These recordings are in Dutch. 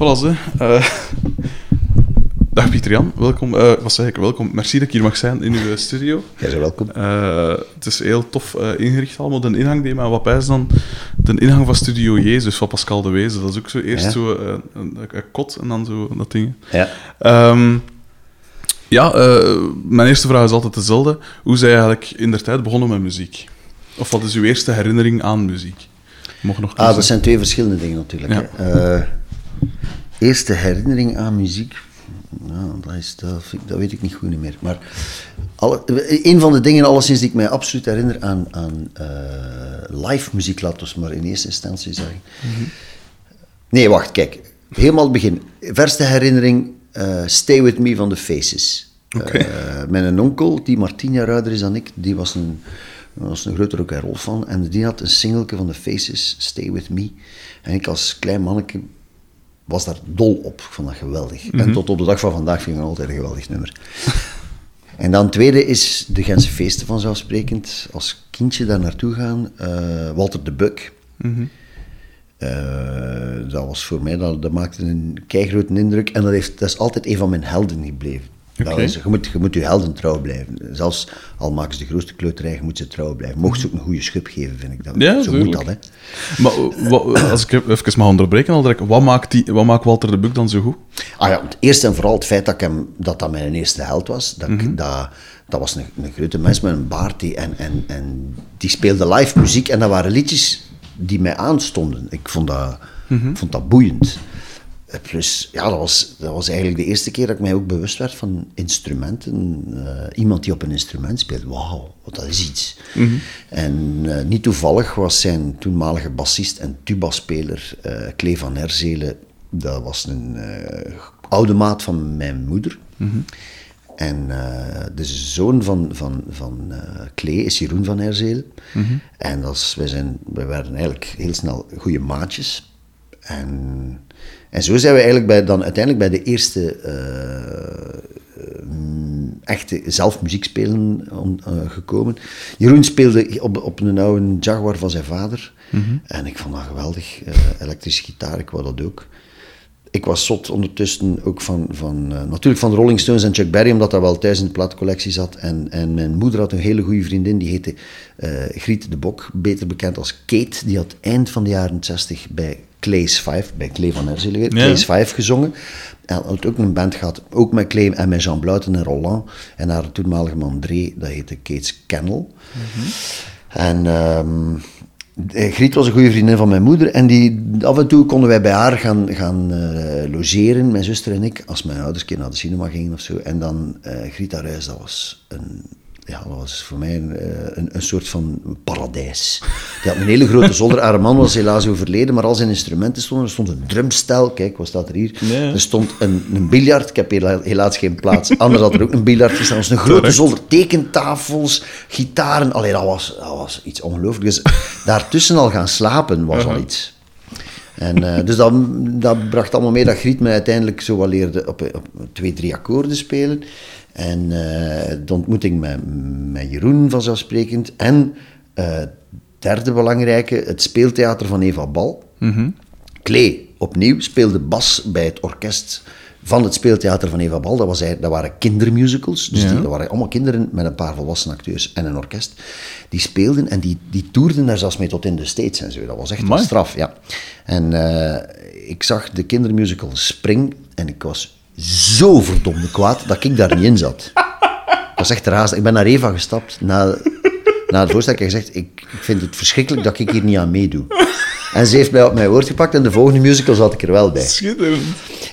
Voilà, ze. Eh, dag Pieter Jan, welkom. eh, wat zeg ik? Welkom. Merci dat ik hier mag zijn in uw studio. Jij bent welkom. Eh, het is heel tof eh, ingericht allemaal. De ingang die wat is dan de ingang van Studio Jezus van Pascal de Wezen. Dat is ook zo eerst Ja. zo eh, een, een kot en dan zo dat ding. Ja. Ehm, ja, eh, mijn eerste vraag is altijd dezelfde. Hoe zij eigenlijk in der tijd begonnen met muziek? Of wat is uw eerste herinnering aan muziek? Mocht nog Ah, dat zijn twee verschillende dingen natuurlijk. Ja. Eerste herinnering aan muziek. Nou, dat, is, dat, vind ik- dat weet ik niet goed meer. Maar alle, een van de dingen, alleszins, die ik mij absoluut herinner aan, aan eh, live muziek, laten we maar in eerste instantie zeggen. Nee, wacht, kijk. Helemaal het begin. Verste herinnering, eh, Stay With Me van The Faces. Oké. Eh, mijn onkel, die maar tien jaar ouder is dan ik, die was een, was een grote rock and roll fan. En die had een singeltje van The Faces, Stay With Me. En ik als klein manneke was daar dol op. Ik vond dat geweldig. En tot op de dag van vandaag vind ik het altijd een geweldig nummer. En dan tweede is de Gentse feesten vanzelfsprekend. Als kindje daar naartoe gaan. eh, Walter de Buck. Eh, dat was voor mij, dat, dat maakte een keigrote indruk. En dat, heeft, dat is altijd een van mijn helden gebleven. Dat is, je, moet, je moet je helden trouw blijven. Zelfs al maken ze de grootste kleuterij, je moet ze trouw blijven. Mocht ze ook een goede schub geven, vind ik dat. Ja, Zo moet dat, hè. Maar wat- als ik even mag onderbreken, al direct, wat maakt, die, wat maakt Walter de Buck dan zo goed? Ah ja, het eerst en vooral het feit dat, ik hem, dat dat mijn eerste held was. Dat, ik- dat, dat was een, een grote mens met een baard die, en, en, en die speelde live muziek. En dat waren liedjes die mij aanstonden. Ik vond dat, ik vond dat boeiend. Plus, ja, dat was, dat was eigenlijk de eerste keer dat ik mij ook bewust werd van instrumenten. Eh, iemand die op een instrument speelt, wauw, wat dat is iets. En eh, niet toevallig was zijn toenmalige bassist en tuba-speler, eh Klee van Herzelen, dat was een oude maat van mijn moeder. En eh, de zoon van, van, van Klee is Jeroen van Herzelen. En dat is, wij, zijn, wij werden eigenlijk heel snel goede maatjes. En, en zo zijn we eigenlijk bij, dan uiteindelijk bij de eerste eh, mm, echte zelf muziek spelen eh, gekomen. Jeroen speelde op, op een oude Jaguar van zijn vader. En ik vond dat geweldig. Eh, elektrische gitaar, ik wou dat ook. Ik was zot ondertussen ook van, van eh, natuurlijk van de Rolling Stones en Chuck Berry, omdat dat wel thuis in de plaatcollectie zat. En, en mijn moeder had een hele goede vriendin, die heette eh, Griet de Bok, beter bekend als Kate. Die had eind van de jaren 60 bij Clay's Five, bij Clay van Herzelen Ja. Clay's Five gezongen. En had ook een band gehad, ook met Clay en met Jean Bluiten en Roland. En haar toenmalige man Dre, dat heette Kate's Kennel. En ehm, eh, Griet was een goede vriendin van mijn moeder. En die, af en toe konden wij bij haar gaan, gaan eh, logeren, mijn zuster en ik, als mijn ouders een keer naar de cinema gingen of zo. En dan eh Griet haar dat was een... Ja, dat was voor mij een, eh, een, een soort van paradijs. Die had een hele grote zolder. Haar man was helaas overleden, maar al zijn instrumenten stonden. Er stond een drumstel, kijk, wat staat er hier? Nee. Er stond een, een biljart. Ik heb hela- helaas geen plaats. Anders had er ook een biljart gestaan. Er was een grote zolder, tekentafels, gitaren. Allee, dat was, dat was iets ongelooflijks. Dus daartussen al gaan slapen was al iets. En, eh, dus dat, dat bracht allemaal mee dat Griet mij uiteindelijk zo wel leerde op, op twee, drie akkoorden spelen. En eh, de ontmoeting met, met Jeroen vanzelfsprekend. En eh, derde belangrijke, het speeltheater van Eva Bal. Klee, opnieuw, speelde bas bij het orkest van het speeltheater van Eva Bal. Dat, was, dat waren kindermusicals. Dus die, dat waren allemaal kinderen met een paar volwassen acteurs en een orkest. Die speelden en die, die toerden daar zelfs mee tot in de States en zo. Dat was echt Amai. straf, ja. En eh, ik zag de kindermusical Spring en ik was zo verdomde kwaad dat ik daar niet in zat. Ik was echt razend. Ik ben naar Eva gestapt na, na het voorstel. Ik heb gezegd, ik, ik vind het verschrikkelijk dat ik hier niet aan meedoe. En ze heeft mij op mijn woord gepakt en de volgende musical zat ik er wel bij. Schitterend.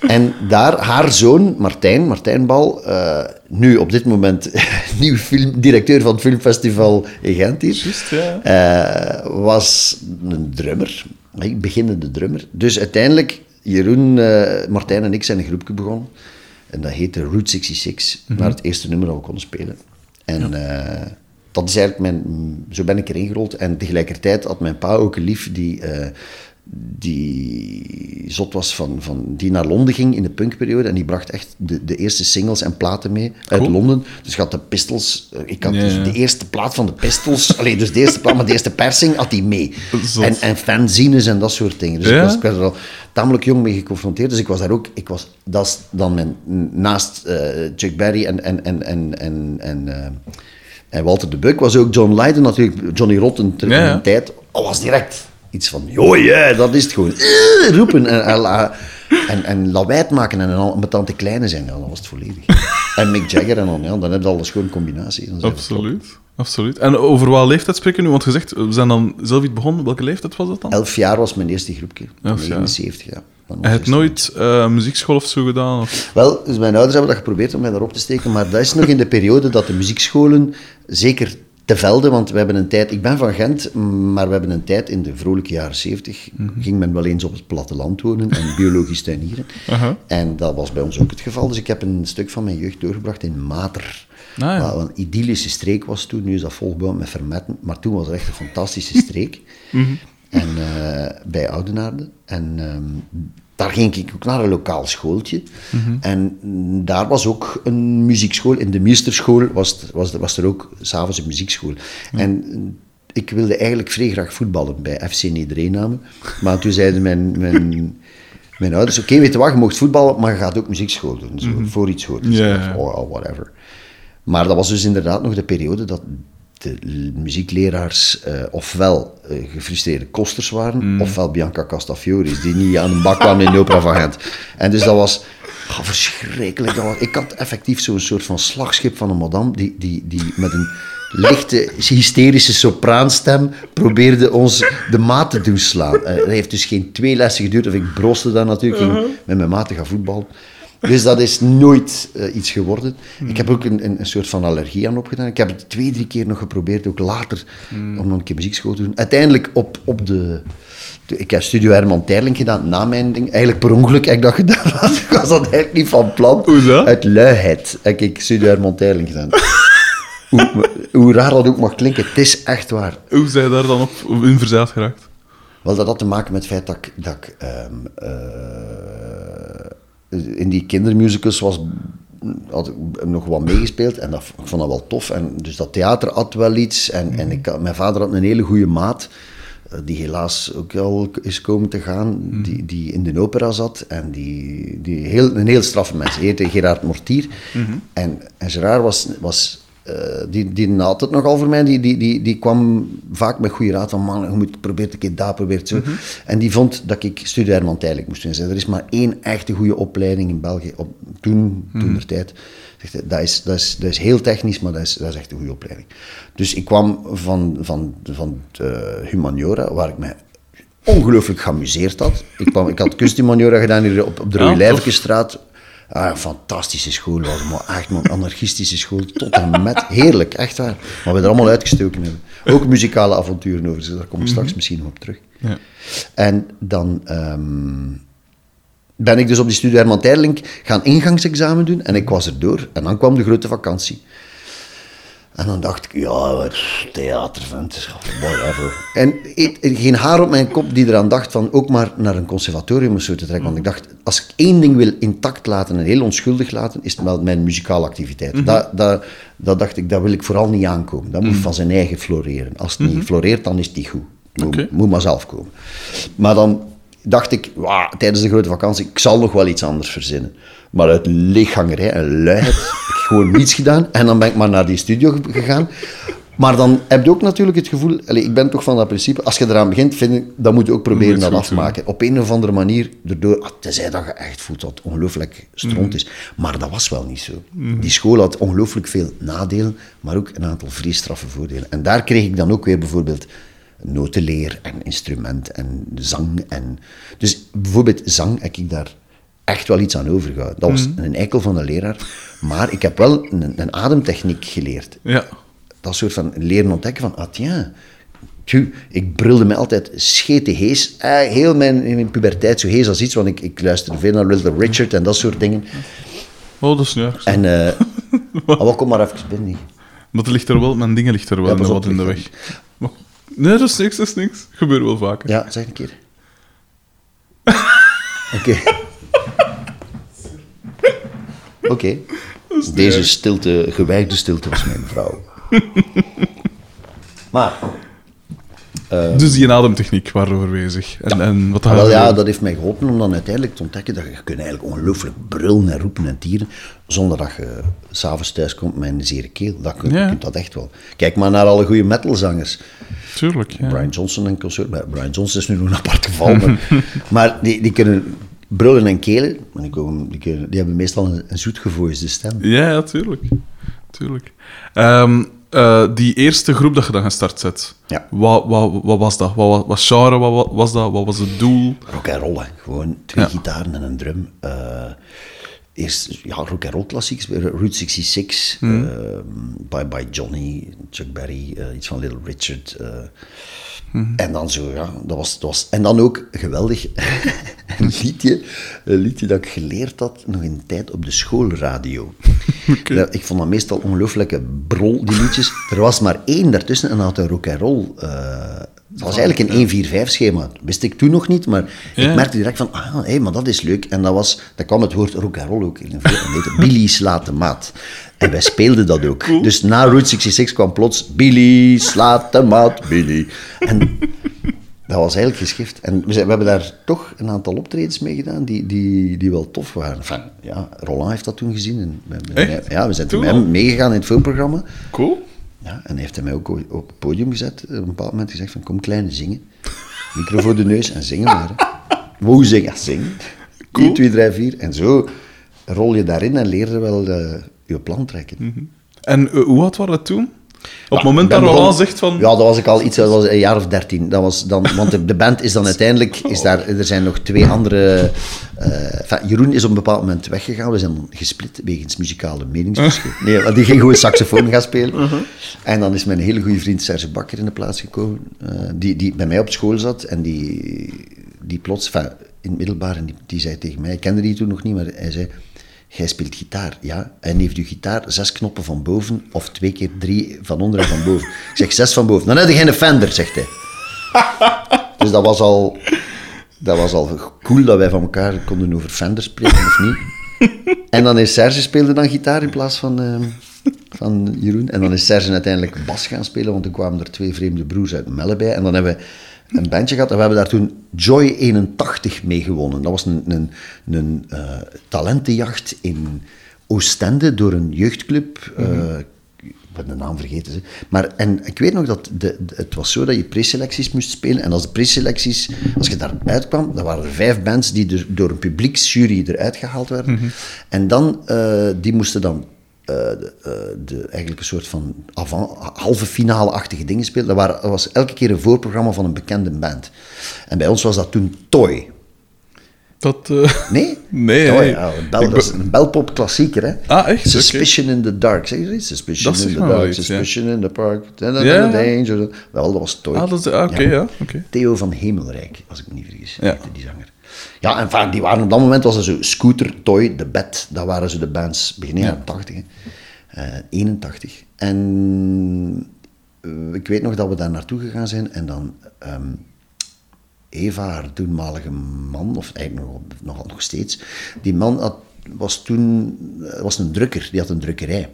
En daar, haar zoon, Martijn, Martijn Bal, eh, nu op dit moment nieuw film, directeur van het filmfestival in Gent hier, Juist, ja. eh, was een drummer, een beginnende drummer. Dus uiteindelijk, Jeroen, eh, Martijn en ik zijn een groepje begonnen. En dat heette Route 66, naar het eerste nummer dat we konden spelen. En eh, dat is eigenlijk mijn... Zo ben ik erin gerold. En tegelijkertijd had mijn pa ook een lief die... die zot was van, van, die naar Londen ging in de punkperiode en die bracht echt de, de eerste singles en platen mee uit Cool. Londen. Dus had de Pistols, eh, ik had dus de eerste plaat van de Pistols, alleen dus de eerste plaat, maar de eerste persing had hij mee. Zot. En, en fanzines en dat soort dingen. Dus ik, was, ik werd er al tamelijk jong mee geconfronteerd, dus ik was daar ook, ik was, dat is dan mijn, naast eh, Chuck Berry en, en, en, en, en, en, eh, en Walter de Buck was ook John Lydon natuurlijk, Johnny Rotten ter Ja, ja. tijd, al was direct iets van, joh, ja, dat is het gewoon. Eh, roepen en, en, en, en lawaai maken en met tante kleine zijn, ja, dan was het volledig. En Mick Jagger en dan, ja, dan heb je al een combinatie. Absoluut. Absoluut. En over welke leeftijd spreken we nu? Want gezegd, we zijn dan zelf iets begonnen. Welke leeftijd was dat dan? Elf jaar was mijn eerste groepje. Elf jaar. 79, ja. Dan was Hij ik heeft nooit eh, muziekschool of zo gedaan? Of... Wel, dus mijn ouders hebben dat geprobeerd om mij daarop te steken, maar dat is nog in de periode dat de muziekscholen, zeker te velden, want we hebben een tijd, ik ben van Gent, maar we hebben een tijd in de vrolijke jaren 70, ging men wel eens op het platteland wonen en biologisch tuinieren. En dat was bij ons ook het geval, dus ik heb een stuk van mijn jeugd doorgebracht in Mater. Ah, ja. Wat een idyllische streek was toen, nu is dat volgebouwd met fermetten, maar toen was het echt een fantastische streek. En eh, bij Oudenaarde. En ehm, daar ging ik ook naar een lokaal schooltje. En mm, daar was ook een muziekschool. In de Meesterschool was, was, er- was er ook s'avonds een muziekschool. En ik wilde eigenlijk vrij graag voetballen bij FC Nedereename. Maar toen zeiden mijn, mijn, mijn ouders, oké, weet je wat, je mocht voetballen, maar je gaat ook muziekschool doen. Zo, Voor iets hoort. Ja, ja. Oh, whatever. Maar dat was dus inderdaad nog de periode dat de muziekleraars eh, ofwel eh, gefrustreerde kosters waren, ofwel Bianca Castafioris, die niet aan een bak kwamen in de opera van Gent. En dus dat was oh, verschrikkelijk. Dat was, ik had effectief zo'n soort van slagschip van een madame, die, die, die met een lichte, hysterische sopraanstem probeerde ons de maat te doen slaan. Eh, Het heeft dus geen twee lessen geduurd, of ik brooste daar natuurlijk, ging met mijn maat te gaan voetballen. Dus dat is nooit eh, iets geworden. Ik heb ook een, een, een soort van allergie aan opgedaan. Ik heb het twee, drie keer nog geprobeerd, ook later, om nog een keer muziekschool te doen. Uiteindelijk op, op de... Ik heb Studio Herman Terling gedaan na mijn ding. Eigenlijk per ongeluk heb ik dat gedaan. Ik was dat eigenlijk niet van plan. Hoe is dat? Uit luiheid heb ik Studio Herman Terling gedaan. hoe, hoe raar dat ook mag klinken, het is echt waar. Hoe zij daar dan op in geraakt? Wel, dat had te maken met het feit dat ik, dat ik ehm, eh, in die kindermusicals was, had ik nog wat meegespeeld en dat, ik vond dat wel tof. En dus dat theater had wel iets. En, en ik, had- mijn vader had een hele goede maat, eh, die helaas ook al is komen te gaan, die, die in de opera zat. En die, die heel, een heel straffe mens, heette Gerard Mortier. En, en Gerard was... was eh, die, die had het nogal voor mij. Die, die, die, die kwam vaak met goede raad van man, je moet proberen een keer daar, probeer het zo. En die vond dat ik Studio Herman Tijlijk moest doen. Zei, er is maar één echte goede opleiding in België. Op, toen, toen der tijd. Zegt Dat is, dat, is, dat is heel technisch, maar dat is, dat is echt een goede opleiding. Dus ik kwam van, van, van de humaniora, waar ik mij ongelooflijk geamuseerd had. Ik, kwam, ik had kusthumaniora gedaan hier op, op de Ja, Rooilijfkenstraat. Ah, een fantastische school was maar echt een anarchistische school. Tot en met. Heerlijk, echt waar. Maar we er allemaal uitgestoken hebben. Ook muzikale avonturen over, dus daar kom ik straks misschien nog op terug. Ja. En dan ehm, ben ik dus op die studie Herman Terling gaan ingangsexamen doen en ik was er door. En dan kwam de grote vakantie. En dan dacht ik, ja, wat, theatervent, whatever. En geen haar op mijn kop die eraan dacht van ook maar naar een conservatorium of zo te trekken. Want ik dacht, als ik één ding wil intact laten en heel onschuldig laten, is het wel mijn muzikale activiteit. dat, dat, dat dacht ik, dat wil ik vooral niet aankomen. Dat moet van zijn eigen floreren. Als het niet floreert, dan is het niet goed. Moet, moet maar zelf komen. Maar dan dacht ik, wauw, tijdens de grote vakantie, ik zal nog wel iets anders verzinnen. Maar uit lichtgangerij en luiheid heb ik gewoon niets gedaan. En dan ben ik maar naar die studio ge- gegaan. Maar dan heb je ook natuurlijk het gevoel, allee, ik ben toch van dat principe, als je eraan begint, vind ik, dan moet je ook proberen dat het goed afmaken. Op een of andere manier, erdoor, ah, tenzij dat je echt voelt dat het ongelooflijk stront is. Maar dat was wel niet zo. Die school had ongelooflijk veel nadelen, maar ook een aantal vrij straffe voordelen. En daar kreeg ik dan ook weer bijvoorbeeld notenleer en instrument en zang. En... Dus bijvoorbeeld zang heb ik daar echt wel iets aan overgehouden. Dat was een eikel van een leraar, maar ik heb wel een, een ademtechniek geleerd Ja. dat soort van leren ontdekken van, ah tja, tju, ik brulde me altijd schete hees. Eh, heel mijn, puberteit zo hees als iets, want ik, ik luisterde veel naar Little Richard en dat soort dingen. Oh, dat is. En, eh oh, wat kom maar even binnen. Maar het ligt er wel, mijn dingen ligt er wel Ja, wat in de weg. Maar- nee, dat is niks, dat is niks. Gebeurt wel vaker. Ja, zeg een keer. Oké. Oké. Deze stilte, gewijde stilte was mijn vrouw. maar, Dus die ademtechniek waren we bezig. En, en wat Ah, wel, ja, dat heeft mij geholpen om dan uiteindelijk te ontdekken dat je, je kunt eigenlijk ongelooflijk brullen en roepen en tieren, zonder dat je s'avonds thuis komt met een zere keel. Dat kun, Ja. kunt dat echt wel. Kijk maar naar alle goede metalzangers. Tuurlijk, ja. Brian Johnson en. Maar Brian Johnson is nu nog een apart geval. Maar, maar die, die kunnen brullen en kelen. Maar die, komen, die, hebben meestal een, een zoetgevoelige stem. Ja, ja, tuurlijk. tuurlijk. Ehm, eh, die eerste groep dat je dan gestart zet, Ja. wat, wat, wat was dat? Wat, wat, wat genre wat, wat was dat? Wat was het doel? Rock en roll, hè. gewoon twee Ja. gitaren en een drum. Eh, eerst ja, rock en roll klassieks, Route 66, Hmm. eh, by, by Johnny, Chuck Berry, eh, iets van Little Richard. eh. Hmm. En dan zo, ja, dat was, dat was. En dan ook geweldig, een liedje, een liedje dat ik geleerd had nog in de tijd op de schoolradio. Ik vond dat meestal ongelooflijke brol, die liedjes. Er was maar één daartussen en dat had een rock and roll. Dat was eigenlijk een 1-4-5 schema. Dat wist ik toen nog niet, maar Ja. ik merkte direct van, ah, hé, maar dat is leuk. En dat was, daar kwam het woord rock and roll ook in. Dat heette Billy slaat de maat. En wij speelden dat ook. Dus na Route 66 kwam plots Billy slaat de maat, Billy. En dat was eigenlijk geschift. En we, hebben daar toch een aantal optredens mee gedaan die, die, die wel tof waren. Enfin, ja, Roland heeft dat toen gezien. En we? Ja, we zijn toen met hem meegegaan in het filmprogramma. Cool. Ja, en hij heeft hij mij ook op het podium gezet. Op een bepaald moment gezegd van, kom kleine, zingen. Micro voor de neus en zingen maar. Hoe zingen? Ja, zingen. 1, 2, 3, 4. En zo rol je daarin en leer je wel eh, je plan trekken. En eh, hoe oud waren dat toen? Op het moment dat Roland zegt van... Ja, dat was ik al iets, dat was een jaar of dertien. Dat was dan, want de, band is dan uiteindelijk, is daar, er zijn nog twee andere... eh, enfin, Jeroen is op een bepaald moment weggegaan. We zijn dan gesplit wegens muzikale meningsverschil. Nee, want die ging gewoon saxofoon gaan spelen. En dan is mijn hele goede vriend Serge Bakker in de plaats gekomen, eh, die, die bij mij op school zat en die, die plots, enfin, in het middelbaar, en die, die zei tegen mij, ik kende die toen nog niet, maar hij zei... Jij speelt gitaar, ja. En heeft uw gitaar zes knoppen van boven of twee keer drie van onder en van boven? Ik zeg zes van boven. Dan heb je geen Fender, zegt hij. Dus dat was al, dat was al cool dat wij van elkaar konden over Fender spreken of niet. En dan is Serge speelde dan gitaar in plaats van, ehm, van Jeroen. En dan is Serge uiteindelijk bas gaan spelen, want toen kwamen er twee vreemde broers uit Melle bij. En dan hebben we een bandje gehad en we hebben daar toen Joy 81 mee gewonnen. Dat was een, een, een eh, talentenjacht in Oostende door een jeugdclub. ik ben de naam vergeten. Ze. Maar, en ik weet nog dat de, de- het was zo dat je preselecties moest spelen. En als de preselecties, als je daaruit kwam, dan waren er vijf bands die door een publieksjury eruit gehaald werden. En dan, eh, die moesten dan de, eh, de, eigenlijk een soort van halve finale-achtige dingen spelen. Dat, waren, was elke keer een voorprogramma van een bekende band. En bij ons was dat toen Toy. Dat... eh, Nee? Nee, nee. ja, bel, dat is een belpop klassieker, hè? Ah, echt? Suspicion in the Dark. Zeg je iets? Suspicion Dat in the Dark, iets, ja. Suspicion in the Park. Da, da, Ja, da, ja. danger. Wel, dat was Toy. Ah, dat is... ah, Oké, ja. oké. Theo van Hemelrijk, als ik me niet vergis, Ja. die zanger. Ja, en enfin, die waren op dat moment was er zo Scooter, Toy, The Bed. Dat waren zo de bands begin jaren 80, hè. Eh, 81. En eh, ik weet nog dat we daar naartoe gegaan zijn en dan ehm, Eva, haar toenmalige man, of eigenlijk nog, nogal nog steeds, die man had, was toen eh, was een drukker, die had een drukkerij.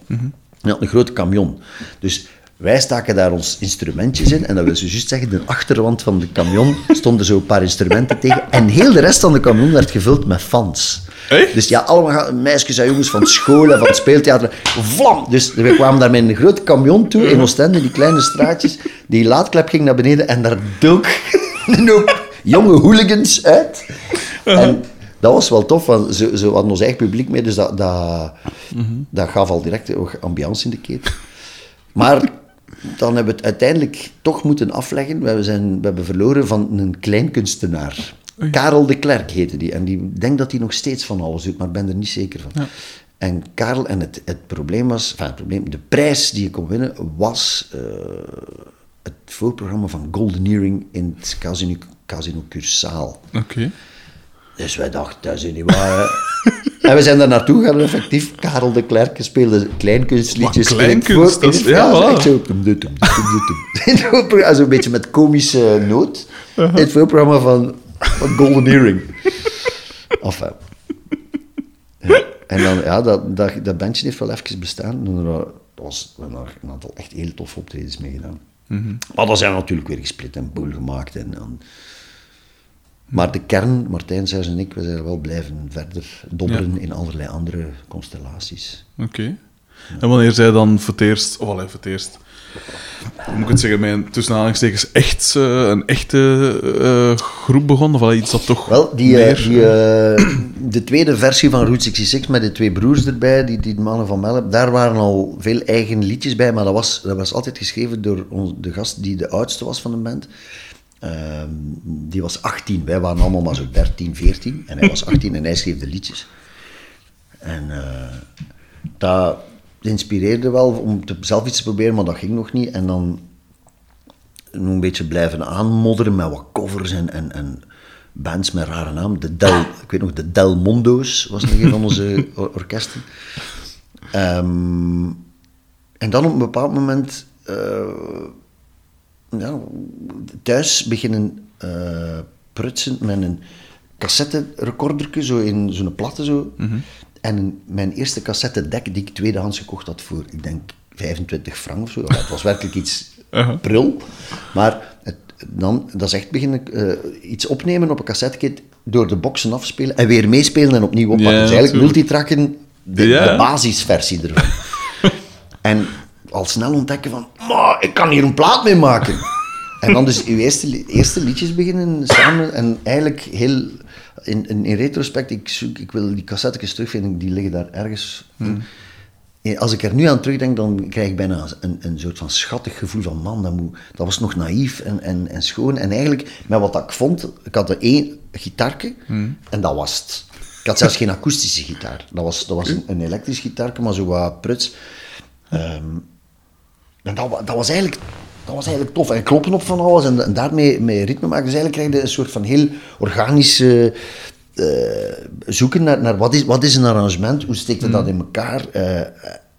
Die had een grote camion. Dus wij staken daar ons instrumentjes in en dat wil ze juist zeggen, de achterwand van de camion stonden zo een paar instrumenten tegen en heel de rest van de camion werd gevuld met fans. Echt? Dus ja, allemaal meisjes en jongens van school en van het speeltheater. Vlam! Dus we kwamen daar met een grote camion toe in Oostende, die kleine straatjes. Die laadklep ging naar beneden en daar dook een hoop jonge hooligans uit. En dat was wel tof, want ze, ze hadden ons eigen publiek mee, dus dat, dat, dat gaf al direct ambiance in de keten. Maar dan hebben we het uiteindelijk toch moeten afleggen. We, zijn, we hebben verloren van een kleinkunstenaar. Karel de Klerk heette die. En die denk dat hij nog steeds van alles doet, maar ik ben er niet zeker van. En Karel, en het, het probleem was, enfin, het probleem, de prijs die je kon winnen was eh, het voorprogramma van Goldeneering in het Casino, Casino Cursaal. Oké. Dus wij dachten, dat is niet waar. en we zijn daar naartoe gaan, effectief. Karel de Klerk speelde kleinkunstliedjes. Het kleinkunst? Dat is- ja, voilà. echt zo. Tum, tum, tum, tum, Zo'n beetje met komische noot. In het voorprogramma van, van Golden Earring. Enfin. Ja. En dan, ja, dat, dat, dat bandje heeft wel even bestaan. Er was, we er een aantal echt heel toffe optredens mee gedaan. Maar dat zijn natuurlijk weer gesplit en boel gemaakt. En, en- maar de kern, Martijn, Serge en ik, we zijn wel blijven verder dobberen in allerlei andere constellaties. Oké. En wanneer zij dan voor het eerst, of allee, voor het eerst, hoe moet ik het zeggen, met een tussen aanhalingstekens echt, eh, een echte eh, groep begonnen, of allee, iets dat toch Wel, die, eh, meer... die, de tweede versie van Route 66 met de twee broers erbij, die, die mannen van Melp, daar waren al veel eigen liedjes bij, maar dat was, dat was altijd geschreven door ons, de gast die de oudste was van de band. Ehm, die was 18, wij waren allemaal maar zo 13, 14 en hij was 18 en hij schreef de liedjes. En eh, dat inspireerde wel om te, zelf iets te proberen, maar dat ging nog niet. En dan nog een beetje blijven aanmodderen met wat covers en, en, en bands met rare namen. De Del, ik weet nog, de Del Mondo's was nog een van onze or- orkesten. Ehm, en dan op een bepaald moment eh, ja, thuis beginnen eh, prutsen met een cassette-recorderke, zo in zo'n platte zo. En een- mijn eerste cassettedek die ik tweedehands gekocht had voor, ik denk, 25 frank of zo. Ja, Het was werkelijk iets Uh-huh. prul. Maar het, dan, dat is echt beginnen eh, iets opnemen op een cassettekit, door de boxen afspelen en weer meespelen en opnieuw oppakken. Ja, dus eigenlijk multitracken, de, Ja. de basisversie ervan. en al snel ontdekken van, maar ik kan hier een plaat mee maken. en dan dus uw eerste, eerste liedjes beginnen samen en eigenlijk heel... In, in, in retrospect, ik, zoek, ik wil die cassettekjes terugvinden, die liggen daar ergens. Ja, Als ik er nu aan terugdenk, dan krijg ik bijna een, een soort van schattig gevoel van man, dat, moet, dat was nog naïef en, en, en schoon. En eigenlijk, met wat ik vond, ik had er één gitaarke en dat was het. Ik had zelfs geen akoestische gitaar. Dat was, dat was een, een elektrisch gitaarke, maar zo wat pruts. Ehm, en dat, wa- dat, was eigenlijk, dat was eigenlijk tof. En kloppen op van alles en, en daarmee mee ritme maken. Dus eigenlijk krijg je een soort van heel organische eh, zoeken naar, naar wat, is, wat is een arrangement, hoe steekt je dat in elkaar. eh,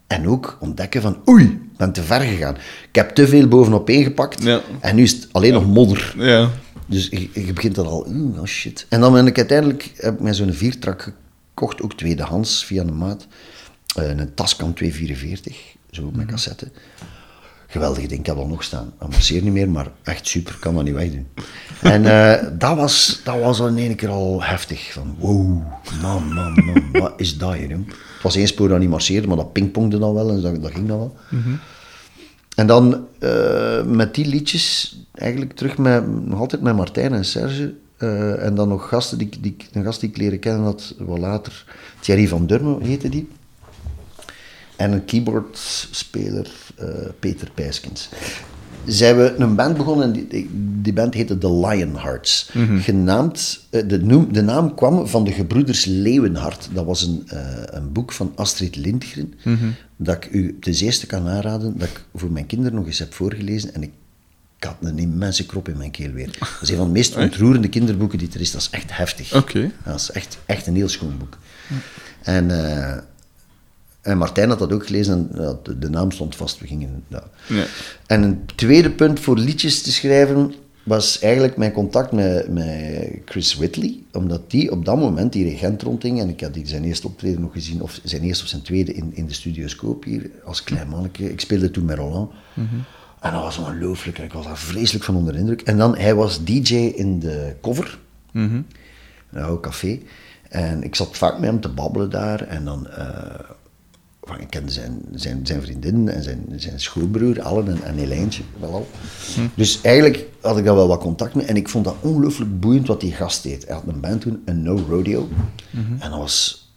en ook ontdekken van, oei, ik ben te ver gegaan. Ik heb te veel bovenop ingepakt Ja. en nu is het alleen nog modder. Ja. Dus je, je begint al, oeh, oh shit. En dan ben ik uiteindelijk, heb ik mij zo'n viertrak gekocht, ook tweedehands, via een maat. Eh, een Tascam 244, zo met cassette. Geweldig ding, ik heb al nog staan. Amasseer niet meer, maar echt super, kan dat niet wegdoen. En eh, dat, was, dat was al in één keer al heftig. Van wow, man, man, man, wat is dat hier, jong? Het was één spoor dat niet marcheerde, maar dat pingpongde dan wel en dat, dat ging dan wel. En dan eh, met die liedjes, eigenlijk terug met, nog altijd met Martijn en Serge. eh, en dan nog gasten die, die, een gast die ik leren kennen had, wat later. Thierry van Durme heette die. En een keyboardspeler, eh, Peter Pijskens. Zijn we een band begonnen en die, die- band heette The Lionhearts. Genaamd, eh, de, noem, de naam kwam van de gebroeders Leeuwenhart. Dat was een, eh, een boek van Astrid Lindgren, dat ik u ten zeerste kan aanraden, dat ik voor mijn kinderen nog eens heb voorgelezen. En ik, ik had een immense krop in mijn keel weer. Dat is een van de meest ontroerende kinderboeken die er is. Dat is echt heftig. Oké. Dat is echt, echt een heel schoon boek. En, en Martijn had dat ook gelezen en ja, de, de naam stond vast. We gingen, ja. Ja. En een tweede punt voor liedjes te schrijven was eigenlijk mijn contact met, met Chris Whitley. Omdat die op dat moment die regent rondging. En ik had die zijn eerste optreden nog gezien, of zijn eerste of zijn tweede in, in de studioscoop hier, als klein manneke. Ik speelde toen met Roland. En dat was ongelooflijk. en Ik was daar vreselijk van onder de indruk. En dan, hij was DJ in de cover. Een oude café. En ik zat vaak met hem te babbelen daar. En dan... eh, van, ik kende zijn, zijn, zijn vriendin en zijn, zijn schoonbroer, Allen en, en Elijntje wel al. Dus eigenlijk had ik daar wel wat contact mee. En ik vond dat ongelooflijk boeiend wat die gast deed. Hij had een band toen, een No Rodeo. En dat was,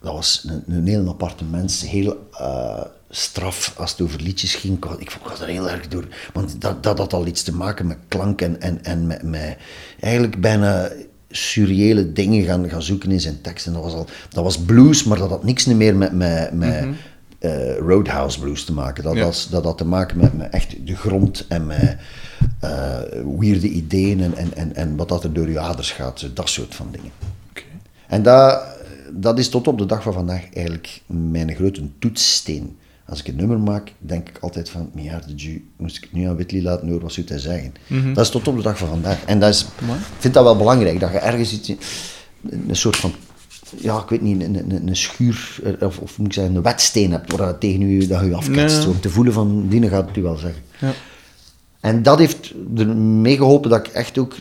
dat was een, een heel aparte mens. Heel eh, straf als het over liedjes ging. Ik vond- was er heel erg door. Want dat, dat had al iets te maken met klank en, en, en met, met eigenlijk bijna surreële dingen gaan, gaan zoeken in zijn tekst. En dat was, al, dat was blues, maar dat had niks meer met, met, met eh, Roadhouse blues te maken. Dat, Ja. was, dat had te maken met, met echt de grond en met eh weirde ideeën en, en, en, en wat dat er door je aders gaat. Dat soort van dingen. En dat, dat is tot op de dag van vandaag eigenlijk mijn grote toetssteen. Als ik een nummer maak, denk ik altijd van, de ju, moest ik het nu aan Whitley laten horen, wat zou hij zeggen? Dat is tot op de dag van vandaag. En dat is, ik vind dat wel belangrijk, dat je ergens iets... een soort van, ja, ik weet niet, een, een, een schuur, eh, of, of moet ik zeggen, een wetsteen hebt waar dat tegen u, dat je afketst. Om te voelen van, die gaat het u wel zeggen. Ja. En dat heeft er mee geholpen dat ik echt ook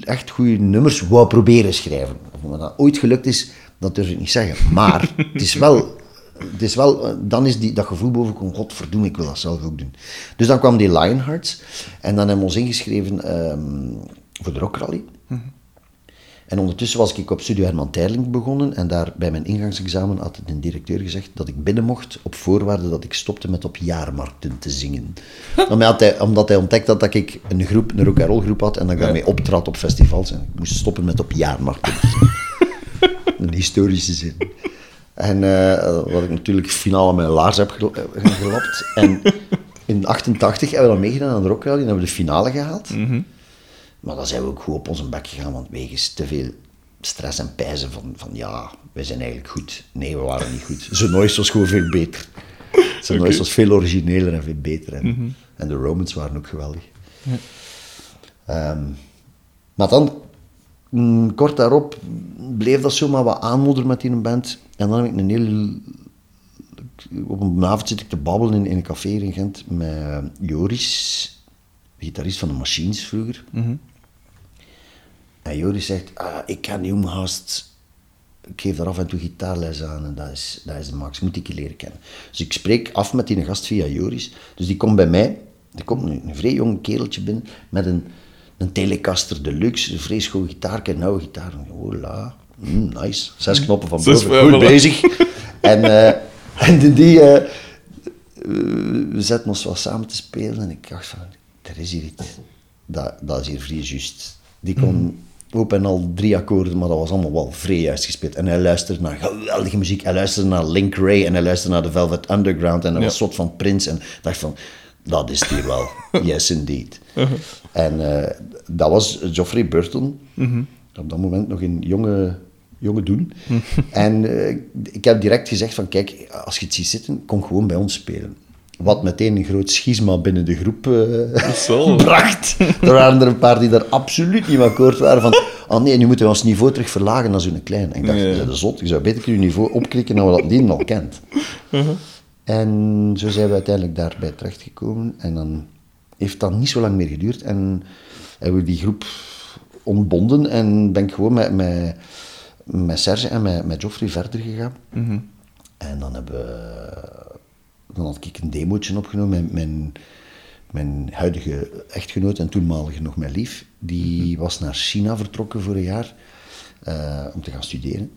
echt goede nummers wou proberen schrijven. Of dat ooit gelukt is, dat durf ik niet zeggen. Maar het is wel, het is wel eh, dan is die, dat gevoel boven komt, godverdomme, ik wil dat zelf ook doen. Dus dan kwam die Lionhearts en dan hebben we ons ingeschreven ehm, voor de Rock Rally. En ondertussen was ik op Studio Herman Terling begonnen en daar bij mijn ingangsexamen had de directeur gezegd dat ik binnen mocht op voorwaarde dat ik stopte met op jaarmarkten te zingen. Omdat hij, omdat hij ontdekt had dat ik een groep, een rock roll groep had en dat ik daarmee optrad op festivals en ik moest stoppen met op jaarmarkten te zingen. een historische zin. En eh, wat ik natuurlijk finaal aan mijn laars heb gel- eh, gelapt. En in 88 hebben we dan meegedaan aan de Rock Rally en hebben we de finale gehaald. Maar dan zijn we ook goed op onze bek gegaan, want wegens te veel stress en pijzen van, van ja, wij zijn eigenlijk goed. Nee, we waren niet goed. Zo Noise was gewoon veel beter. Zo Noise was veel origineler en veel beter. En, en de Romans waren ook geweldig. Ehm, maar dan, kort daarop, bleef dat zomaar wat aanmodderen met die band. En dan heb ik een heel... Op een avond zit ik te babbelen in, in een café in Gent met Joris, gitarist van de Machines vroeger. En Joris zegt, ah, ik kan die haast... Ik geef daar af en toe gitaarles aan en dat is, dat is de max, moet ik je leren kennen. Dus ik spreek af met die gast via Joris. Dus die komt bij mij, er komt een, een vrij jong kereltje binnen met een, een Telecaster Deluxe, een vrij schoon gitaar, een oude gitaar. Hola, mm, nice. Zes knoppen van boven, goed bezig. en, eh, en die... eh, we zetten ons wel samen te spelen en ik dacht van, er is hier iets. Dat, dat is hier vrij juist. Die kon op en al drie akkoorden, maar dat was allemaal wel vrij juist gespeeld. En hij luisterde naar geweldige muziek. Hij luisterde naar Link Ray en hij luisterde naar The Velvet Underground en dat was een soort van Prince. En dacht van, dat is die wel. yes, indeed. En eh, dat was Geoffrey Burton. Op dat moment nog in jonge, jonge doen. En eh, ik heb direct gezegd van, kijk, als je het ziet zitten, kom gewoon bij ons spelen. Wat meteen een groot schisma binnen de groep eh, bracht. Er waren er een paar die daar absoluut niet mee akkoord waren van, oh nee, nu moeten we ons niveau terug verlagen naar zo'n klein. En ik dacht, dat is zot, je zou beter je niveau opkrikken dan we dat die al kent. En zo zijn we uiteindelijk daarbij terechtgekomen. En dan heeft dat niet zo lang meer geduurd. En hebben we die groep ontbonden en ben ik gewoon met, met, met Serge en met, met Geoffrey verder gegaan. En dan hebben we... Dan had ik een demootje opgenomen met mijn, mijn huidige echtgenoot en toenmalige nog mijn lief. Die was naar China vertrokken voor een jaar eh, om te gaan studeren.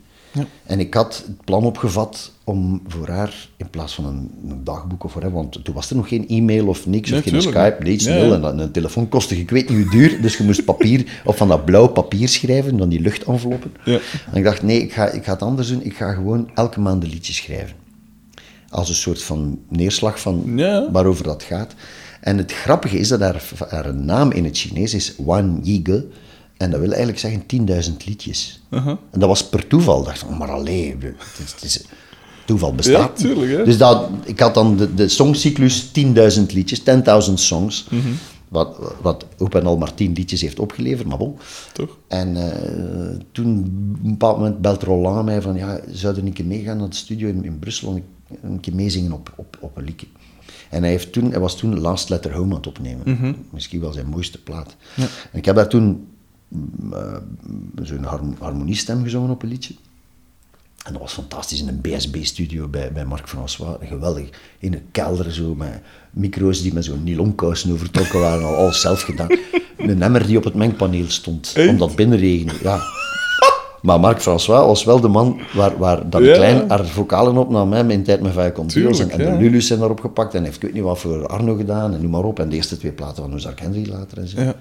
En ik had het plan opgevat om voor haar, in plaats van een, een dagboek of want toen was er nog geen e-mail of niks, Nee, of geen tuurlijk. Skype, niets, Ja, nul. ja. En een telefoon kostte, ik weet niet hoe duur, dus je moest papier, of van dat blauw papier schrijven, van die luchtenveloppen. Ja. En ik dacht, nee, ik ga, ik ga het anders doen, ik ga gewoon elke maand een liedje schrijven. Als een soort van neerslag van Ja. waarover dat gaat. En het grappige is dat haar, haar naam in het Chinees is Wan Yige. En dat wil eigenlijk zeggen 10.000 liedjes. En dat was per toeval. Ik dacht van, maar alleen, het is, het is- toeval bestaat. Ja, tuurlijk, hè. Dus dat, ik had dan de, de songcyclus 10.000 liedjes, 10.000 songs. Mhm. Wat, wat op en al maar 10 liedjes heeft opgeleverd, maar bon. Toch? En eh, toen, op een bepaald moment, belt Roland mij van, ja, zou er een keer meegaan naar de studio in, in Brussel en ik- een keer meezingen op, op, op een liedje. En hij, heeft toen, hij was toen Last Letter Home aan het opnemen. Misschien wel zijn mooiste plaat. En ik heb daar toen zo'n harm- harmoniestem gezongen op een liedje. En dat was fantastisch in een BSB-studio bij, bij Marc François. Geweldig. In een kelder zo, met micro's die met zo'n nylonkousen overtrokken waren, al, al zelf gedaan. Een emmer die op het mengpaneel stond, Echt? omdat binnenregende. Ja. Maar Marc François was wel de man waar, waar dat Ja. klein haar vocalen opnam, hè, in tijd met Vijf Contours. En, en ja. de Lulus zijn daarop gepakt. En heeft ik weet niet wat voor Arno gedaan, en noem maar op. En de eerste twee platen van Ozark Henry later en zo. Ja.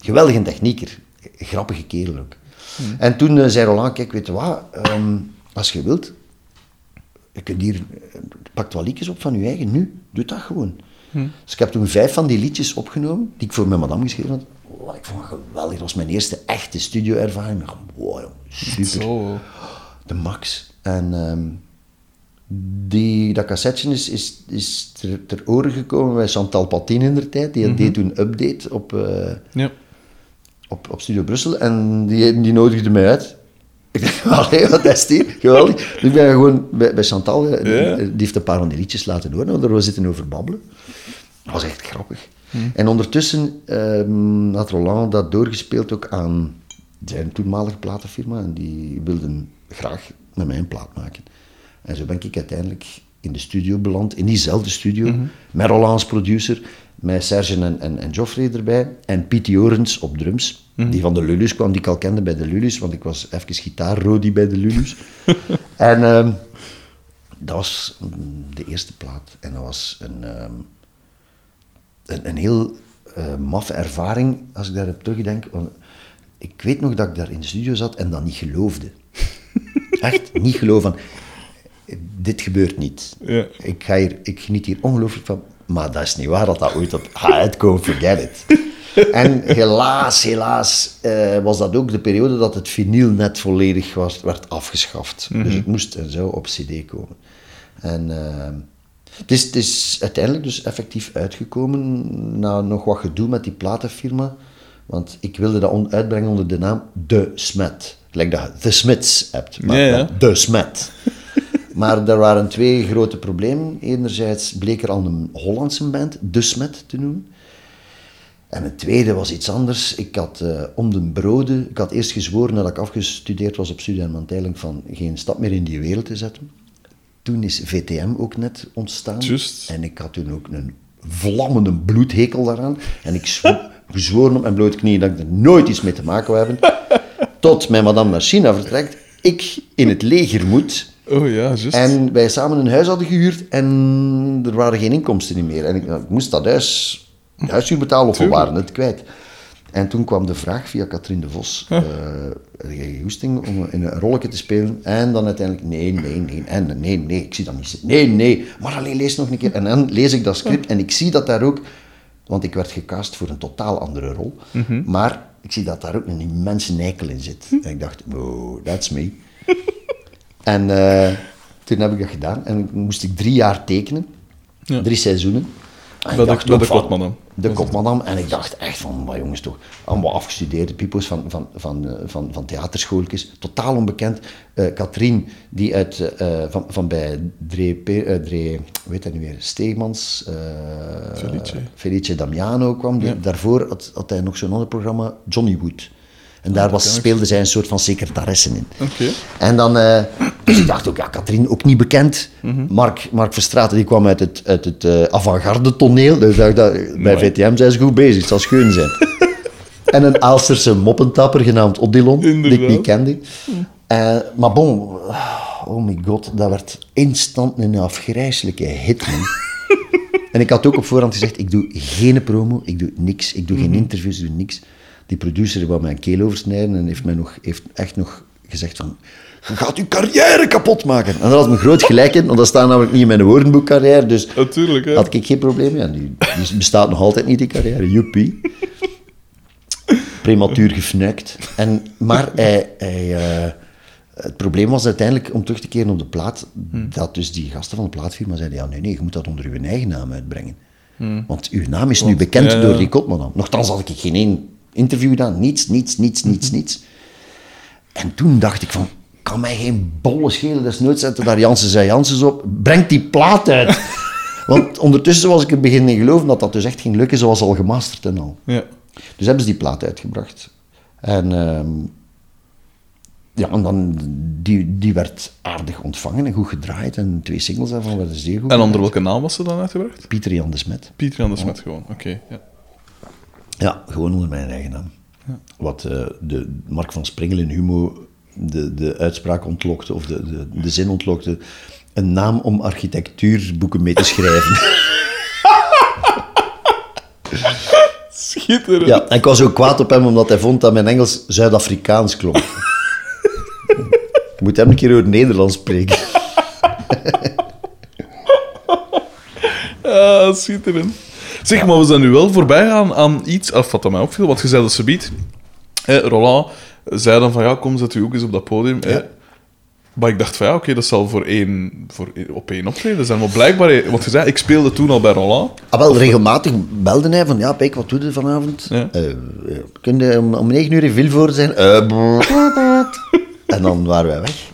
Geweldige technieker. Grappige kerel ook. Hmm. En toen eh, zei Roland, kijk, weet je wat, ehm, als je wilt, je kunt hier, eh, pak wat liedjes op van je eigen, nu, doe dat gewoon. Hmm. Dus ik heb toen vijf van die liedjes opgenomen, die ik voor mijn madame geschreven had. Ik vond het geweldig, dat was mijn eerste echte studio-ervaring. Wow, super Zo. de max. En ehm, die, dat cassetje is, is, is ter, ter oren gekomen bij Chantal Patin in der tijd. Die deed toen een update op, eh, Ja. Op, op Studio Brussel en die, die nodigde mij uit. Ik dacht, allee, wat is die? Geweldig. Dus ik ben gewoon bij, bij Chantal, eh, Ja. die heeft een paar van die liedjes laten horen, waar we zitten over babbelen. Dat was echt grappig. En ondertussen ehm, had Roland dat doorgespeeld ook aan zijn toenmalige platenfirma en die wilden graag met mij een plaat maken. En zo ben ik uiteindelijk in de studio beland, in diezelfde studio, met Roland als producer, met Serge en, en, en Geoffrey erbij, en Pietie Orens op drums, die van de Lulus kwam, die ik al kende bij de Lulus, want ik was even gitaarrodi bij de Lulus. en ehm, dat was mm, de eerste plaat. En dat was een, ehm, een, een heel eh, maffe ervaring, als ik daarop terugdenk. Want ik weet nog dat ik daar in de studio zat en dat niet geloofde. Echt niet geloven. Van, dit gebeurt niet. Ja. Ik, ga hier, ik geniet hier ongelooflijk van. Maar dat is niet waar dat dat ooit op gaat uitkomen, forget it. En helaas, helaas eh, was dat ook de periode dat het vinyl net volledig was, werd afgeschaft. Dus het moest en zo op cd komen. En eh, het, is, het is uiteindelijk dus effectief uitgekomen na nog wat gedoe met die platenfirma. Want ik wilde dat on- uitbrengen onder de naam De Smet. Gelijk dat je The Smiths hebt, maar Ja, ja. dan De Smet. Maar er waren twee grote problemen. Enerzijds bleek er al een Hollandse band, De Smet, te noemen. En het tweede was iets anders. Ik had eh, om de broden... Ik had eerst gezworen nadat ik afgestudeerd was op Studie en Manteiling van geen stap meer in die wereld te zetten. Toen is VTM ook net ontstaan. En ik had toen ook een vlammende bloedhekel daaraan. En ik zwo- gezworen op mijn blote knieën dat ik er nooit iets mee te maken wil hebben. Tot mijn madame naar China vertrekt. Ik in het leger moet. Oh ja, juist. En wij samen een huis hadden gehuurd en er waren geen inkomsten meer. En ik, ik moest dat huis, huishuur betalen of we waren het kwijt. En toen kwam de vraag via Katrien de Vos, eh heb jij goesting om in een rolletje te spelen? En dan uiteindelijk, nee, nee, nee, en nee, nee, ik zie dat niet zitten. Nee, nee, maar alleen lees nog een keer. En dan lees ik dat script en ik zie dat daar ook, want ik werd gecast voor een totaal andere rol, maar ik zie dat daar ook een immense eikel in zit. En ik dacht, oh, that's me. En eh, toen heb ik dat gedaan en moest ik drie jaar tekenen. Ja. Drie seizoenen. En ik de- dacht de van- Kopmadam. De kopmadam. En ik dacht echt van, maar jongens toch, allemaal afgestudeerde pipo's van, van, van, eh, van, van theaterschooltjes. Totaal onbekend. Eh Katrien, die uit, van, van bij Dre, eh, Dre, heet dat nu weer, Steegmans, Felice. Felice Damiano kwam. Die, Daarvoor had, had hij nog zo'n ander programma, Johnny Wood. En daar was, speelde zij een soort van secretaressen in. En dan, dus ik dacht ook, ja, Katrien ook niet bekend. Mhm. Mark, Mark Verstraeten, die kwam uit het, uit het eh, avant-garde toneel. Dus dacht, dat, bij. VTM zijn ze goed bezig, het zal schoon zijn. en een Aalsterse moppentapper genaamd Odilon, die ik Inderdaad. niet kende. Eh, maar bon, oh my god, dat werd instant een afgrijzelijke hit. En ik had ook op voorhand gezegd, ik doe geen promo, ik doe niks, ik doe geen interviews, ik doe niks. Die producer wou mijn keel oversnijden en heeft mij nog, heeft echt nog gezegd van, je gaat je carrière kapot maken. En daar had me groot gelijk in, want dat staat namelijk niet in mijn woordenboek carrière, dus Natuurlijk, hè. had ik geen probleem. En die, die bestaat nog altijd niet, die carrière, joepie. Prematuur gefnuikt. En, maar hij, hij, eh, het probleem was uiteindelijk, om terug te keren op de plaat, dat dus die gasten van de plaatfirma zeiden, ja nee, nee, je moet dat onder uw eigen naam uitbrengen. Want uw naam is nu bekend ja, ja. door die Kotman. Nochtans had ik geen één interview gedaan, niets, niets, niets, niets, niets. En toen dacht ik van, kan mij geen bolle schelen, desnoods zetten daar Jansen zei Janssens op, breng die plaat uit. Want ondertussen was ik er beginnen geloven dat dat dus echt ging lukken, zoals al gemasterd en al. Ja. Dus hebben ze die plaat uitgebracht. En, ehm, ja, en dan, die, die werd aardig ontvangen en goed gedraaid. En twee singles daarvan werden zeer goed En onder welke naam was ze dan uitgebracht? Pieter Jan de Smet. Pieter Jan de Smet gewoon, oké. ja. Ja, gewoon onder mijn eigen naam. Wat eh, de Mark van Springel in Humo de, de uitspraak ontlokte, of de, de, de zin ontlokte. Een naam om architectuurboeken mee te schrijven. Schitterend. ja, en ik was ook kwaad op hem omdat hij vond dat mijn Engels Zuid-Afrikaans klonk. Ik moet hem een keer over Nederlands spreken. Ah, schitterend. Zeg, maar we zijn nu wel voorbij gaan aan iets af wat mij opviel. Want je zei dat ze biedt. Eh, Roland zei dan van ja, kom, zet u ook eens op dat podium. Eh, maar ik dacht van ja, oké, dat zal voor één, voor één- op één optreden zijn. Maar blijkbaar, want je zei, ik speelde toen al bij Roland. Ah, wel, regelmatig belde hij van, ja, Pijk, wat doe je vanavond? Ja. Eh, eh, kun je om, om 9 uur in Vilvoorde zijn? Eh. En dan waren wij weg.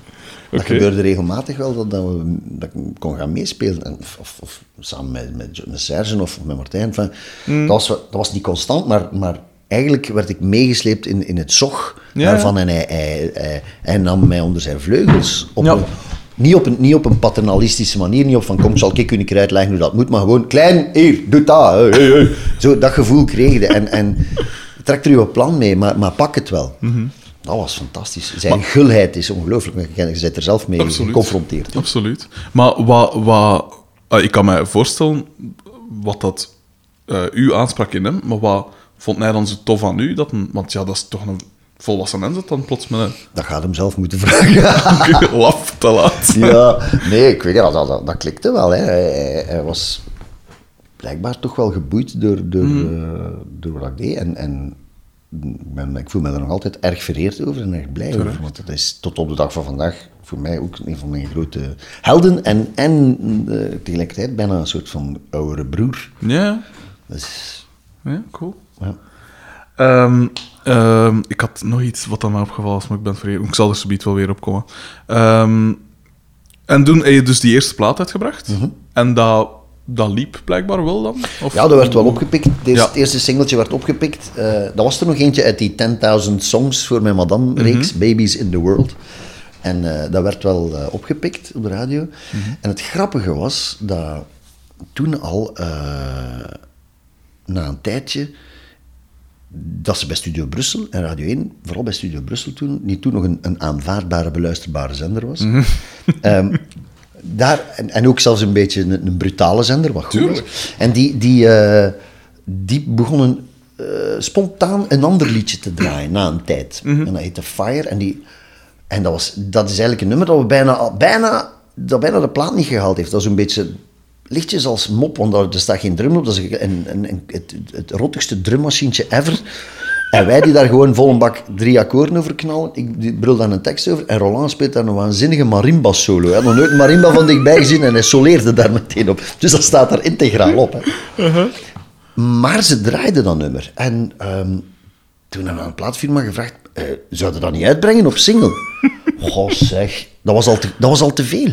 Dat gebeurde regelmatig wel, dat, dat, we, dat ik kon gaan meespelen. En, of, of, of samen met, met, met Serge of met Martijn. Enfin, Hmm. dat, was, dat was niet constant, maar, maar eigenlijk werd ik meegesleept in, in het zog Ja, daarvan. En hij, hij, hij, hij nam mij onder zijn vleugels. Op Ja. een, niet, op een, niet op een paternalistische manier, niet op van kom, zal ik keer uitleggen hoe dat moet, maar gewoon klein, hier, doe dat. hey, hey, hey. Zo, dat gevoel kreeg je. En, en trek er uw plan mee, maar, maar pak het wel. Mhm. Dat was fantastisch. Zijn gulheid is ongelooflijk. Je bent er zelf mee Absoluut. geconfronteerd. Absoluut. Maar wat, wat, eh, ik kan me voorstellen wat dat eh, u aansprak in hem, maar wat vond hij dan zo tof aan u? Dat een, want ja, dat is toch een volwassen mens dat dan plots met Dat gaat hem zelf moeten vragen. een laf te laat. ja, nee, ik weet niet, dat, dat, dat klikte wel. Hè. Hij, was blijkbaar toch wel geboeid door, door, Mhm. eh, door wat ik deed. En, en ben, ik voel me er nog altijd erg vereerd over en erg blij over. Want dat is tot op de dag van vandaag voor mij ook een van mijn grote helden. En, en eh, tegelijkertijd bijna een soort van oudere broer. Ja, Dus, ja cool. ja. Ehm, ehm, ik had nog iets wat aan mij opgevallen is, maar ik ben vergeten. Ik zal er zometeen wel weer opkomen. Ehm, en toen heb je dus die eerste plaat uitgebracht. En dat, dat liep blijkbaar wel dan? Of? Ja, dat werd wel opgepikt. Deze, Ja. Het eerste singeltje werd opgepikt. Eh, dat was er nog eentje uit die 10.000 Songs voor mijn Madame-reeks, Babies in the World. En eh, dat werd wel eh, opgepikt op de radio. En het grappige was dat toen al, na een tijdje, dat ze bij Studio Brussel en Radio 1, vooral bij Studio Brussel toen, die toen nog een, een aanvaardbare, beluisterbare zender was. Ehm, daar, en, en ook zelfs een beetje een, een brutale zender, wat goed was. En die, die, eh, die begonnen eh, spontaan een ander liedje te draaien na een tijd. En dat heette Fire. En, die, en dat, was, dat is eigenlijk een nummer dat we bijna, bijna, dat bijna de plaat niet gehaald heeft. Dat is een beetje lichtjes als mop, want daar- er staat geen drum op. Dat is een, een, een, het, het rottigste drummachientje ever. En wij die daar gewoon vol een bak drie akkoorden over knallen. Ik brul daar een tekst over. En Roland speelt daar een waanzinnige marimba solo. Hij had nog nooit een marimba van dichtbij gezien en hij soleerde daar meteen op. Dus dat staat daar integraal op. Hè. Maar ze draaiden dat nummer. En ehm, toen hebben we aan een plaatfirma gevraagd, eh, zouden dat niet uitbrengen op single? Goh zeg, dat was al te, dat was al te veel.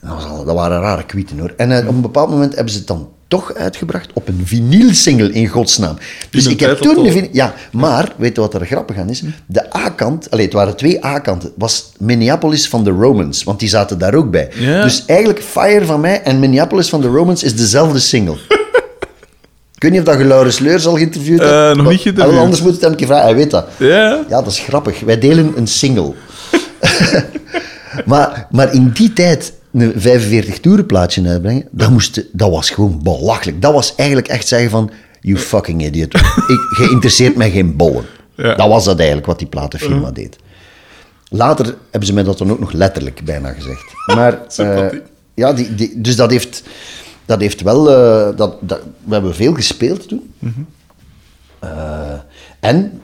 Dat, was al, dat waren rare kwieten hoor. En eh, op een bepaald moment hebben ze het dan toch uitgebracht op een vinylsingle in godsnaam. Dus ik heb toen de vinyl... Ja, maar weet je wat er grappig aan is? De A-kant, allee, het waren twee A-kanten, was Minneapolis van de Romans, want die zaten daar ook bij. Ja. Dus eigenlijk Fire van mij en Minneapolis van de Romans is dezelfde single. Ik weet niet of dat je Laurens Leurs al geïnterviewd hebt. Eh, nog niet geïnterviewd. Ah, Anders moet het hem een keer vragen, hij weet dat. Ja. Ja, dat is grappig. Wij delen een single. maar, maar in die tijd een 45 toerenplaatje uitbrengen, dat, moest, dat was gewoon belachelijk. Dat was eigenlijk echt zeggen van, you fucking idiot. Ik, je interesseert mij geen bollen. Ja. Dat was dat eigenlijk wat die platenfirma deed. Later hebben ze mij dat dan ook nog letterlijk bijna gezegd. Maar, eh, ja, die, die, dus dat heeft, dat heeft wel... eh, dat, dat, we hebben veel gespeeld toen. Eh, en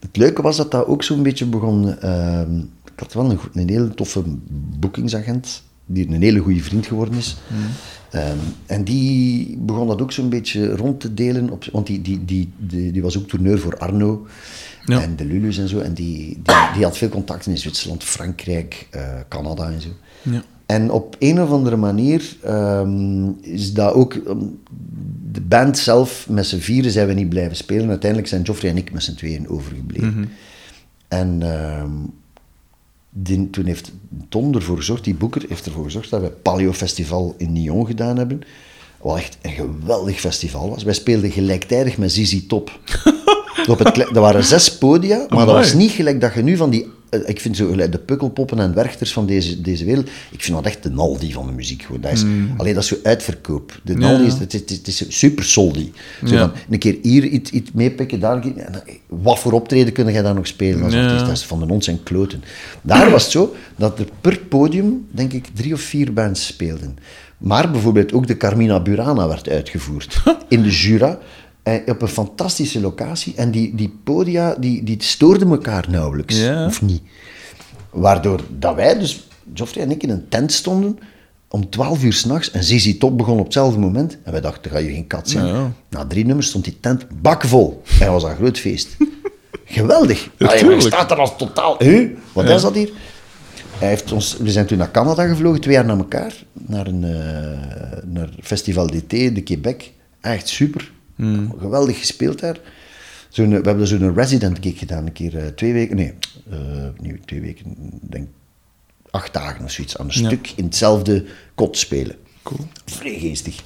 het leuke was dat dat ook zo'n beetje begon. Ik had wel een, goed- een hele toffe boekingsagent, die een hele goede vriend geworden is. Ehm, en die begon dat ook zo'n beetje rond te delen, op, want die, die, die, die, die was ook tourneur voor Arno Ja. en de Lulus en zo. En die, die, die had veel contacten in Zwitserland, Frankrijk, eh, Canada en zo. Ja. En op een of andere manier ehm, is dat ook... ehm, de band zelf, met z'n vieren zijn we niet blijven spelen. Uiteindelijk zijn Joffrey en ik met z'n tweeën overgebleven. En ehm, die- toen heeft Ton ervoor gezorgd, die boeker heeft ervoor gezorgd dat we het Paleo Festival in Nyon gedaan hebben. Wat echt een geweldig festival was. Wij speelden gelijktijdig met Zizi Top. Op het, er waren zes podia, maar dat was niet gelijk dat je nu van die... eh, Ik vind zo de pukkelpoppen en werchters van deze, deze wereld, ik vind dat echt de Naldi van de muziek. Gewoon. Dat is, Alleen dat is zo uitverkoop. De Naldi is, het, is- het is super soldi. Zo Ja. van, een keer hier iets, iets meepikken, daar Wat voor optreden kun jij daar nog spelen als Ja. Dat is van de ons en kloten. Daar was het zo dat er per podium, denk ik, drie of vier bands speelden. Maar bijvoorbeeld ook de Carmina Burana werd uitgevoerd. In de Jura. Eh, Op een fantastische locatie. En die, die podia, die, die stoorden elkaar nauwelijks. Ja. Of niet. Waardoor dat wij dus, Geoffrey en ik, in een tent stonden om 12 uur s'nachts en Zizi Top begon op hetzelfde moment. En wij dachten, ga je geen kat zijn. Ja. Na drie nummers stond die tent bakvol. En was een groot feest. Geweldig. Ja, Allee, staat er als totaal... Huh? Wat Ja. is dat hier? Hij heeft ons, we zijn toen naar Canada gevlogen, twee jaar na elkaar. Naar een eh, naar Festival d'été de Quebec. Echt super. Hmm. Geweldig gespeeld daar. Zo'n, we hebben zo'n resident gig gedaan, een keer eh, twee weken. Nee, niet twee weken, denk acht dagen of zoiets. Aan een Ja. stuk in hetzelfde kot spelen. Cool. Vrij geestig.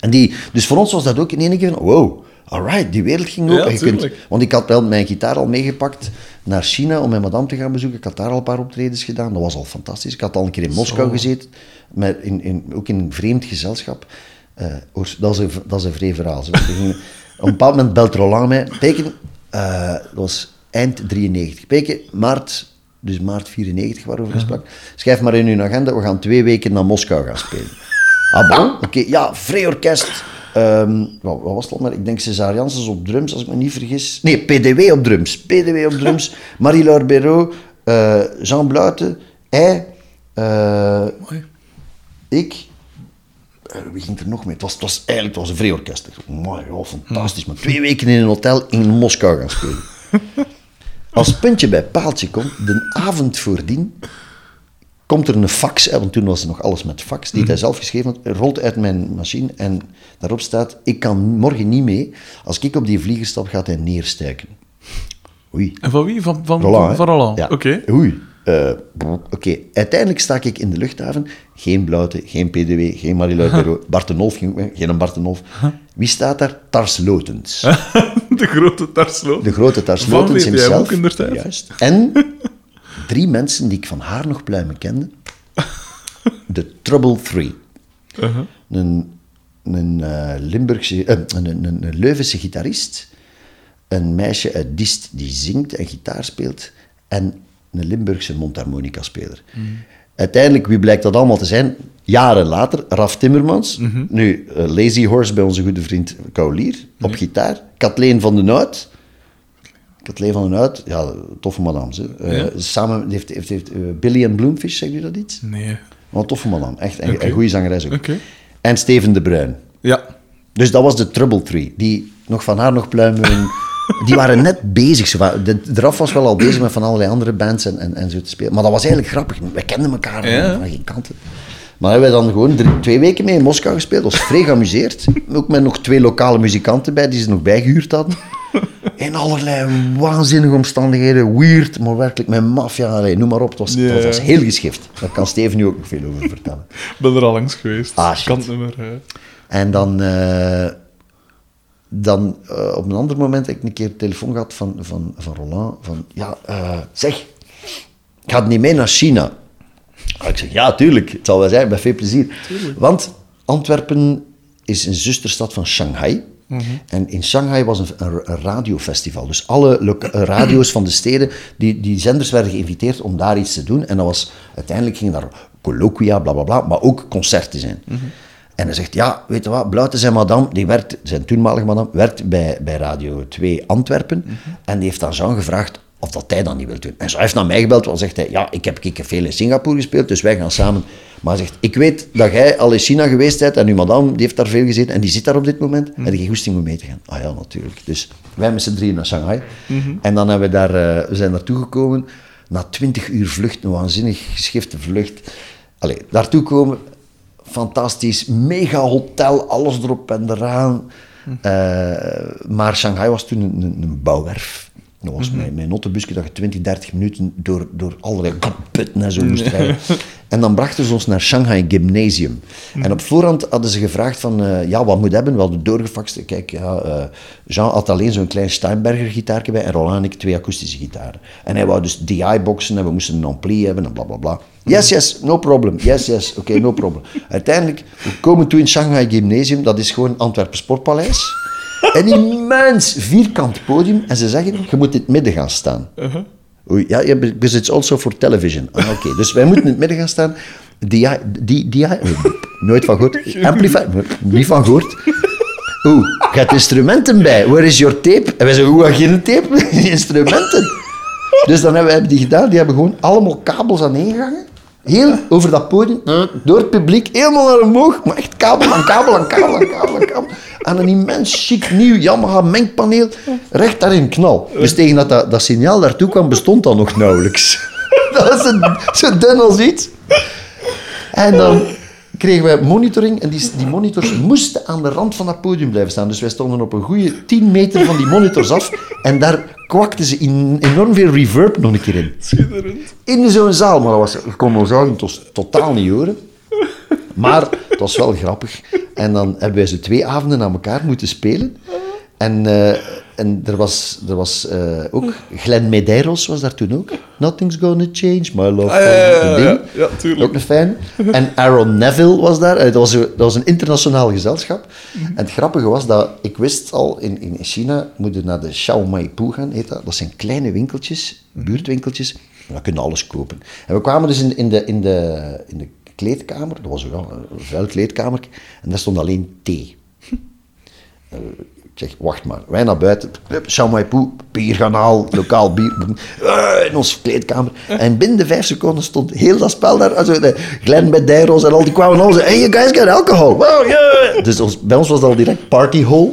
En die, dus voor ons was dat ook in één keer van, wow, alright, die wereld ging open. Ja, kunt- want ik had wel mijn gitaar al meegepakt naar China om mijn madame te gaan bezoeken. Ik had daar al een paar optredens gedaan. Dat was al fantastisch. Ik had al een keer in Moskou Zo. gezeten, met in, in, ook in een vreemd gezelschap. Hoor, dat, is een, dat is een vrij verhaal. Zo. Op een bepaald moment belt Roland mij. Peken, eh, dat was eind 93. Peken, maart, dus maart 94 waarover we sprak. Schrijf maar in uw agenda, we gaan twee weken naar Moskou gaan spelen. Ah bon? Oké, ja, vrij orkest. Ehm, wat, wat was het al maar? Ik denk Janssens op drums, als ik me niet vergis. Nee, PDW op drums. PDW op drums. Marie-Laure Béraud, eh, Jean Bluiten, hij, eh, Mooi. ik... eh, wie ging er nog mee? Het was, het was eigenlijk het was een Mooi, ja, fantastisch. Maar twee weken in een hotel in Moskou gaan spelen. Als puntje bij paaltje komt, de avond voordien komt er een fax, hè, want toen was er nog alles met fax, die hij zelf geschreven had, rolt uit mijn machine en daarop staat, ik kan morgen niet mee, als ik op die vlieger stap, gaat hij neerstuiken. Oei. En van wie? Van, van, Roland, van, van Roland. Ja. Oké. Oei. Eh, Oké, uiteindelijk sta ik in de luchthaven. Geen Blauwte, geen PDW, geen Marie-Laure Béraud. Bart de Nolf ging ook geen Bart de Nolf. Wie staat daar? Tars Lotens. de grote Tarslo. De grote Tars Lotens himself. ook inderdaad. Juist. En drie mensen die ik van haar nog pluimen kende. De Trouble Three. Uh-huh. Een, een, eh, Limburgse, eh, een, een, een, een Leuvense gitarist. Een meisje uit Diest die zingt en gitaar speelt. En een Limburgse mondharmonica-speler. Uiteindelijk, wie blijkt dat allemaal te zijn? Jaren later, Raf Timmermans. Nu, eh, Lazy Horse bij onze goede vriend Kaulier op gitaar. Kathleen van den Oud. Kathleen van den Oud, ja, toffe madame. Ze. Eh, Ja. Samen heeft, heeft, heeft eh, Billy and Bloomfish, zegt u dat iets? Nee. Wat een toffe madame, echt. En een goede zangeres ook. En Steven de Bruin. Ja. Dus dat was de Trouble Tree. Die nog van haar nog pluimen. Die waren net bezig. Zo, van- de, de Raf was wel al bezig met van allerlei andere bands en, en, en zo te spelen. Maar dat was eigenlijk grappig. Wij kenden elkaar Ja. van geen kanten. Maar hebben wij dan gewoon drie- twee weken mee in Moskou gespeeld. Dat was vrij geamuseerd. Ook met nog twee lokale muzikanten bij die ze nog bijgehuurd hadden. In allerlei waanzinnige omstandigheden. Weird, maar werkelijk met maffia. Noem maar op. Het was, het was heel geschift. Daar kan Steven nu ook nog veel over vertellen. Ik ben er al langs geweest. Ah, shit. En dan, eh, dan eh, op een ander moment heb ik een keer telefoon gehad van, van, van Roland. Van, ja, eh, zeg, gaat niet mee naar China? Ah, Ik zeg, ja, tuurlijk. Het zal wel zijn, met veel plezier. Want Antwerpen is een zusterstad van Shanghai. En in Shanghai was een, een, een radiofestival. Dus alle eh, radio's van de steden, die, die zenders werden geïnviteerd om daar iets te doen. En dat was, uiteindelijk gingen daar colloquia, bla bla bla, maar ook concerten zijn. En hij zegt, ja, weet je wat, Bluiten zijn madame, die werkt, zijn toenmalige madame, werkt bij, bij Radio 2 Antwerpen. En die heeft aan Jean gevraagd of dat hij dat niet wil doen. En zo heeft naar mij gebeld, want zegt hij, ja, ik heb, veel in Singapore gespeeld, dus wij gaan samen. Maar hij zegt, ik weet dat jij al in China geweest bent en uw madame, die heeft daar veel gezeten en die zit daar op dit moment. En die goesting om mee te gaan. Ah ja, natuurlijk. Dus wij met z'n drieën naar Shanghai. En dan hebben we daar, eh, we zijn naartoe gekomen, na twintig uur vlucht, een waanzinnig geschifte vlucht. Allee, daartoe komen, fantastisch, mega hotel, alles erop en eraan. Eh, maar Shanghai was toen een, een, bouwwerf. Dat was mijn, mijn notenbusje dat je 20, 30 minuten door, door allerlei kaputten en zo moest rijden. En dan brachten ze ons naar Shanghai Gymnasium. En op voorhand hadden ze gevraagd van, eh, ja, wat moet hebben? We hadden doorgefaxt. Kijk, ja, eh, Jean had alleen zo'n klein Steinberger gitaartje bij en Roland en ik twee akoestische gitaren. En hij wou dus DI-boxen en we moesten een ampli hebben en bla bla bla. Yes, yes, no problem. Yes, yes, oké, no problem. Uiteindelijk, we komen toe in Shanghai Gymnasium, dat is gewoon Antwerpen Sportpaleis. Een immens vierkant podium en ze zeggen, je moet in het midden gaan staan. Oei, ja, because it's also for television. Ah, Oké, dus wij moeten in het midden gaan staan. Die, die, die, nooit van gehoord. Amplifier, niet van gehoord. Oeh, je hebt instrumenten bij. Where is your tape? En wij zeggen, hoe heb je geen tape? instrumenten. Dus dan hebben we die gedaan. Die hebben gewoon allemaal kabels aan ingehangen. Heel over dat podium, door het publiek, helemaal naar omhoog. Maar echt kabel aan kabel aan kabel aan kabel aan kabel. En een immens chic nieuw Yamaha mengpaneel, recht daarin knal. Dus tegen dat, dat signaal daartoe kwam, bestond dat nog nauwelijks. Dat was zo, zo dun als iets. En dan kregen wij monitoring en die, die monitors moesten aan de rand van dat podium blijven staan. Dus wij stonden op een goede 10 meter van die monitors af en daar kwakten ze in, enorm veel reverb nog een keer in. Schitterend. In zo'n zaal, maar dat was, kon ons was totaal niet horen. Maar het was wel grappig. En dan hebben wij zo twee avonden aan elkaar moeten spelen. En, eh, en er was, er was eh, ook Glenn Medeiros was daar toen ook. Nothing's gonna change, my love. Ah, ja, ja, ja, tuurlijk. Ook een fan. En Aaron Neville was daar. Eh, Dat was, een- dat was een internationaal gezelschap. En het grappige was dat ik wist al, in, in China moet je naar de Xiaomaipu gaan, heet dat. Dat zijn kleine winkeltjes, buurtwinkeltjes. En daar kun je alles kopen. En we kwamen dus in, in, de, in, de, in de kleedkamer. Dat was wel een vuil kleedkamer. En daar stond alleen thee. Ik zeg, wacht maar. Wij naar buiten. Hup, Xiaomaipu, bier gaan halen, lokaal bier. Eh, in onze kleedkamer. En binnen vijf seconden stond heel dat spel daar. Also, de Glenn en al die kwamen al hey, you guys got alcohol. Yeah. Dus ons, bij ons was dat al direct party hole.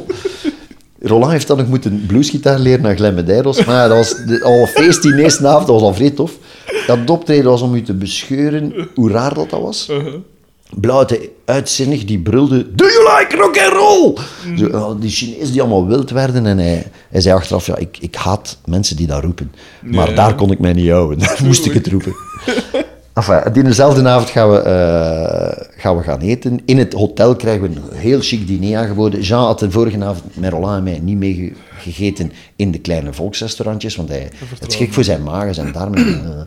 Roland heeft dan nog moeten bluesgitaar leren naar Glenn Medeiros. Maar dat was al feest die eerste avond. Dat was al vrij tof. Dat optreden was om u te bescheuren hoe raar dat, dat was. Blauwte uitzinnig, die brulde... Do you like rock and roll? Zo, oh, die Chinezen die allemaal wild werden. En hij, hij zei achteraf, ja, ik, ik haat mensen die dat roepen. Maar daar kon ik mij niet houden. Daar moest ik het roepen. Enfin, die dezelfde avond gaan we, eh, gaan we gaan eten. In het hotel krijgen we een heel chic diner aangeboden. Jean had de vorige avond met Roland en mij niet mee ge- gegeten in de kleine volksrestaurantjes, want hij, het is gek voor zijn maag en zijn darmen.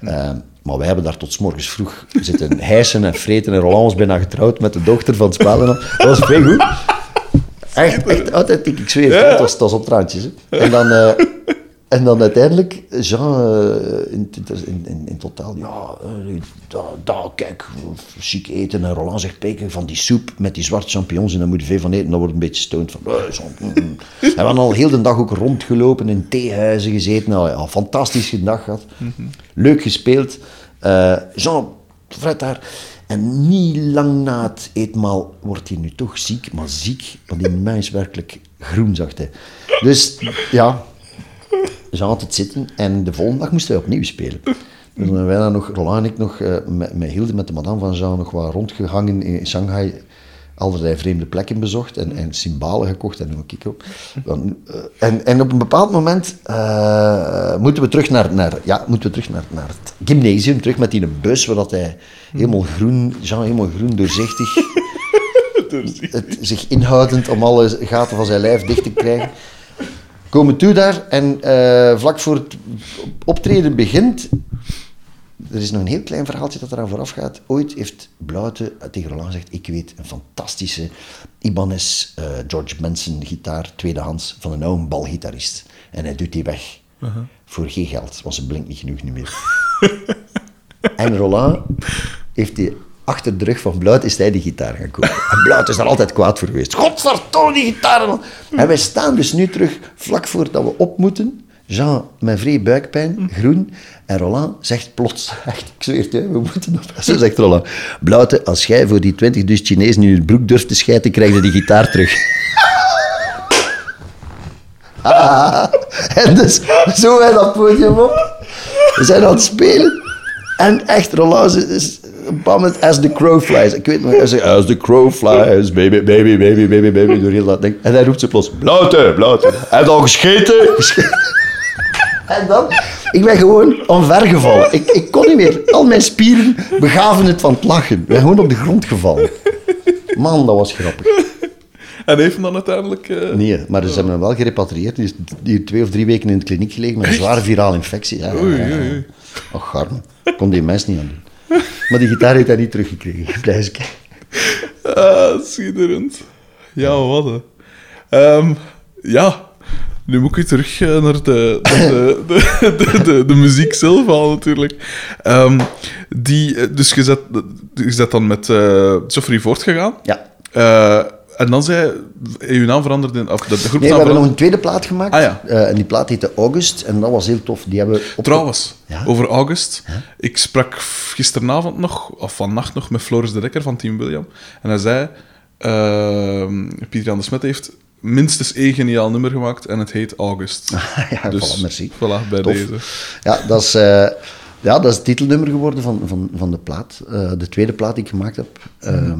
Eh, eh, maar wij hebben daar tot morgens vroeg zitten hijsen en vreten. En Roland was bijna getrouwd met de dochter van het spel. En al. dat was vrij goed. Echt, echt authentiek, ik zweer. Ja. Het was, het was op traantjes. Hè. En dan... eh, en dan uiteindelijk, Jean, eh, in, in, in, in totaal, ja, eh, daar, kijk, chic eten. En Roland zegt, kijk, van die soep met die zwarte champignons, en daar moet je veel van eten, dan wordt een beetje stoned van, mm, mm. En we hebben al heel de dag ook rondgelopen, in theehuizen gezeten, nou, ja, fantastische dag gehad. Leuk gespeeld. Eh, Jean, Fred daar. En niet lang na het eetmaal wordt hij nu toch ziek, maar ziek, want die is werkelijk groen, zag hij. Dus ja, Jean had het zitten en de volgende dag moesten wij opnieuw spelen. Dus wij dan nog, Roland en ik nog, eh, met, met Hilde, met de madame van Jean, nog wat rondgehangen in Shanghai. Allerlei vreemde plekken bezocht en, en cymbalen gekocht en noem ik op. Dan, eh, en, en op een bepaald moment eh, moeten we terug naar, naar, ja, moeten we terug naar, naar het gymnasium, terug met die bus, waar dat hij helemaal groen, Jean helemaal groen doorzichtig, het, zich inhoudend om alle gaten van zijn lijf dicht te krijgen komen toe daar en eh, vlak voor het optreden begint, er is nog een heel klein verhaaltje dat eraan vooraf gaat. Ooit heeft Blauwte tegen Roland gezegd, ik weet een fantastische Ibanez eh, George Benson gitaar, tweedehands, van een oude balgitarist. En hij doet die weg. Voor geen geld, want ze blinkt niet genoeg niet meer. En Roland heeft die achter de rug van Bluit is hij die gitaar gaan kopen. En Bluit is daar altijd kwaad voor geweest. Godverdomme, die gitaar! En wij staan dus nu terug, vlak voordat we op moeten. Jean met vrij buikpijn, groen. En Roland zegt plots, echt, ik zweer het, we moeten op. Zo zegt Roland, Bloute, als jij voor die 20 dus Chinezen in je broek durft te schijten, krijg je die gitaar terug. Ah, en dus, zo wij dat podium op. We zijn aan het spelen. En echt, Roland is, op een as the crow flies. Ik weet nog, hij zegt, as the crow flies, baby, baby, baby, baby, baby, door heel dat ding. En hij roept ze plots, Bloute, Bloute, heb je al gescheten? En dan, ik ben gewoon omvergevallen. Ik, ik kon niet meer. Al mijn spieren begaven het van het lachen. Ik ben gewoon op de grond gevallen. Man, dat was grappig. En heeft hem dan uiteindelijk... eh, Nee, maar ze hebben hem wel gerepatrieerd. Die is die twee of drie weken in de kliniek gelegen met een zware virale infectie. Ja, ja, ja, ja. Och. Kon die mens niet aan doen. Maar die gitaar heeft hij niet teruggekregen. Kijken. Ah, schitterend. Ja, wat hè. Ehm, ja, nu moet ik terug eh, naar de, de, de, de, de, muziek zelf halen, natuurlijk. Ehm, die, eh, dus je zet, je zet dan met eh Sophie voortgegaan. Ja. En dan zei je naam veranderd in... Of de, groep Nee, we hebben nog een tweede plaat gemaakt. Ah, ja. En die plaat heette August. En dat was heel tof. Die hebben op... Trouwens, Ja? over August. Ik sprak gisteravond nog, of vannacht nog, met Floris de Dekker van Team William. En hij zei... ehm Pieter Jan de Smet heeft minstens één geniaal nummer gemaakt en het heet August. ja, Dus, voilà, merci. Voilà, bij Tof. deze. Ja, dat is, eh, ja, dat is het titelnummer geworden van, van, van de plaat. Eh, de tweede plaat die ik gemaakt heb. Ehm,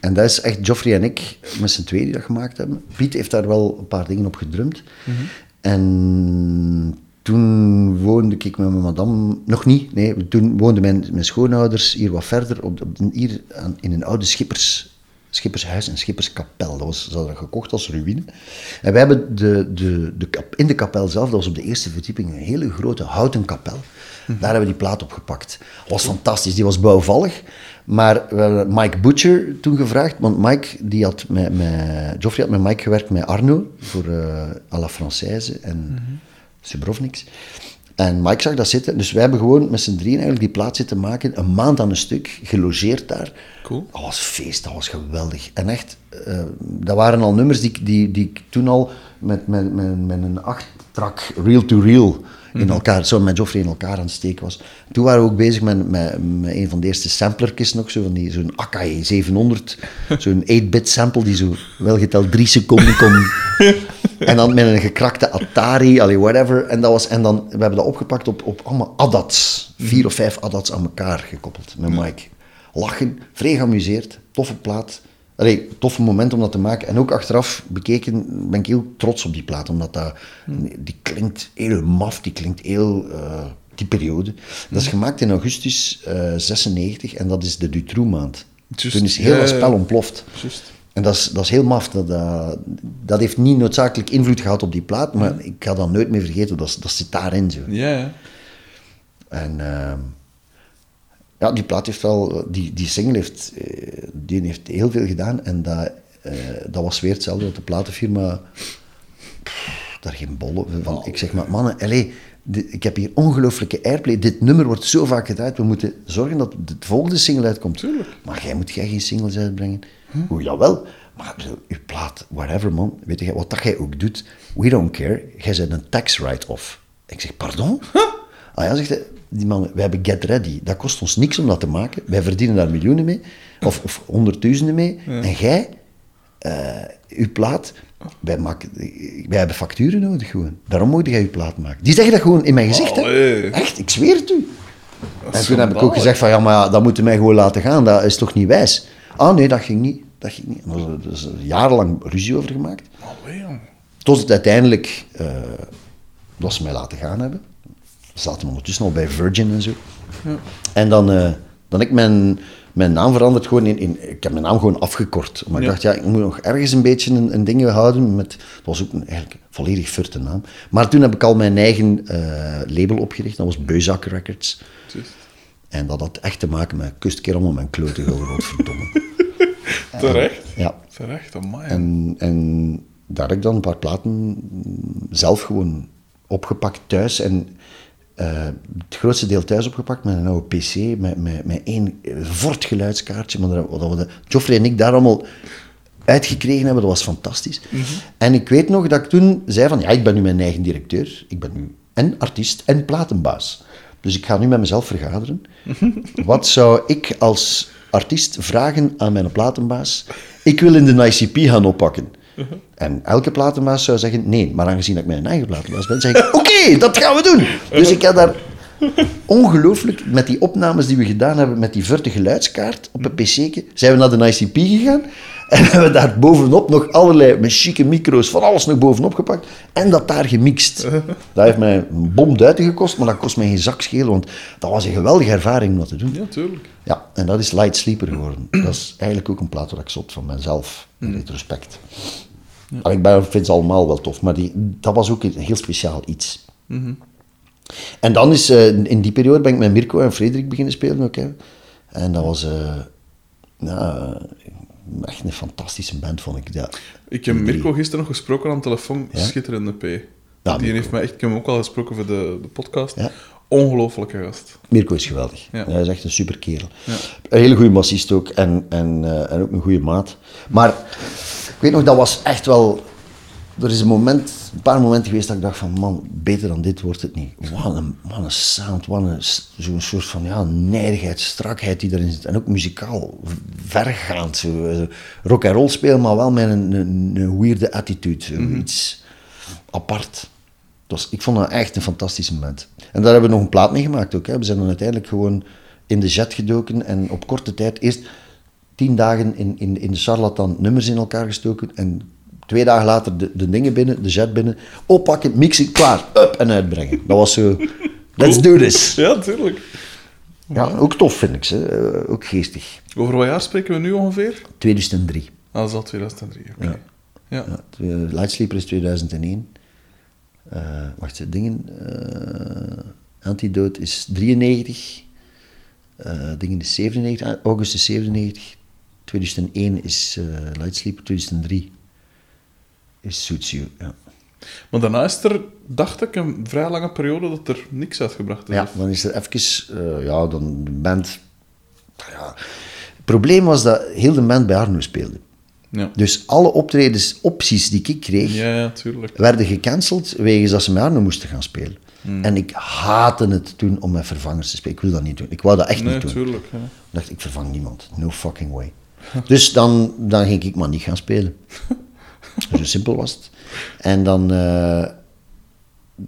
en dat is echt Geoffrey en ik met z'n tweeën die dat gemaakt hebben. Piet heeft daar wel een paar dingen op gedrumd. En toen woonde ik met mijn madame... Nog niet, nee. Toen woonden mijn, mijn schoonouders hier wat verder. Op, op, hier aan- in een oude schippers... Schippershuis en Schipperskapel. Dat was, ze hadden dat gekocht als ruïne. En wij hebben de, de, de, in de kapel zelf, dat was op de eerste verdieping, een hele grote houten kapel. Daar hebben we die plaat op gepakt. Dat was fantastisch, die was bouwvallig. Maar we hebben Mike Butcher toen gevraagd, want Mike, die had met, met, Geoffrey had met Mike gewerkt met Arno voor eh à la Française en Subrovniks. En Mike zag dat zitten, dus wij hebben gewoon met z'n drieën eigenlijk die plaat zitten maken, een maand aan een stuk, gelogeerd daar. Cool. Dat was feest, dat was geweldig. En echt, eh, dat waren al nummers die, ik- die, die ik toen al met, met, met, met een acht-track reel-to-reel in elkaar, zo met Joffrey in elkaar aan het steken was. Toen waren we ook bezig met, met, met een van de eerste samplertjes nog, zo van die, zo'n Akai 700, zo'n 8-bit sample die zo welgeteld drie seconden kon... En dan met een gekrakte Atari, allee, whatever. En, dat was, en dan, we hebben dat opgepakt op, op allemaal ADATs. Vier of vijf ADATs aan elkaar gekoppeld met Mike. Lachen, vrij geamuseerd, toffe plaat. Allee, toffe moment om dat te maken. En ook achteraf bekeken ben ik heel trots op die plaat. Omdat dat, die klinkt heel maf, die klinkt heel... eh, die periode. Dat is gemaakt in augustus eh 96 en dat is de Dutroux maand. Toen is heel ja. spel ontploft. En dat is, dat is heel maf. Dat, dat, dat heeft niet noodzakelijk invloed gehad op die plaat, maar ik ga dat nooit meer vergeten. Dat, dat zit daarin zo. Ja, ja. En ehm, ja, die plaat heeft wel, die, die single heeft, eh, die heeft heel veel gedaan. En dat, eh, dat was weer hetzelfde dat de platenfirma pff, daar geen bollen van. Ik zeg maar, mannen, allee, dit- ik heb hier ongelooflijke airplay. Dit nummer wordt zo vaak gedraaid. We moeten zorgen dat de volgende single uitkomt. Maar jij moet jij geen singles uitbrengen. Oeh, jawel. Maar uw plaat, whatever man, weet je, wat dat jij ook doet, we don't care. Jij bent een tax write-off. Ik zeg, pardon? Ah ja, zegt hij, die man, wij hebben Get Ready. Dat kost ons niks om dat te maken. Wij verdienen daar miljoenen mee, of, of honderdduizenden mee. En jij, eh, uw plaat, wij, maken, wij hebben facturen nodig gewoon. Daarom moet jij uw plaat maken. Die zeggen dat gewoon in mijn gezicht. Hè? Echt, ik zweer het u. En toen heb ik ook gezegd van, ja, maar ja, dat moeten mij gewoon laten gaan. Dat is toch niet wijs? Ah nee, dat ging niet. Dat ging niet. En daar is jarenlang ruzie over gemaakt. Allee, jong. Tot het uiteindelijk, eh dat ze mij laten gaan hebben. We zaten ondertussen al bij Virgin en zo. En dan, eh, dan heb ik mijn, mijn naam veranderd. Gewoon in, in, ik heb mijn naam gewoon afgekort. Maar ik Ja. dacht, ja, ik moet nog ergens een beetje een, een ding houden. Met, dat was ook een, eigenlijk volledig furte naam. Maar toen heb ik al mijn eigen eh, label opgericht. Dat was Beuzak Records. En dat had echt te maken met kustkerel om mijn klote verdomme. Terecht. Ja. Terecht, amai. En, en daar heb ik dan een paar platen zelf gewoon opgepakt thuis. En eh, het grootste deel thuis opgepakt met een oude pc, met, met, met één fort geluidskaartje. Maar dat, dat we de, Joffrey en ik daar allemaal uitgekregen hebben, dat was fantastisch. En ik weet nog dat ik toen zei van, ja, ik ben nu mijn eigen directeur. Ik ben nu en artiest en platenbaas. Dus ik ga nu met mezelf vergaderen. Wat zou ik als artiest vragen aan mijn platenbaas? Ik wil in de ICP gaan oppakken. En elke platenbaas zou zeggen, nee, maar aangezien ik mijn eigen platenbaas ben, zeg ik, oké, dat gaan we doen. Dus ik heb daar ongelooflijk, met die opnames die we gedaan hebben, met die verte geluidskaart op een pc'tje, zijn we naar de ICP gegaan en hebben we daar bovenop nog allerlei, met chique micro's, van alles nog bovenop gepakt en dat daar gemixt. Dat heeft mij een bom duiten gekost, maar dat kost mij geen zak schelen, want dat was een geweldige ervaring om dat te doen. Ja, tuurlijk. Ja, en dat is Light Sleeper geworden. Dat is eigenlijk ook een plaat waar ik zot van mezelf, in retrospect. Allee, Ik ben- vind ze allemaal wel tof, maar die, dat was ook een heel speciaal iets. En dan is, eh, in die periode ben ik met Mirko en Frederik beginnen spelen ook. Hè. En dat was ja, echt een fantastische band, vond ik. Ja. Ik heb Mirko gisteren nog gesproken aan de telefoon. Schitterende P. Ja, die heeft mij echt, ik heb hem ook al gesproken voor de, de podcast. Ja. Ongelooflijke gast. Mirko is geweldig. Ja. Hij is echt een super kerel. Een hele goede bassist ook en, en, eh, en ook een goede maat. Maar weet nog, dat was echt wel... Er is een moment, een paar momenten geweest dat ik dacht van, man, beter dan dit wordt het niet. Wat een, wat een sound, wat een, zo'n soort van, ja, nijdigheid, strakheid die erin zit. En ook muzikaal, vergaand. Zo, eh, rock en roll spelen, maar wel met een, een, een weirde attitude. Zo, Iets apart. Het was, ik vond dat echt een fantastische moment. En daar hebben we nog een plaat mee gemaakt ook. Hè. We zijn dan uiteindelijk gewoon in de jet gedoken en op korte tijd eerst tien dagen in, in, in de charlatan nummers in elkaar gestoken en twee dagen later de, de dingen binnen, de jet binnen, oppakken, mixen, klaar, up en uitbrengen. Dat was zo, let's do this. Ja, tuurlijk. Ja, ook tof vind ik ze, eh, ook geestig. Over wat jaar spreken we nu ongeveer? 2003. Ah, dat is al 2003. Oké. Ja. Ja. Ja, Lightsleeper is 2001. Eh, wacht, dingen. eh Antidote is 93. eh dingen is 97. ah, August is 97. 2001 is Lightsleeper. 2003 is Suits You. Ja. Maar daarna is er, dacht ik, een vrij lange periode dat er niks uitgebracht is. ja, dan is er even. eh, ja, dan de band. Ja. Het probleem was dat heel de band bij Arno speelde. Ja. Dus alle optredens, opties die ik kreeg. Ja, werden gecanceld wegens dat ze met Arno moesten gaan spelen. Hmm. En ik haatte het toen om met vervangers te spelen. Ik wil dat niet doen. Ik wou dat echt Nee, niet doen. tuurlijk. Ja. Ik dacht, ik vervang niemand. No fucking way. Dus dan, dan ging ik maar niet gaan spelen. Zo simpel was het. En dan, eh,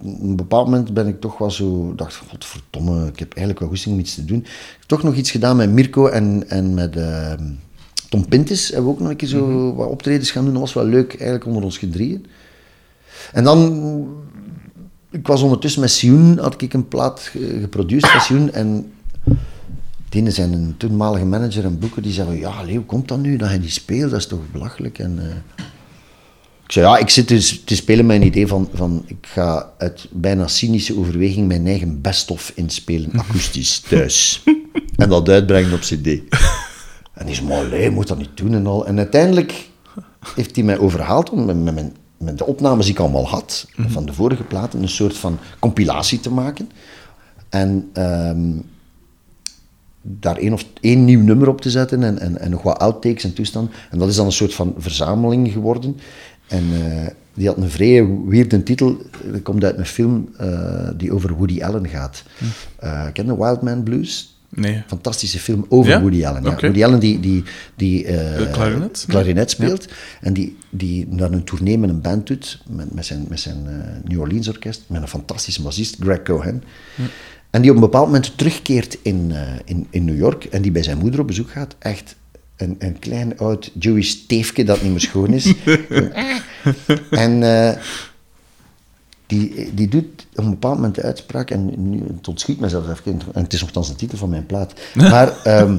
op een bepaald moment ben ik toch wel zo, dacht, godverdomme, ik heb eigenlijk wel goesting om iets te doen. Ik heb toch nog iets gedaan met Mirko en, en met eh, Tom Pintis. Hebben we ook nog een keer zo wat optredens gaan doen. Dat was wel leuk, eigenlijk onder ons gedrieën. En dan, ik was ondertussen met Sioen, had ik een plaat ge- geproduceerd met Sioen. En die zijn een toenmalige manager en boeker, die zei van, ja, hoe komt dat nu dat hij die speelt? Dat is toch belachelijk? En, eh, ik zei, ja, ik zit dus te spelen met een idee van, van ik ga uit bijna cynische overweging mijn eigen best-of inspelen, akoestisch, thuis. en dat uitbrengen op cd. En die maar allee, je moet dat niet doen en al. En uiteindelijk heeft hij mij overhaald om met, met, mijn- met de opnames die ik allemaal had, van de vorige platen, een soort van compilatie te maken. En ehm, daar één, of, één nieuw nummer op te zetten en, en, en nog wat outtakes en toestanden. En dat is dan een soort van verzameling geworden. En eh, die had een vrij weirde titel. Dat komt uit een film eh, die over Woody Allen gaat. Eh ken je Wild Man Blues? Nee. Fantastische film over Ja? Woody Allen. Ja. Woody Allen die, die, die De klarinet? klarinet speelt. En die, die naar een tournee met een band doet, met, met zijn, met zijn New Orleans orkest, met een fantastische bassist, Greg Cohen. En die op een bepaald moment terugkeert in, in, in New York en die bij zijn moeder op bezoek gaat. Echt een, een klein oud Jewish teefje dat niet meer schoon is. en eh, die, die doet op een bepaald moment de uitspraak, en nu, het ontschiet me zelfs even, en het is nogthans de titel van mijn plaat, maar ehm,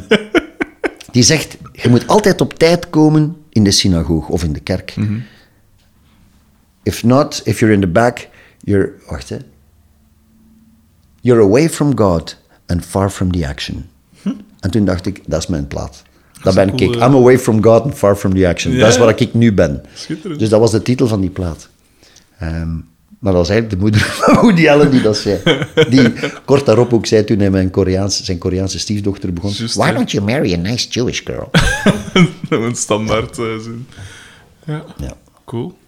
die zegt, je moet altijd op tijd komen in de synagoog of in de kerk. If not, if you're in the back, you're, wacht hè, you're away from God and far from the action. En toen dacht ik, dat is mijn plaat. Dat ben ik. I'm away from God and far from the action. Ja, Dat is waar ik nu ben. Schitterend. Dus dat was de titel van die plaat. Ehm, maar dat was eigenlijk de moeder van Woody Allen die dat zei. Die kort daarop ook zei toen hij mijn zijn Koreaanse stiefdochter begon. Why don't you marry a nice Jewish girl? een standaard eh, zin. Ja. ja. Cool.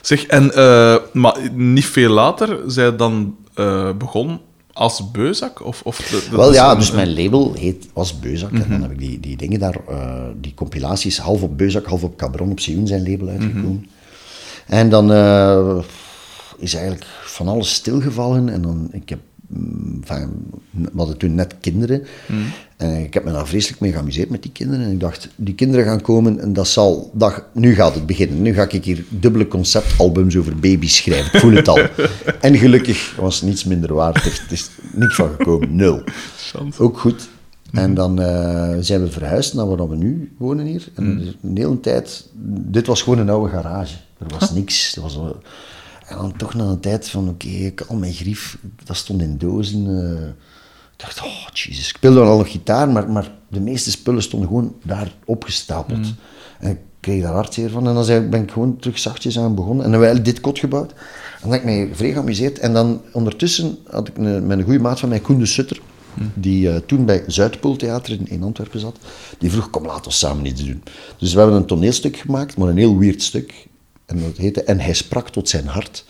Zeg, en eh, maar niet veel later, zij dan eh begon als beuzak? Of, of de- de- Wel ja, dus mijn label heet, was Beuzak. En dan heb ik die, die dingen daar, eh, die compilaties, half op Beuzak, half op Cabron, op Sioen zijn label uitgekomen. En dan eh, is eigenlijk van alles stilgevallen. En dan, ik heb, van, we hadden toen net kinderen. En ik heb me daar vreselijk mee geamuseerd met die kinderen. En ik dacht, die kinderen gaan komen en dat zal, dat, nu gaat het beginnen. Nu ga ik hier dubbele conceptalbums over baby's schrijven. Ik voel het al. en gelukkig was niets minder waar. Het is, niks van gekomen, nul. Ook goed. En dan eh, zijn we verhuisd naar waar we nu wonen hier. En dus een hele tijd, dit was gewoon een oude garage. Er was niks. Er was, wel- en dan toch na een tijd van, oké, ik al mijn grief, dat stond in dozen. eh. ik dacht, oh jezus, ik speelde al nog gitaar, maar, maar de meeste spullen stonden gewoon daar opgestapeld. En ik kreeg daar hartzeer van. En dan zei ben ik gewoon terug zachtjes aan begonnen. En dan hebben we dit kot gebouwd. En dan heb ik mij vrij geamuseerd. En dan ondertussen had ik een, met een goede maat van mij, Koen de Sutter, die eh, toen bij Zuidpooltheater in, in Antwerpen zat, die vroeg, kom laat ons samen iets doen. Dus we hebben een toneelstuk gemaakt, maar een heel weird stuk. En dat heette En hij sprak tot zijn hart.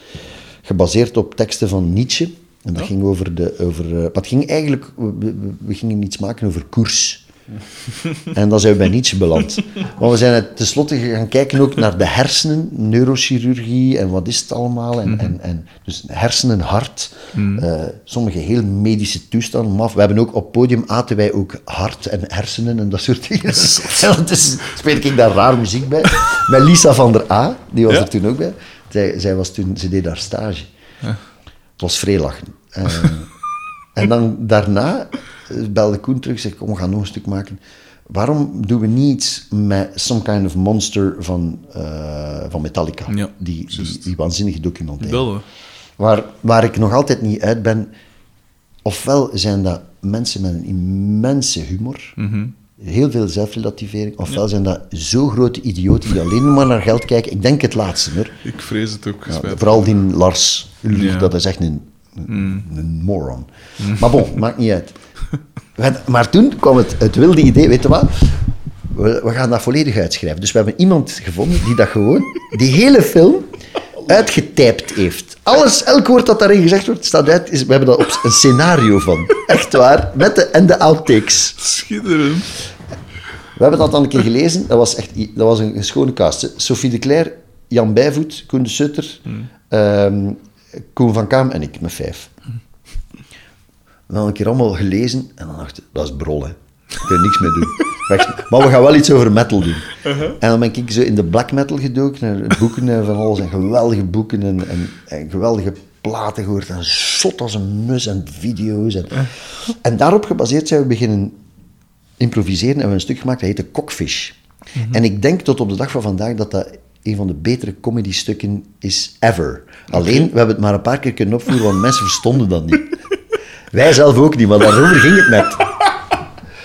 Gebaseerd op teksten van Nietzsche. En dat ging over de... Over, uh, maar het ging eigenlijk... We, we, we gingen iets maken over koers. En dan zijn we bij Nietzsche beland. Maar we zijn tenslotte gaan kijken ook naar de hersenen, neurochirurgie en wat is het allemaal. En, en, en dus hersenen, hart, uh, sommige heel medische toestanden. Maf. We hebben ook op podium aten wij ook hart en hersenen en dat soort dingen. en dus speel ik daar raar muziek bij. Met Lisa van der A, die was Ja. er toen ook bij. Zij, zij was toen, ze deed daar stage. Het was vrij lachen. Eh, en dan daarna eh, belde Koen terug zei, kom, we gaan nog een stuk maken. Waarom doen we niet iets met Some Kind of Monster van, eh, van Metallica? Ja, die, die, die waanzinnige documentaire. Waar, waar ik nog altijd niet uit ben, ofwel zijn dat mensen met een immense humor, Mhm. heel veel zelfrelativering, ofwel zijn dat zo grote idioten die alleen maar naar geld kijken. Ik denk het laatste, hoor. Ik vrees het ook. Ja, vooral die Lars Ulrich, Ja. Mm. dat is echt een, een, een moron. Maar bon, maakt niet uit. Maar toen kwam het, het wilde idee, weet je wat? We, we gaan dat volledig uitschrijven. Dus we hebben iemand gevonden die dat gewoon, die hele film, uitgetypt heeft. Alles, elk woord dat daarin gezegd wordt, staat uit. Is, we hebben daar op een scenario van. Echt waar. Met de, en de outtakes. Schitterend. We hebben dat dan een keer gelezen. Dat was, echt, dat was een, een schone cast. Sophie de Cler, Jan Bijvoet, Koen de Sutter, ehm, Koen van Kaam en ik met vijf. We hadden een keer allemaal gelezen en dan dacht ik, dat is brol, hè. Ik kan niks mee doen. Maar we gaan wel iets over metal doen. En dan ben ik zo in de black metal gedoken, en boeken en van alles, en geweldige boeken en, en, en geweldige platen gehoord, en zot als een mus en video's. En, en daarop gebaseerd zijn we beginnen improviseren en we hebben een stuk gemaakt dat heette Cockfish. En ik denk tot op de dag van vandaag dat dat een van de betere comedy-stukken is ever. Alleen, we hebben het maar een paar keer kunnen opvoeren, want mensen verstonden dat niet. Wij zelf ook niet, maar daarover ging het net.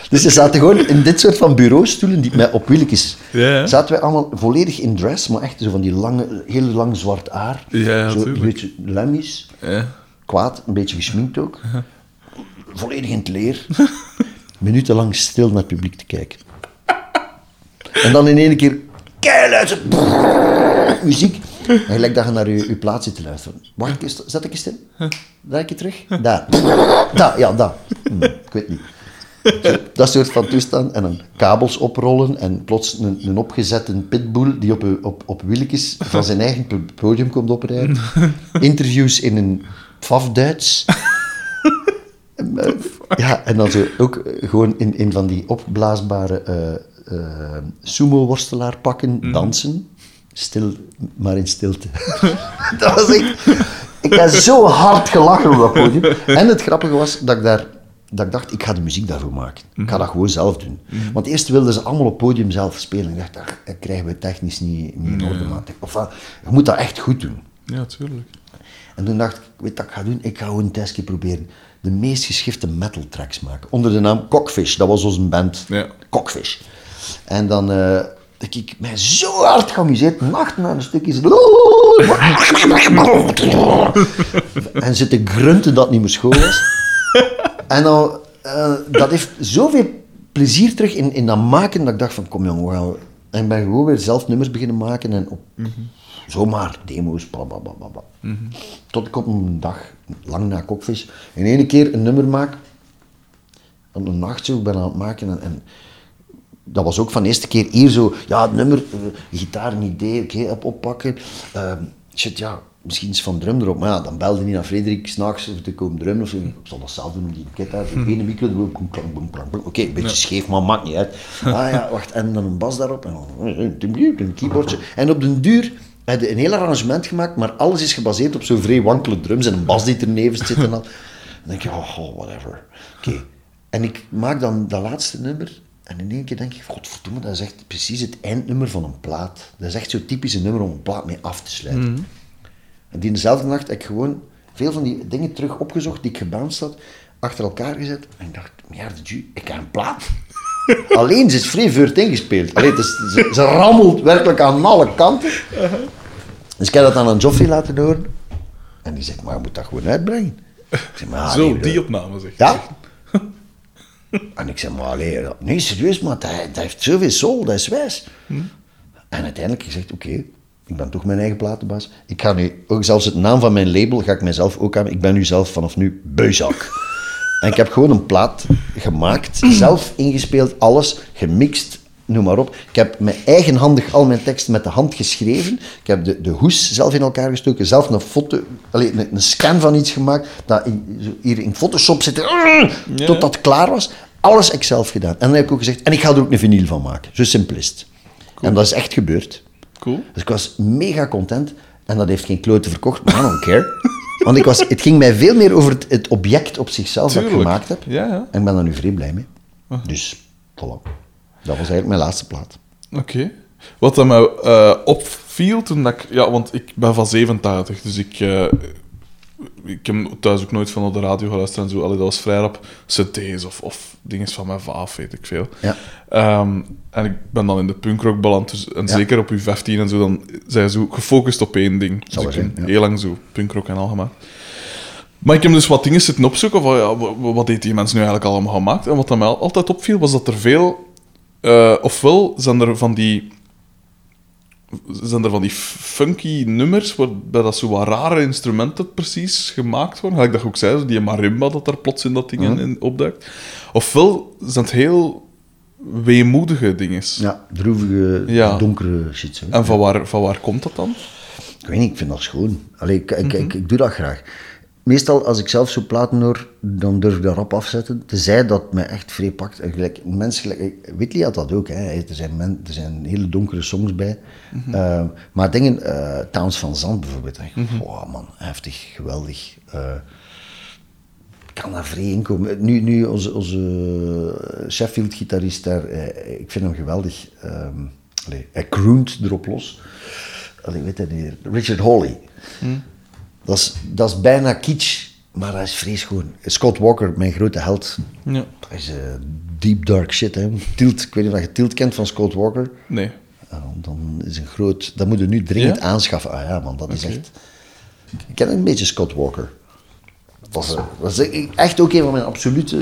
Dus ze zaten gewoon in dit soort van bureaustoelen die met op wieltjes. Ja, ja. Zaten wij allemaal volledig in dress, maar echt zo van die lange, heel lang zwart haar. Ja, zo een beetje lemmies Ja. kwaad, een beetje gesminkt ook. Volledig in het leer. Minutenlang stil naar het publiek te kijken. En dan in één keer brrrr, muziek. En gelijk dat je naar je, je plaats zit te luisteren. Wacht, ik eens- zet ik eens stil? Draai ik je terug? Daar. Daar, ja, daar. Hm, ik weet niet. Dat soort van toestand. En dan kabels oprollen en plots een, een opgezette pitbull die op, op, op wieltjes van zijn eigen po- podium komt oprijden. Interviews in een paf-Duits. Eh, ja, en dan zo ook eh, gewoon in, in van die opblaasbare eh eh, sumo-worstelaar pakken, dansen. Stil, maar in stilte. dat was echt... Ik heb zo hard gelachen op dat podium. En het grappige was dat ik daar... Dat ik dacht, ik ga de muziek daarvoor maken. Ik ga dat gewoon zelf doen. Want eerst wilden ze allemaal op het podium zelf spelen. Ik dacht, dat dat krijgen we technisch niet, niet in orde. Of, eh, je moet dat echt goed doen. ja, tuurlijk. En toen dacht ik, weet wat ik ga doen? Ik ga gewoon een testje proberen. De meest geschifte metal tracks maken. Onder de naam Cockfish. Dat was onze band. Ja. Cockfish. En dan eh, heb ik mij zo hard geamuseerd. Nacht na een stukje. en zitten grunten dat het niet meer schoon was. En dan, eh, dat heeft zoveel plezier terug in, in dat maken, dat ik dacht van, kom jongen, we gaan... En ik ben gewoon weer zelf nummers beginnen maken en op, zomaar demo's, bla bla bla bla. Tot ik op een dag, lang na Cockfish, in één keer een nummer maak. Op een nacht zo, ben aan het maken en, en dat was ook van de eerste keer hier zo, ja, het nummer, eh, gitaar, een idee, oké, op, oppakken. Ehm, shit, ja, misschien is van drum erop. Maar ja, dan belde hij naar Frederik s'nachts om te komen drummen of zo. Ik zal dat zelf doen op die kit daar. Geen micro, boem, klank, boem, klank. Oké, een beetje scheef, maar maakt niet uit. Ah ja, wacht, en dan een bas daarop en dan een keyboardje. En op den duur heb je een heel arrangement gemaakt, maar alles is gebaseerd op zo'n vrij wankele drums en een bas die erneven zit en al. Dan denk je, oh, oh, whatever. Oké. En ik maak dan dat laatste nummer en in één keer denk ik, godverdomme, dat is echt precies het eindnummer van een plaat. Dat is echt zo'n typisch een nummer om een plaat mee af te sluiten. En die dezelfde nacht heb ik gewoon veel van die dingen terug opgezocht die ik gebounced had, achter elkaar gezet. En ik dacht, merde, ju, ik heb een plaat. Alleen, ze is vrij veurt ingespeeld. Alleen, is, ze, ze rammelt werkelijk aan alle kanten. Dus ik heb dat aan Joffrey laten horen. En die zegt, maar je moet dat gewoon uitbrengen. Ik zeg, maar, Zo, nee, die opname zeg. ja? En ik zei, maar allee, nee, serieus, maar dat, dat heeft zoveel soul, dat is wijs. En uiteindelijk gezegd, oké, ik ben toch mijn eigen platenbaas. Ik ga nu, ook zelfs het naam van mijn label ga ik mezelf ook aan. Ik ben nu zelf vanaf nu Beuzak. En ik heb gewoon een plaat gemaakt, zelf ingespeeld, alles, gemixt, noem maar op. Ik heb mijn eigenhandig al mijn tekst met de hand geschreven. Ik heb de, de hoes zelf in elkaar gestoken, zelf een foto, allee, een, een scan van iets gemaakt, dat in, hier in Photoshop zit, Ja. totdat het klaar was. Alles ik zelf gedaan. En dan heb ik ook gezegd, en ik ga er ook een vinyl van maken. Zo simpel is het. En dat is echt gebeurd. Cool. Dus ik was mega content. En dat heeft geen klote verkocht, maar I don't care. Want ik was, het ging mij veel meer over het, het object op zichzelf dat ik gemaakt heb. Ja, ja. En ik ben daar nu vrij blij mee. Dus, voilà. Dat was eigenlijk mijn laatste plaat. Oké. Wat dat mij eh, opviel toen dat ik... Ja, want ik ben van 87, dus ik... eh, ik heb thuis ook nooit van op de radio geluisterd en zo. Allee, dat was vrij op cd's of, of dingen van mijn vaaf, weet ik veel. Ja. Ehm, en ik ben dan in de punkrock beland. Dus, en Ja. zeker op uw 15 en zo, dan zijn je zo gefocust op één ding. Zal dus ik zijn, heb ja. heel lang zo punkrock en al gemaakt. Maar ik heb dus wat dingen zitten opzoeken van, ja, wa- wa- wat heeft die mensen nu eigenlijk allemaal gemaakt? En wat dat mij al- altijd opviel, was dat er veel... eh, ofwel zijn er van die... Zijn er van die funky nummers, waarbij dat zo wat rare instrumenten precies gemaakt worden. Gelijk dat ook zei, zo die marimba dat daar plots in dat ding in- in opduikt. Ofwel zijn het heel weemoedige dingen. Ja, droevige, Ja. donkere shit. Zo. En van waar, van waar komt dat dan? Ik weet niet, ik vind dat schoon. Allee, ik, ik, Mhm. ik, ik doe dat graag. Meestal, als ik zelf zo platen hoor, dan durf ik dat rap afzetten. Tenzij dat me echt vrij pakt. En gelijk, mensen, gelijk, Whitley had dat ook. Hè. Er, zijn men, er zijn hele donkere songs bij. Mhm. Eh, maar dingen, eh Towns van Zand bijvoorbeeld. Echt, Mhm. wow, man, heftig, geweldig. Eh, ik kan daar vrij in komen. Nu, nu onze, onze Sheffield-gitarist daar, eh, ik vind hem geweldig. Ehm, allee, hij croont erop los. Allee, weet hij niet, Richard Hawley. Dat, is, dat is bijna kitsch, maar hij is vreesgoed. Scott Walker, mijn grote held. Ja. Dat is eh, deep dark shit. Hè. Tilt, ik weet niet of je Tilt kent van Scott Walker. Nee. Ah, dan is een groot... Dat moet je nu dringend Ja? aanschaffen. Ah ja, man, dat is echt... Ik ken een beetje Scott Walker. Dat was, eh, dat is echt ook een van mijn absolute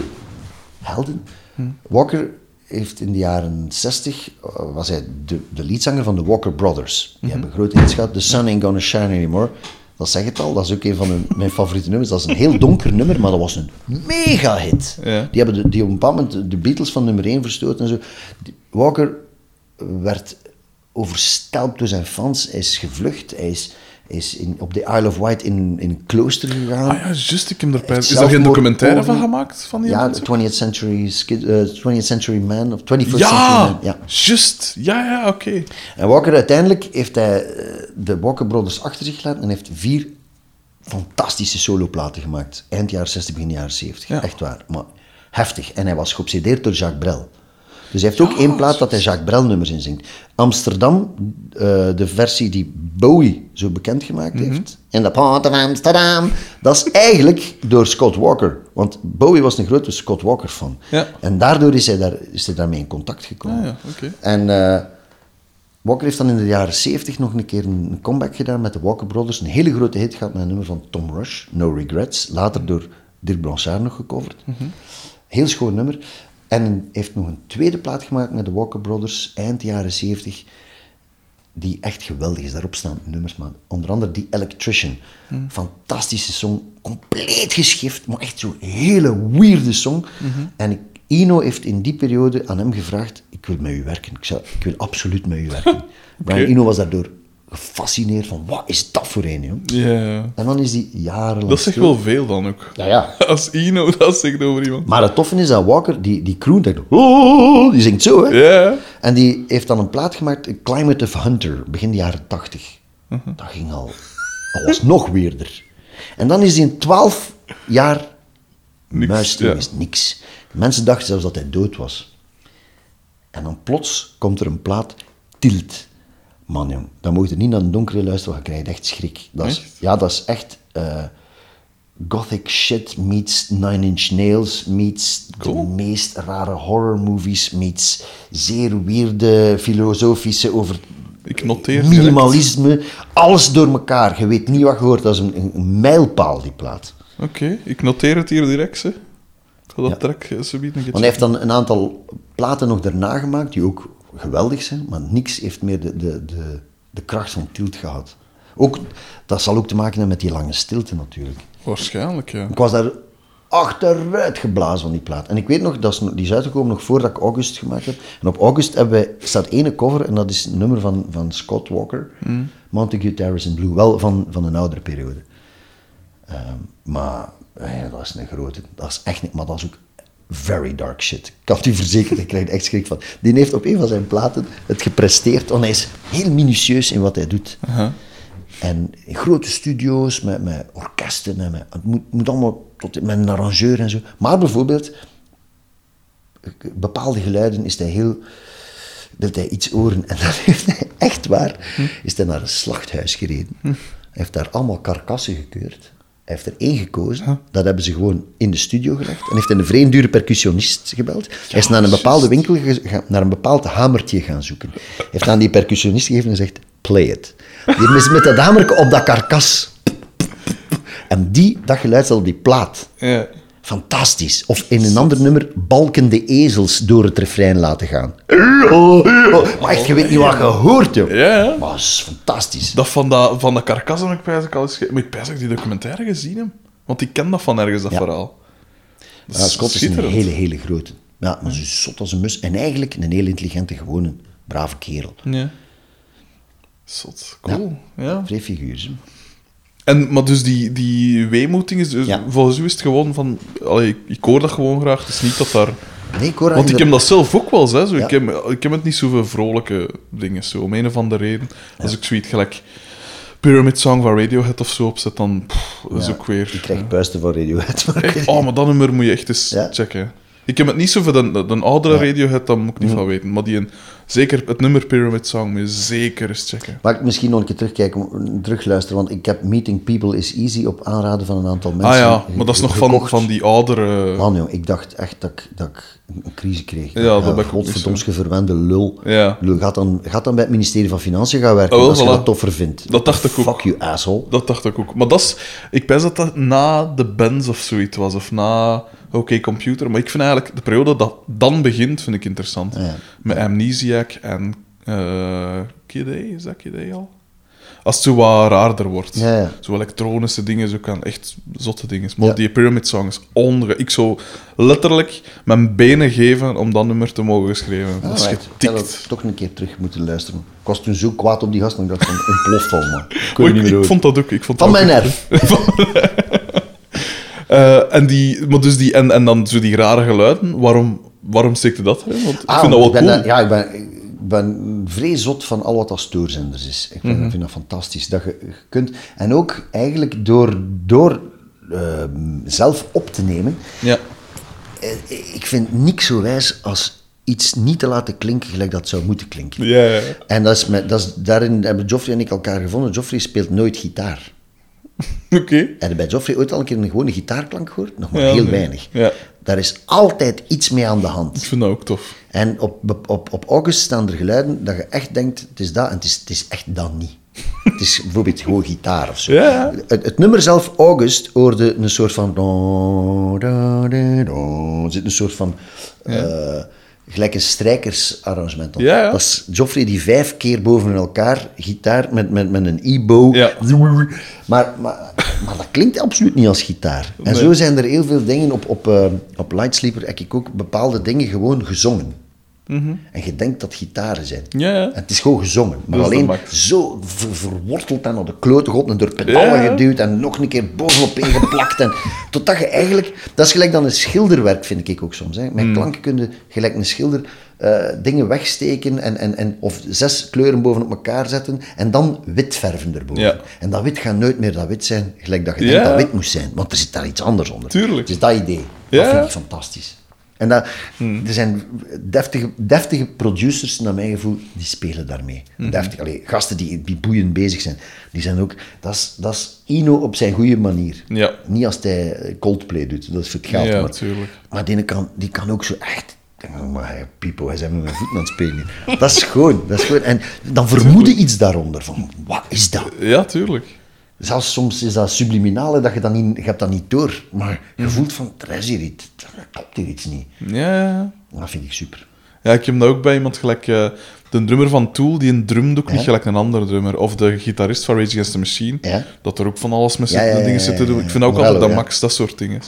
helden. Hm. Walker heeft in de jaren 60... eh, was hij de, de leadzanger van de Walker Brothers. Die hebben grote hits gehad. The Sun Ain't Gonna Shine Anymore. Dat zeg het al, dat is ook een van mijn favoriete nummers. Dat is een heel donker nummer, maar dat was een mega hit. Ja. Die hebben de, die op een bepaald moment de Beatles van nummer 1 verstoten en zo. Walker werd overstelpt door zijn fans. Hij is gevlucht. Hij is, is in, op de Isle of Wight in, in een klooster gegaan. Ah ja, juist, ik heb er bij. Is daar geen documentaire van gemaakt? Van die ja, mensen? de 20th Century, Skid- eh, 20th Century Man, of 21st Century Ja, Man. Ja. juist. Ja, ja, oké. En Walker uiteindelijk heeft hij eh, de Walker Brothers achter zich gelaten en heeft vier fantastische soloplaten gemaakt. Eind jaren 60, begin jaren 70. Ja. Echt waar. Maar heftig. En hij was geobsedeerd door Jacques Brel. Dus hij heeft ook één plaat dat hij Jacques Brel nummers in zingt. Amsterdam, eh, de versie die Bowie zo bekend gemaakt Mhm. heeft. In de Port of Amsterdam. Dat is eigenlijk door Scott Walker. Want Bowie was een grote Scott Walker fan. Ja. En daardoor is hij, daar, is hij daarmee in contact gekomen. Ah, ja, oké. En eh, Walker heeft dan in de jaren 70 nog een keer een comeback gedaan met de Walker Brothers. Een hele grote hit gehad met een nummer van Tom Rush, No Regrets. Later door Dirk Blanchard nog gecoverd. Heel schoon nummer. En heeft nog een tweede plaat gemaakt met de Walker Brothers, eind jaren 70. Die echt geweldig is. Daarop staan nummers, maar onder andere die Electrician. Fantastische song. Compleet geschift, maar echt zo'n hele weirde song. En ik, Ino heeft in die periode aan hem gevraagd: Ik wil met u werken. Ik zei: Ik wil absoluut met u werken. Brian Ino was daardoor gefascineerd van: Wat is dat voor een, joh? Ja. En dan is die jarenlang. Dat zegt stil- wel veel dan ook. Ja, ja. Als Ino dat zegt over iemand. Maar het toffe is dat Walker, die, die croont, echt, "Oh", die zingt zo, hè. Ja. En die heeft dan een plaat gemaakt, Climate of Hunter, begin de jaren 80. Dat ging al, dat was nog weerder. En dan is hij in 12 jaar Niks, muis ja. is niks. Mensen dachten zelfs dat hij dood was. En dan plots komt er een plaat, Tilt. Man, jong, dan moet je niet naar een donkere luisteren, want je krijgt echt schrik. Dat is, ja, dat is echt eh, gothic shit meets Nine Inch Nails meets Cool. de meest rare horror movies meets zeer weirde filosofische over Ik noteer direct. minimalisme. Alles door elkaar. Je weet niet wat je hoort. Dat is een, mijlpaal, die plaat. Oké, ik noteer het hier direct, hè. Dat Ja. track eh, subiet een Want hij heeft dan een aantal platen nog daarna gemaakt, die ook geweldig zijn, maar niks heeft meer de, de, de, de kracht van Tilt gehad. Ook, dat zal ook te maken hebben met die lange stilte natuurlijk. Waarschijnlijk, ja. Ik was daar achteruit geblazen van die plaat. En ik weet nog, dat is, die is uitgekomen nog voordat ik August gemaakt heb. En op August hebben wij, staat ene cover, en dat is een nummer van, van Scott Walker, Montague Terrace in Blue, wel van, van een oudere periode. Ehm, maar ja, dat is een grote, dat is echt niet, maar dat is ook very dark shit. Ik kan u verzekeren, ik krijg er echt schrik van. Die heeft op een van zijn platen het gepresteerd, want hij is heel minutieus in wat hij doet. En in grote studio's met, met orkesten en met, het moet, moet allemaal tot, met een arrangeur en zo. Maar bijvoorbeeld, bepaalde geluiden is hij heel. wil hij iets horen. En dan heeft hij echt waar. is hij naar een slachthuis gereden. Hij heeft daar allemaal karkassen gekeurd. Hij heeft er één gekozen. Dat hebben ze gewoon in de studio gelegd. En heeft een vreemd dure percussionist gebeld. hij is naar een bepaalde winkel gegaan, naar een bepaald hamertje gaan zoeken. Hij heeft aan die percussionist gegeven en gezegd: play it. Die is met dat hamertje op dat karkas. En die, dat geluid staat op die plaat. Ja. Fantastisch. Of in een ander nummer balkende ezels door het refrein laten gaan. Maar echt, je weet niet wat je hoort, joh. Ja. Maar dat is fantastisch. Dat van, dat, van de karkas heb ik al eens... ge- Maar ik pijs dat ik die documentaire gezien heb. Want ik ken dat van ergens, dat Ja. verhaal. Dat Ja, Scott is een schitterend. hele, hele grote. Ja, maar zo zot als een mus. En eigenlijk een heel intelligente, gewone, brave kerel. Ja. Zot. Cool. Ja. Vrij figuur, hè. En, maar dus die, die weemoeding is... Dus Ja. Volgens u is het gewoon van... Allee, ik, ik hoor dat gewoon graag. Het is niet dat daar... Nee, Cora, Want ik heb dat zelf ook wel, hè. Zo, Ja. ik, heb, ik heb het niet zoveel vrolijke dingen, zo. Om een of andere reden. Als ik zoiets gelijk... Pyramid Song van Radiohead of zo opzet, dan... pff, dat is ook weer... Ik krijg puisten van Radiohead. Maar ik Echt? Oh, maar dat nummer moet je echt eens Ja. checken. Ik heb het niet zo van de, de oudere Radiohead, daar moet ik niet van weten. Maar die een, zeker het nummer Pyramid Song moet je zeker eens checken. Mag ik misschien nog een keer terugkijken, terugluisteren, want ik heb Meeting People is Easy op aanraden van een aantal mensen ah ja, maar dat is nog van, van die oudere... Man, joh, ik dacht echt dat ik, dat ik een crisis kreeg. Ja, dat ben ik verwende lul. Ja. Lul, Gaat, dan, gaat dan bij het ministerie van Financiën gaan werken Oh, als je dat toffer vindt. Dat dacht ik ook. Fuck you, asshole. Dat dacht ik ook. Maar dat is... Ik pijs dat dat na de Benz of zoiets was, of na OK Computer. Maar ik vind eigenlijk, de periode dat dan begint, vind ik interessant. Ja. Met Amnesiac en... eh Kid A, is dat Kid A al? Als het zo wat raarder wordt. Ja, ja. Zo elektronische dingen, zo kan echt zotte dingen. Maar die Pyramid Song is onge... Ik zou letterlijk mijn benen geven om dat nummer te mogen geschreven. hebben. dat is ik getikt. ook toch een keer terug moeten luisteren. Ik was toen zo kwaad op die gast, dat ik dacht van, ontploft al, man. Ik Oh, ik, ik vond dat ook. Ik vond Van dat mijn nerf. Eh, en, die, maar dus die, en, en dan zo die rare geluiden, waarom, waarom je dat erin? Want ik Ah, vind dat wel ik ben, cool. Ja, ik ben, ik ben vrij zot van al wat als stoorzenders is. Ik vind, Mhm. ik vind dat fantastisch. Dat je, je kunt, en ook eigenlijk door, door ehm, zelf op te nemen. Ja. eh, ik vind niks zo wijs als iets niet te laten klinken gelijk dat zou moeten klinken. Ja, ja. En dat is met, dat is, daarin hebben Joffrey en ik elkaar gevonden. Joffrey speelt nooit gitaar. Oké. Heb je bij Joffrey ooit al een keer een gewone gitaarklank gehoord? Nog maar Ja, heel nee. weinig. Ja. Daar is altijd iets mee aan de hand. Ik vind dat ook tof. En op, op, op August staan er geluiden dat je echt denkt, het is dat en het is, het is echt dat niet. het is bijvoorbeeld gewoon gitaar of zo. Ja. Het, het nummer zelf, August, hoorde een soort van... Er zit een soort van... eh, gelijk een strijkersarrangement op. Ja, ja. Dat is Joffrey die vijf keer boven elkaar, gitaar met, met, met een e-bow. Ja. Maar, maar, maar dat klinkt absoluut niet als gitaar. En Nee. zo zijn er heel veel dingen op, op, eh, op Lightsleeper, heb ik ook bepaalde dingen gewoon gezongen. En je denkt dat gitaren zijn. Mhm. Ja, ja. En het is gewoon gezongen. Maar Dat alleen zo ver- verworteld en naar de klote god en door pedalen Ja. geduwd en nog een keer bovenop ingeplakt. En, totdat je eigenlijk... Dat is gelijk dan een schilderwerk, vind ik ook soms. Hè. Met klanken kun je gelijk een schilder eh, dingen wegsteken en, en, en, of zes kleuren bovenop elkaar zetten en dan wit verven erboven. Ja. En dat wit gaat nooit meer dat wit zijn, gelijk dat je denkt dat wit moest zijn. Want er zit daar iets anders onder. Tuurlijk. Is dat idee. Ja. Dat vind ik fantastisch. En dat, er zijn deftige, deftige producers, naar mijn gevoel, die spelen daarmee. Mhm. Deftig, allee, gasten die, die boeiend bezig zijn, die zijn ook... Dat is, dat is Ino op zijn goede manier. Ja. Niet als hij eh, Coldplay doet, dat is voor het geld. Ja, maar, tuurlijk. maar die kan, die kan ook zo echt... Oh, maar hij, Pipo, hij is met mijn voeten aan het spelen. Dat is gewoon, dat is gewoon. En dan vermoed je iets daaronder, van, wat is dat? Ja, tuurlijk. Zelfs soms is dat subliminale, dat je dat niet, je hebt dat niet door. Maar Mhm. je voelt van, er is hier iets, er klopt hier iets niet. Ja. Dat vind ik super. Ja, ik heb dat ook bij iemand gelijk... eh, de drummer van Tool, die een drumt ook niet gelijk een andere drummer. Of de gitarist van Rage Against the Machine. Ja. Dat er ook van alles met Ja, dingen zit te doen. Ik vind ook altijd dat. Max dat soort dingen.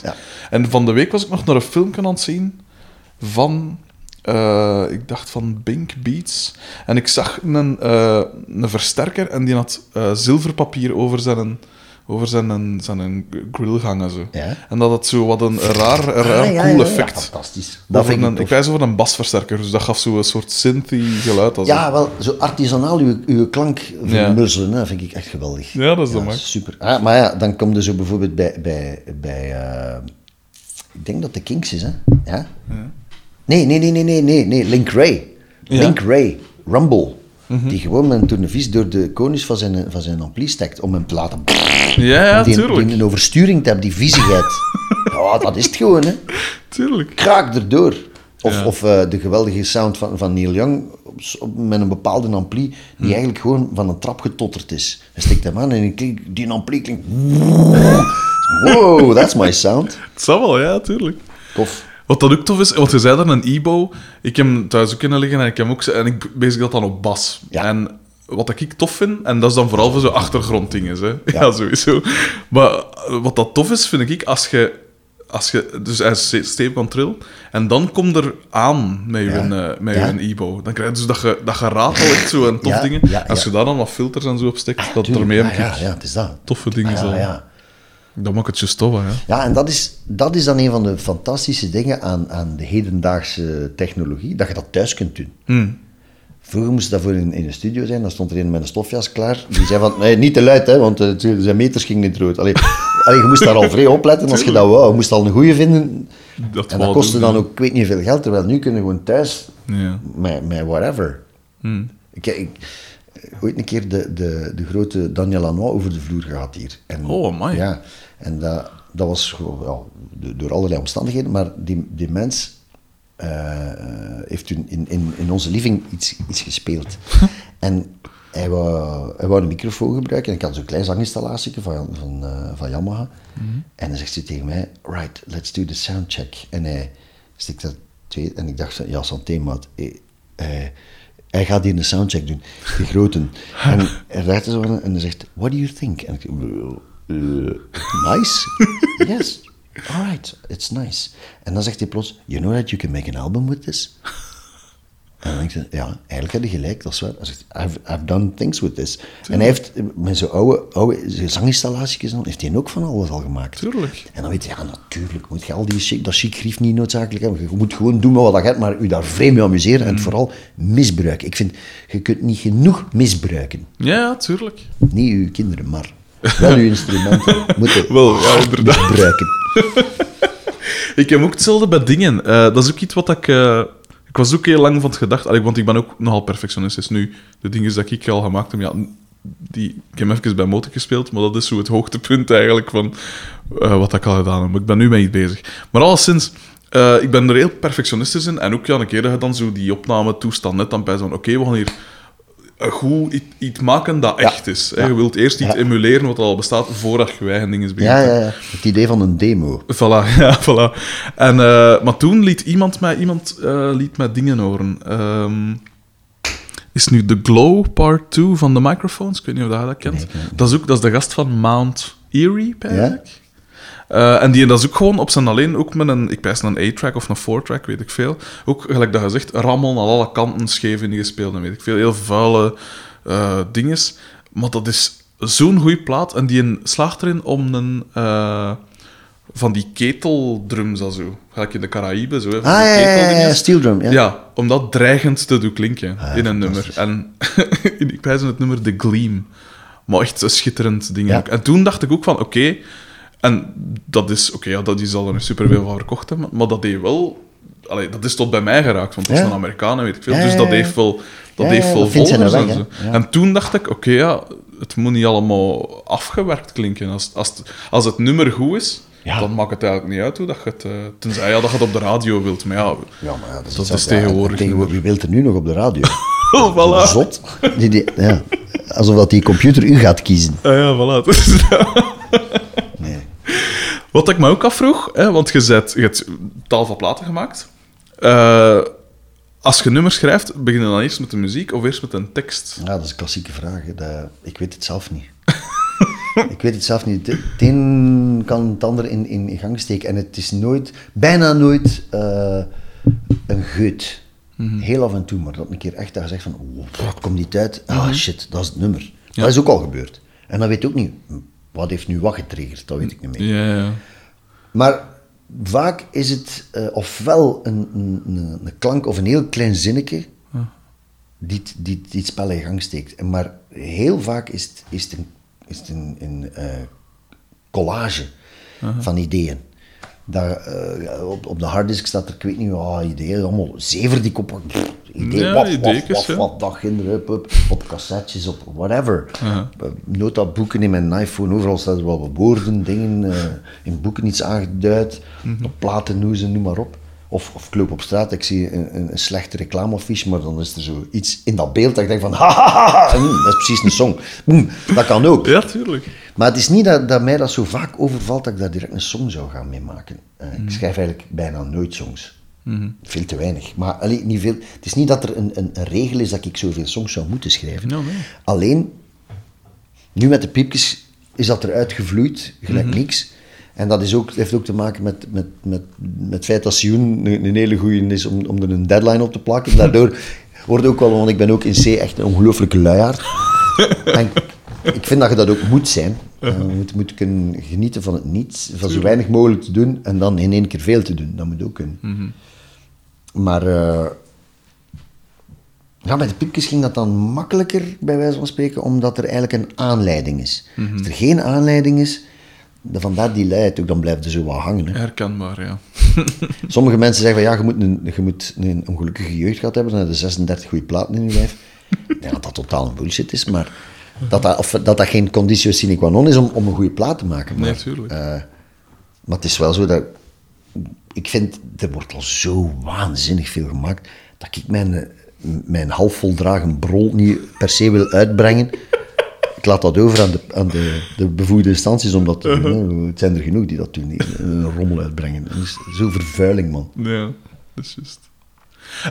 En van de week was ik nog naar een filmpje aan het zien van... eh, ik dacht van Bink Beats. En ik zag een, eh, een versterker en die had eh, zilverpapier over zijn, over zijn, zijn grill hangen. Zo. Ja. En dat had zo wat een raar, een raar Ah, ja, cool ja, ja, effect. fantastisch. Dat Over vind ik een, ik wijs over een basversterker, dus dat gaf zo een soort synthy geluid. als Ja, wel, zo artisanaal uw, uw klank vermuzzelen, dat vind ik echt geweldig. Ja, dat is max. Super. Ah, maar ja, dan kom je zo bijvoorbeeld bij, bij, bij ik denk dat de Kings is, hè? Ja? Nee, nee, nee, nee, nee, nee, nee, Link Ray. Ja. Link Ray, Rumble. Die gewoon met een tournevis door de konus van zijn, van zijn ampli stekt om hem te laten... Ja, ja, die, tuurlijk. die een oversturing te hebben, die viezigheid. ja, dat is het gewoon, hè. tuurlijk. kraak erdoor. Of, Ja. of eh, de geweldige sound van, van Neil Young op, op- met een bepaalde ampli die Hm. eigenlijk gewoon van een trap getotterd is. Hij stikt hem aan en die ampli klinkt... Wow, that's my sound. Het zal wel, ja, tuurlijk. Tof. Wat dat ook tof is, want je zei daar een Ebo. Ik heb hem thuis ook kunnen liggen en ik heb ook en ik bezig dat dan op bas. Ja. En wat ik tof vind, en dat is dan vooral voor zo achtergronddingen, hè. Ja. Ja. sowieso. Maar eh, wat dat tof is, vind ik, als je, als je dus hij is en dan komt er aan met je, Ja. eh, met je Ebo. Dan krijg je dus dat je, dat geratel echt zo en tof dingen. als je daar dan wat filters en zo op steekt, dat Tuurlijk, ermee ja, heb ja, ja, het is dat. toffe dingen. Ja. Dat maakt het tof, hè. Ja, en dat is, dat is dan een van de fantastische dingen aan, aan de hedendaagse technologie, dat je dat thuis kunt doen. Hmm. Vroeger moest dat voor in, in een studio zijn, dan stond er een met een stofjas klaar. Die zei van, nee, niet te luid, hè, want eh, zijn meters gingen in het rood. Allee, allee, je moest daar al vrij opletten als je dat wou. Je moest al een goede vinden. Dat en dat kostte dan ook, ik weet niet veel geld, terwijl nu kunnen we gewoon thuis, Ja. met, met whatever. Hmm. Ik, ik, ooit een keer de, de, de grote Daniel Lanois over de vloer gehad hier. En, Oh, amai. Ja, en dat, dat was ja, do- door allerlei omstandigheden, maar die, die mens eh, heeft toen in, in, in onze living iets, iets gespeeld. en hij wou, hij wou een microfoon gebruiken en ik had zo'n klein zanginstallatie van, van, eh, van Yamaha. En dan zegt hij tegen mij, right, let's do the soundcheck. En hij stikt dat twee, en ik dacht, ja, santé, maat. Hij gaat hier een soundcheck doen, de grote. En hij raakt zo en hij zegt, what do you think? En ik eh, nice? yes. All right, it's nice. En dan zegt hij plots, you know that you can make an album with this? En dan denk ik, ja, eigenlijk heb je gelijk, dat is waar. Hij zegt, I've, I've done things with this. En hij heeft met zo'n oude, oude zanginstallaties, dan heeft hij ook van alles al gemaakt. Tuurlijk. En dan weet je, ja, natuurlijk moet je al die chic, dat chic grief niet noodzakelijk hebben. Je moet gewoon doen wat je hebt, maar je daar vreemd mee amuseren en vooral misbruiken. Ik vind, je kunt niet genoeg misbruiken. Ja, ja, tuurlijk. Niet uw kinderen, maar wel uw instrumenten moeten Wel, ja, inderdaad. misbruiken. Ik heb ook hetzelfde bij dingen. Eh, dat is ook iets wat ik... eh, ik was ook heel lang van het gedacht... Allee, want ik ben ook nogal perfectionistisch nu. De dingen die ik al gemaakt heb, ja, die, ik heb even bij Motor gespeeld, maar dat is zo het hoogtepunt eigenlijk van eh, wat ik al gedaan heb. Maar ik ben nu mee iets bezig. Maar alleszins, eh, ik ben er heel perfectionistisch in. En ook ja, een keer dat je dan zo die opname toestand net dan bij zo'n... Oké, we gaan hier goed iets, iets maken dat echt is. hè. Je wilt eerst iets emuleren wat al bestaat, voordat je eigen dingen begint. Ja, ja, ja. Het idee van een demo. Voilà, ja, voilà. En, eh, maar toen liet iemand mij, iemand, eh, liet mij dingen horen. Ehm, is nu The Glow Part 2 van de microphones. Ik weet niet of je dat kent. dat, is ook, dat is de gast van Mount Erie, eigenlijk. Eh, en die dat is ook gewoon op zijn alleen, ook met een, ik pijs een A-track of een 4-track, weet ik veel. Ook, gelijk dat je zegt, rammel aan alle kanten, scheef in die gespeeld en weet ik veel. Heel vuile eh dinges. Maar dat is zo'n goede plaat. En die een slaagt erin om een... eh, van die keteldrums al zo. Gelijk in de Caraïben, zo. Ah, ja, ja, steel drum. Ja. Ja, om dat dreigend te doen klinken Ah, in een nummer. En ik wijs het nummer The Gleam. Maar echt een schitterend ding. En toen dacht ik ook van, oké... en dat is... Oké, ja, dat die zal er superveel van verkocht hebben. Maar dat deed wel... Allee, dat is tot bij mij geraakt, want dat is Ja. een Amerikaan weet ik veel. Ja, dus ja, dat ja. heeft wel... Dat Ja, heeft ja, wel volgers weg, en. Ja. Toen dacht ik, oké, ja, het moet niet allemaal afgewerkt klinken. Als, als, het, als het nummer goed is, Ja. dan maakt het eigenlijk niet uit hoe dat je het... eh, tenzij ja, dat je het op de radio wilt. Maar ja, Ja, maar ja, dat is, Dat is. Ja, tegenwoordig tegenwoordig. Wie wil er nu nog op de radio? voilà. Zot. Die, die, ja. alsof dat die computer u gaat kiezen. Ah ja, voilà. Wat ik me ook afvroeg, hè, want je, zet, je hebt tal van platen gemaakt. Eh, als je nummers schrijft, begin je dan eerst met de muziek of eerst met een tekst? Ja, dat is een klassieke vraag. hè. Dat, ik weet het zelf niet. ik weet het zelf niet. Het een kan het ander in, in, gang steken. En het is nooit, bijna nooit eh, een geut. Heel af en toe, maar dat een keer echt dat je zegt van, oh, wat komt niet uit? Ah, shit, dat is het nummer. Dat is ook al gebeurd. En dan weet je ook niet, wat heeft nu wat getriggerd? Dat weet ik niet meer. Ja, ja. Maar vaak is het eh, ofwel een, een, een, een klank of een heel klein zinnetje die, het- die, die het spel in gang steekt. Maar heel vaak is het, is het een, is het een, een eh, collage van ideeën. Daar, eh, op, op de harddisk staat er, ik weet niet, oh, ideeën, allemaal zever die kop. pff, Ideeën, Ja, waf, waf, ideetjes, waf, ja. waf, dag hup, hup, op cassettes, op whatever. Uh, Notaboeken in mijn iPhone, overal staan er wel wat woorden, dingen, eh, in boeken iets aangeduid, op platen, noezen, noem maar op. Of, of ik loop op straat, ik zie een, een, een slechte reclameaffiche, maar dan is er zo iets in dat beeld dat ik denk van, ha, ha, ha, ha, hm, dat is precies een song. Hm, dat kan ook. Ja, tuurlijk. Maar het is niet dat, dat mij dat zo vaak overvalt dat ik daar direct een song zou gaan mee maken. Eh, Ik schrijf eigenlijk bijna nooit songs. Veel te weinig. Maar allee, niet veel. het is niet dat er een, een, een regel is dat ik zoveel songs zou moeten schrijven. Nee. Alleen, nu met de piepjes is dat eruit gevloeid, gelijk niks. En dat is ook, heeft ook te maken met, met, met, met het feit dat Sioen een, een hele goeie is om, om er een deadline op te plakken. Daardoor wordt ook wel, want ik ben ook in C echt een ongelooflijke luiaard. En ik- vind dat je dat ook moet zijn. Eh, Je moet, moet kunnen genieten van het niets, van zo weinig mogelijk te doen en dan in één keer veel te doen. Dat moet ook kunnen. Maar eh, ja, bij de piepjes ging dat dan makkelijker, bij wijze van spreken, omdat er eigenlijk een aanleiding is. Als er geen aanleiding is, dan vandaar die luiheid ook, dan blijft er zo wat hangen. Hè. Herkenbaar, ja. Sommige mensen zeggen van ja, je moet een, je moet een ongelukkige jeugd gehad hebben, dan heb je 36 goede platen in je lijf. Denk dat dat totaal een bullshit is, maar dat dat, of dat, dat geen conditio sine qua non is om, om een goede plaat te maken. Maar, Nee, tuurlijk. eh, maar het is wel zo dat... Ik vind, er wordt al zo waanzinnig veel gemaakt, dat ik mijn, eh, mijn half voldragen brol niet per se wil uitbrengen. Ik laat dat over aan de, aan de, de bevoegde instanties om dat te doen. hè. Het zijn er genoeg die dat doen, een rommel uitbrengen. Dat is zo vervuiling, man. Ja, dat is juist.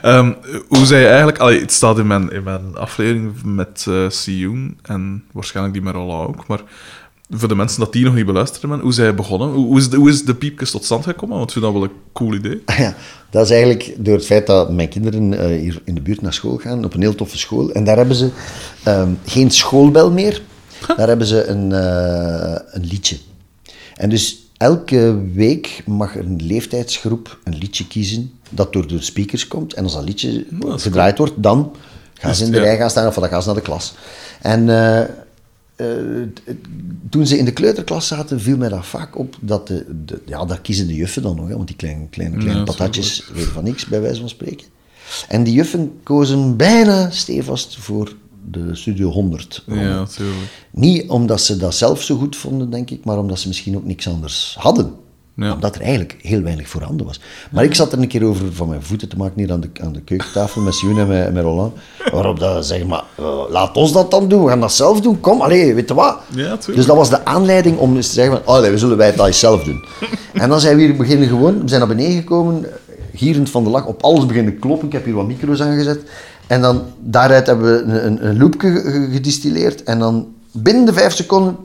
Ehm, hoe zei je eigenlijk... Allee, het staat in mijn, in mijn aflevering met eh Sioen en waarschijnlijk die met Rolla ook, maar voor de mensen dat die nog niet beluisterd hebben, hoe zij begonnen? Hoe, hoe, is de, hoe is de piepjes tot stand gekomen? Want ik vind dat wel een cool idee. Ja, dat is eigenlijk door het feit dat mijn kinderen eh, hier in de buurt naar school gaan, op een heel toffe school. En daar hebben ze ehm, geen schoolbel meer. Daar hebben ze een, eh, een liedje. En dus elke week mag een leeftijdsgroep een liedje kiezen dat door de speakers komt. En als dat liedje gedraaid wordt, dan gaan ze in de ja. rij gaan staan of dan gaan ze naar de klas. En eh, t- toen ze in de kleuterklas zaten, viel mij dat vaak op dat de, de, ja, daar kiezen de juffen dan nog, hè, want die kleine, kleine, kleine Ja, patatjes weten van niks, bij wijze van spreken. En die juffen kozen bijna stevast voor de Studio 100. Ja, natuurlijk. Niet omdat ze dat zelf zo goed vonden, denk ik, maar omdat ze misschien ook niks anders hadden. Ja. Omdat er eigenlijk heel weinig voorhanden was. Maar ik zat er een keer over van mijn voeten te maken hier aan de, aan de keukentafel met Sioen en met, Roland. Waarop dat zeg maar, eh, laat ons dat dan doen, we gaan dat zelf doen. Kom, allee, weet je wat? Ja, dus dat was de aanleiding om eens te zeggen van, allee, we zullen wij eens zelf doen. en dan zijn we hier beginnen gewoon, we zijn naar beneden gekomen, gierend van de lach, op alles beginnen kloppen. Ik heb hier wat micro's aangezet. En dan daaruit hebben we een, een, een loopje ge- ge- gedistilleerd. En dan binnen de vijf seconden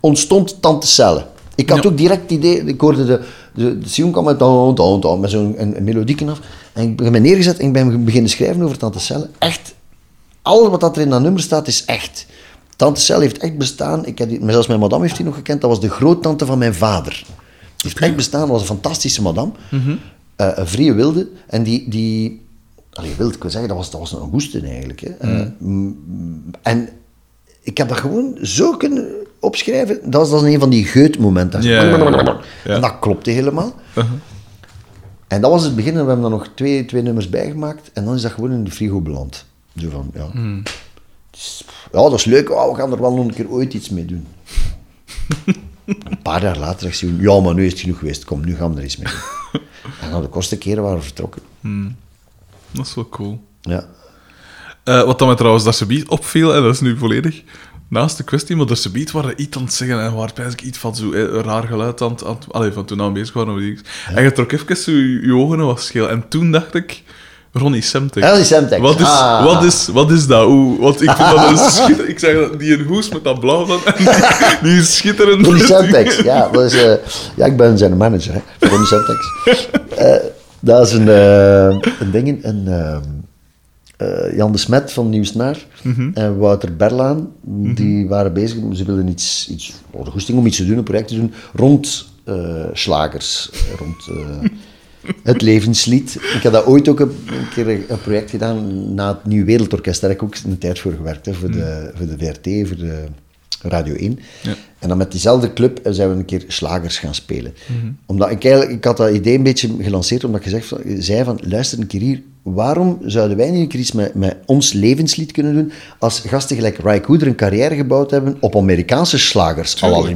ontstond Tante Celle. Ik had Ja. ook direct het idee, ik hoorde de, de, de Sion kwam met, dan, dan, dan, met zo'n melodieken af. En ik ben me neergezet en ik ben beginnen schrijven over Tante Celle. Echt, alles wat dat er in dat nummer staat is echt. Tante Celle heeft echt bestaan. Ik heb die, zelfs mijn madame heeft die nog gekend. Dat was de groottante van mijn vader. Die heeft echt bestaan. Dat was een fantastische madame. Eh, een vrije wilde. En die... die allee, wilde, ik wil zeggen, dat was, dat was een woeste eigenlijk. Hè. Eh, mm, en ik heb dat gewoon zo kunnen opschrijven. Dat was, was een van die geutmomenten. Ja. En dat klopte helemaal. En dat was het begin en we hebben er nog twee, twee nummers bijgemaakt. En dan is dat gewoon in de frigo beland. Zo van, ja. Het is- ja, dat is leuk. Oh, we gaan er wel nog een keer ooit iets mee doen. een paar jaar later zegt ze, ja, maar nu is het genoeg geweest. Kom, nu gaan we er iets mee doen. en dan de kosten keren waren we vertrokken. Dat is wel cool. Ja. Eh, wat dan mij trouwens dat ze opviel, en dat is nu volledig naast de kwestie, maar dat ze biedt waren iets aan het zeggen en waar ik iets van zo eh, raar geluid aan het... aan het- Allee, van toen aan bezig waren. iets. En je trok even zo je, je ogen en was scheel. En toen dacht ik... Ronnie Semtex. Ronnie Semtex, Wat is, ah. wat is, wat is dat? Hoe, want ik vind dat een schitter... Ik zeg dat, die een hoes met dat blauw van... En die, die is schitterend. Ronnie Semtex, ja, dat is, eh, ja, ik ben zijn manager, hè, Ronnie Semtex. Eh, dat is een, eh, een ding, een, eh, Jan de Smet van Nieuwsnaar en Wouter Berlaan, die waren bezig, ze wilden iets, iets goesting om iets te doen, een project te doen, rond eh, slagers, rond eh, het levenslied. Ik had dat ooit ook een, keer een, project gedaan na het Nieuw Wereldorkest, daar heb ik ook een tijd voor gewerkt, hè, voor, de, voor de VRT, voor de Radio 1. En dan met diezelfde club zijn we een keer slagers gaan spelen. Omdat ik eigenlijk, ik had dat idee een beetje gelanceerd, omdat ik gezegd zei van, luister een keer hier, waarom zouden wij niet een keer iets met, met ons levenslied kunnen doen, als gasten gelijk Ry Cooder een carrière gebouwd hebben op Amerikaanse slagers, à la.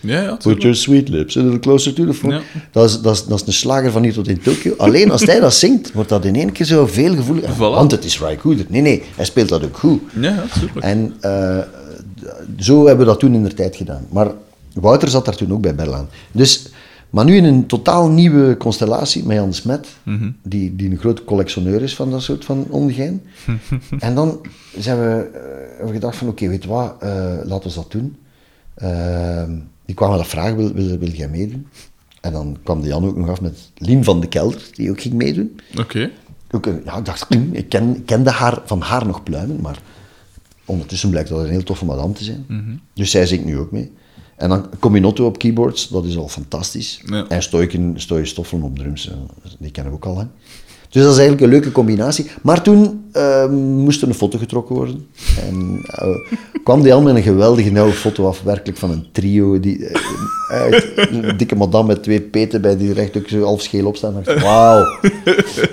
Ja, ja, Put your sweet lips a little closer to the phone. Ja. Dat, is, dat, is, dat is een slager van hier tot in Tokio. Alleen als hij dat zingt, wordt dat in één keer zo veel gevoeliger. Voilà. Want het is Ry Cooder. Nee, nee, hij speelt dat ook goed. Ja. En eh, zo hebben we dat toen in de tijd gedaan. Maar Wouter zat daar toen ook bij Berlaan. Dus, maar nu in een totaal nieuwe constellatie met Jan de Smet, die, die een groot collectioneur is van dat soort van ongein. en dan zijn we, eh, hebben we gedacht van oké, weet je wat, eh, laten we dat doen. Eh, die kwamen dat vragen, wil, wil, wil jij meedoen? En dan kwam de Jan ook nog af met Lien van de Kelder, die ook ging meedoen. Oké. Ja, ik dacht, ik ken, kende haar van haar nog pluimen, maar ondertussen blijkt dat een heel toffe madame te zijn. Dus zij zingt nu ook mee. En dan Cominotto op keyboards, dat is al fantastisch. Ja. En Stoiken, Stoijen Stoffelen op drums, die kennen we ook al lang. Dus dat is eigenlijk een leuke combinatie. Maar toen eh, moest er een foto getrokken worden. En eh, kwam die al met een geweldige nauwe foto af, werkelijk van een trio. Die, eh, uit, een dikke madame met twee peten bij die recht ook zo half scheel opstaan. Dacht, Wauw.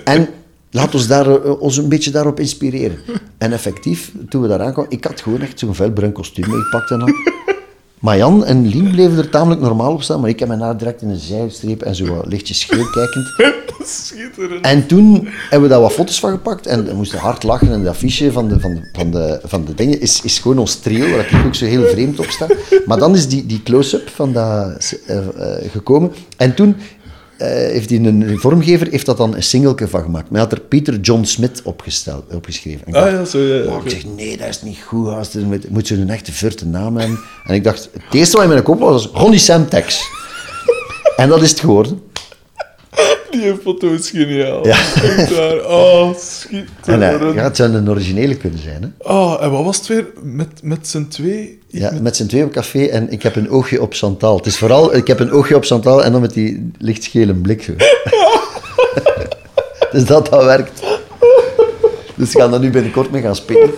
En laat ons daar, eh, ons een beetje daarop inspireren. En effectief, toen we daar aankwamen, ik had gewoon echt zo'n felbruin kostuum meegepakt en al. Maar Jan en Lien bleven er tamelijk normaal op staan, maar ik heb me daar direct in een zijstreep en zo wat lichtjes scheel kijkend. Schitterend. En toen hebben we daar wat foto's van gepakt en we moesten hard lachen. En dat affiche van de, van de, van de, van de dingen is, is gewoon ons trio, waar ik ook zo heel vreemd op sta. Maar dan is die, die close-up van dat eh, eh, gekomen. En toen eh, heeft die een vormgever heeft dat dan een singeltje van gemaakt. Maar hij had er Peter John Smith opgesteld, opgeschreven. En ik Ah dacht, ja, zo ja. Oh, ik zeg, nee, dat is niet goed, gast. Moet, moet zo'n echte verte naam hebben. En ik dacht, het eerste wat in mijn kop was, was Ronnie Semtex. en dat is het geworden. Die foto is geniaal. Ja. Waar. Oh, En schitterend. ja, het zou een originele kunnen zijn, hè. Oh, en wat was het weer? Met, met z'n twee? Ja, met z'n twee op café en ik heb een oogje op Chantal. Het is vooral, ik heb een oogje op Chantal en dan met die lichtgele blik. Zo. dus dat, dat werkt. Dus we gaan daar nu binnenkort mee gaan spelen.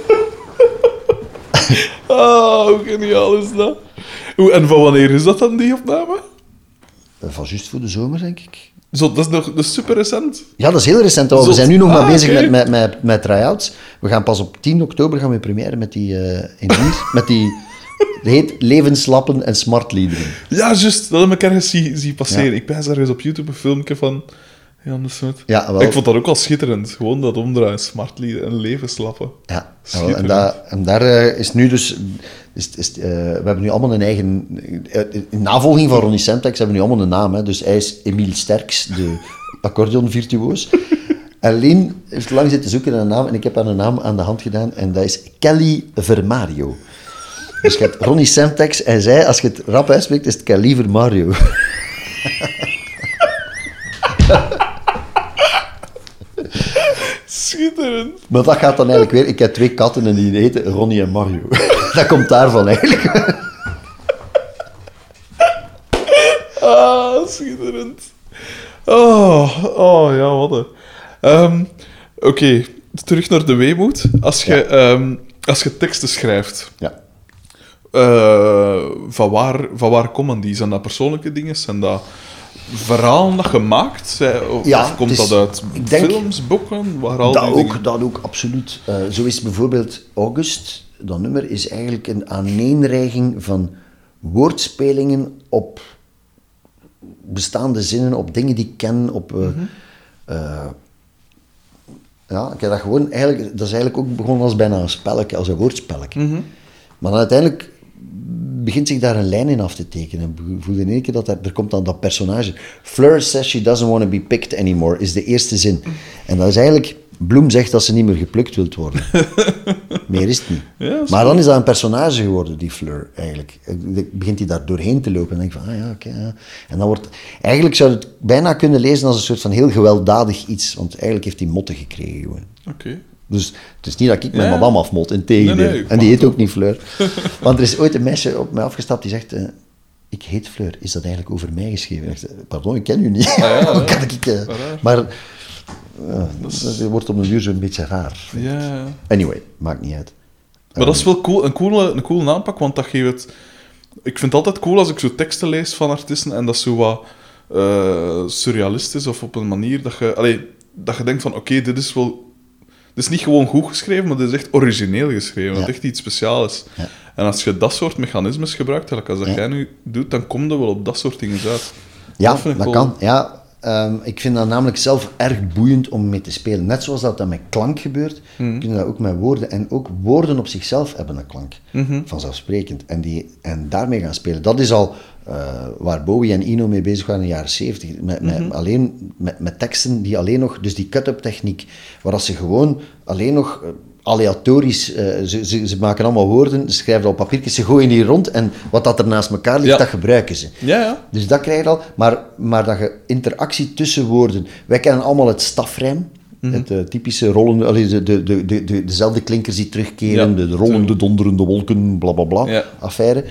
Oh, hoe geniaal is dat? En van wanneer is dat dan, die opname? Eh, Van juist voor de zomer, denk ik. Zo, dat is nog dat is super recent. Ja, dat is heel recent. al. We zijn nu nog maar Ah, bezig met, met, met, met try-outs. We gaan pas op 10 oktober gaan we première met die, eh in met die, dat heet Levenslappen en Smartliederen. Ja, juist. Dat heb ik ergens zien zien passeren. Ja. Ik ben ergens op YouTube een filmpje van Jan de Smet. Ja, wel. Ik vond dat ook al schitterend. Gewoon dat omdraaien, smartlieden en levenslappen. Ja, en, en daar eh, is nu dus... Is, is, eh, we hebben nu allemaal een eigen... eh, in navolging van Ronnie Semtex hebben we nu allemaal een naam. Hè. Dus hij is Emiel Sterks, de accordeonvirtuoos. En Lien heeft lang zitten zoeken naar een naam en ik heb haar een naam aan de hand gedaan en dat is Kelly Vermario. Dus je hebt Ronnie Semtex en zij, als je het rap uitspreekt, is het Kelly Vermario. Schitterend. Maar dat gaat dan eigenlijk weer... Ik heb twee katten en die heten Ronnie en Mario. Dat komt daarvan eigenlijk. Ah, schitterend. Oh, oh ja, wat een. Ehm, Oké, terug naar de weemoed. Als je, ehm, als je teksten schrijft, Ja. eh, van, waar, van waar komen die? Zijn dat persoonlijke dingen? Zijn dat verhalen dat gemaakt? Zijn, of, Ja, komt is- dat uit films, boeken? Waar al Dat die ook, dingen- dat ook, absoluut. Eh, zo is bijvoorbeeld August, dat nummer, is eigenlijk een aaneenreiging van woordspelingen op bestaande zinnen, op dingen die ik ken, op... eh, eh, Ja, ik heb dat gewoon eigenlijk, dat is eigenlijk ook begonnen als bijna een spelletje, als een woordspelletje. Mhm. Maar dan uiteindelijk begint zich daar een lijn in af te tekenen. Ik voelde in één keer dat er, er komt dan dat personage. Fleur says she doesn't want to be picked anymore, is de eerste zin. En dat is eigenlijk, Bloem zegt dat ze niet meer geplukt wilt worden. meer is het niet. Ja, maar dan is dat een personage geworden, die Fleur, eigenlijk. Dan begint hij daar doorheen te lopen en denk ik van, ah ja, oké. ja. En dan wordt, eigenlijk zou je het bijna kunnen lezen als een soort van heel gewelddadig iets, want eigenlijk heeft hij motten gekregen gewoon. Oké. Dus het is niet dat ik met Ja. madame afmot, in tegendeel. Nee, nee, ik en die heet ook niet Fleur. Want er is ooit een meisje op mij afgestapt die zegt... eh, ik heet Fleur. Is dat eigenlijk over mij geschreven? Ik zeg, Pardon, ik ken u niet. ja, Hoe ja. kan ik... eh, maar eh, dat wordt op een duur zo'n beetje raar. Ja. Anyway, maakt niet uit. Maar dat is wel cool, een, coole, een coole aanpak, want dat geeft het... Ik vind het altijd cool als ik zo teksten lees van artiesten en dat zo wat surrealistisch of op een manier dat je... Allee, dat je denkt van, oké, dit is wel... Dit is niet gewoon goed geschreven, maar dit is echt origineel geschreven. Dat Ja. het echt iets speciaals is. Ja. En als je dat soort mechanismes gebruikt, als dat Ja. jij nu doet, dan kom je wel op dat soort dingen uit. Ja, dat wel- kan. Ja, ehm, ik vind dat namelijk zelf erg boeiend om mee te spelen. Net zoals dat, dat met klank gebeurt, Mhm. kun je dat ook met woorden. En ook woorden op zichzelf hebben een klank. Mhm. Vanzelfsprekend. En, die, en daarmee gaan spelen. Dat is al eh, waar Bowie en Eno mee bezig waren in de jaren 70. Met, met, Mhm. alleen, met, met teksten die alleen nog... Dus die cut-up techniek, waar als ze gewoon alleen nog... eh, aleatorisch, eh, ze, ze, ze maken allemaal woorden, ze schrijven dat op papiertjes, ze gooien die rond en wat dat er naast elkaar ligt, Ja. dat gebruiken ze. Ja, ja. Dus dat krijg je al. Maar, maar dat je interactie tussen woorden... Wij kennen allemaal het stafrijm. Mhm. Het typische rollende... de, de, de, de, de- dezelfde klinkers die terugkeren. Ja, de, de rollende, donderende wolken, bla bla bla. Affaire.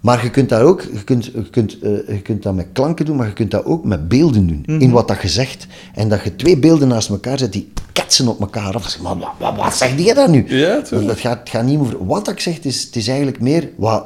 Maar je kunt dat ook... Je kunt, je, kunt, eh, je kunt dat met klanken doen, maar je kunt dat ook met beelden doen. Mhm. In wat dat je zegt. En dat je twee beelden naast elkaar zet, die ketsen op elkaar af. Maar wat, wat, wat zeg je dan nu? Ja, dat gaat, het gaat niet over wat ik zeg. Het is, het is eigenlijk meer... Wat,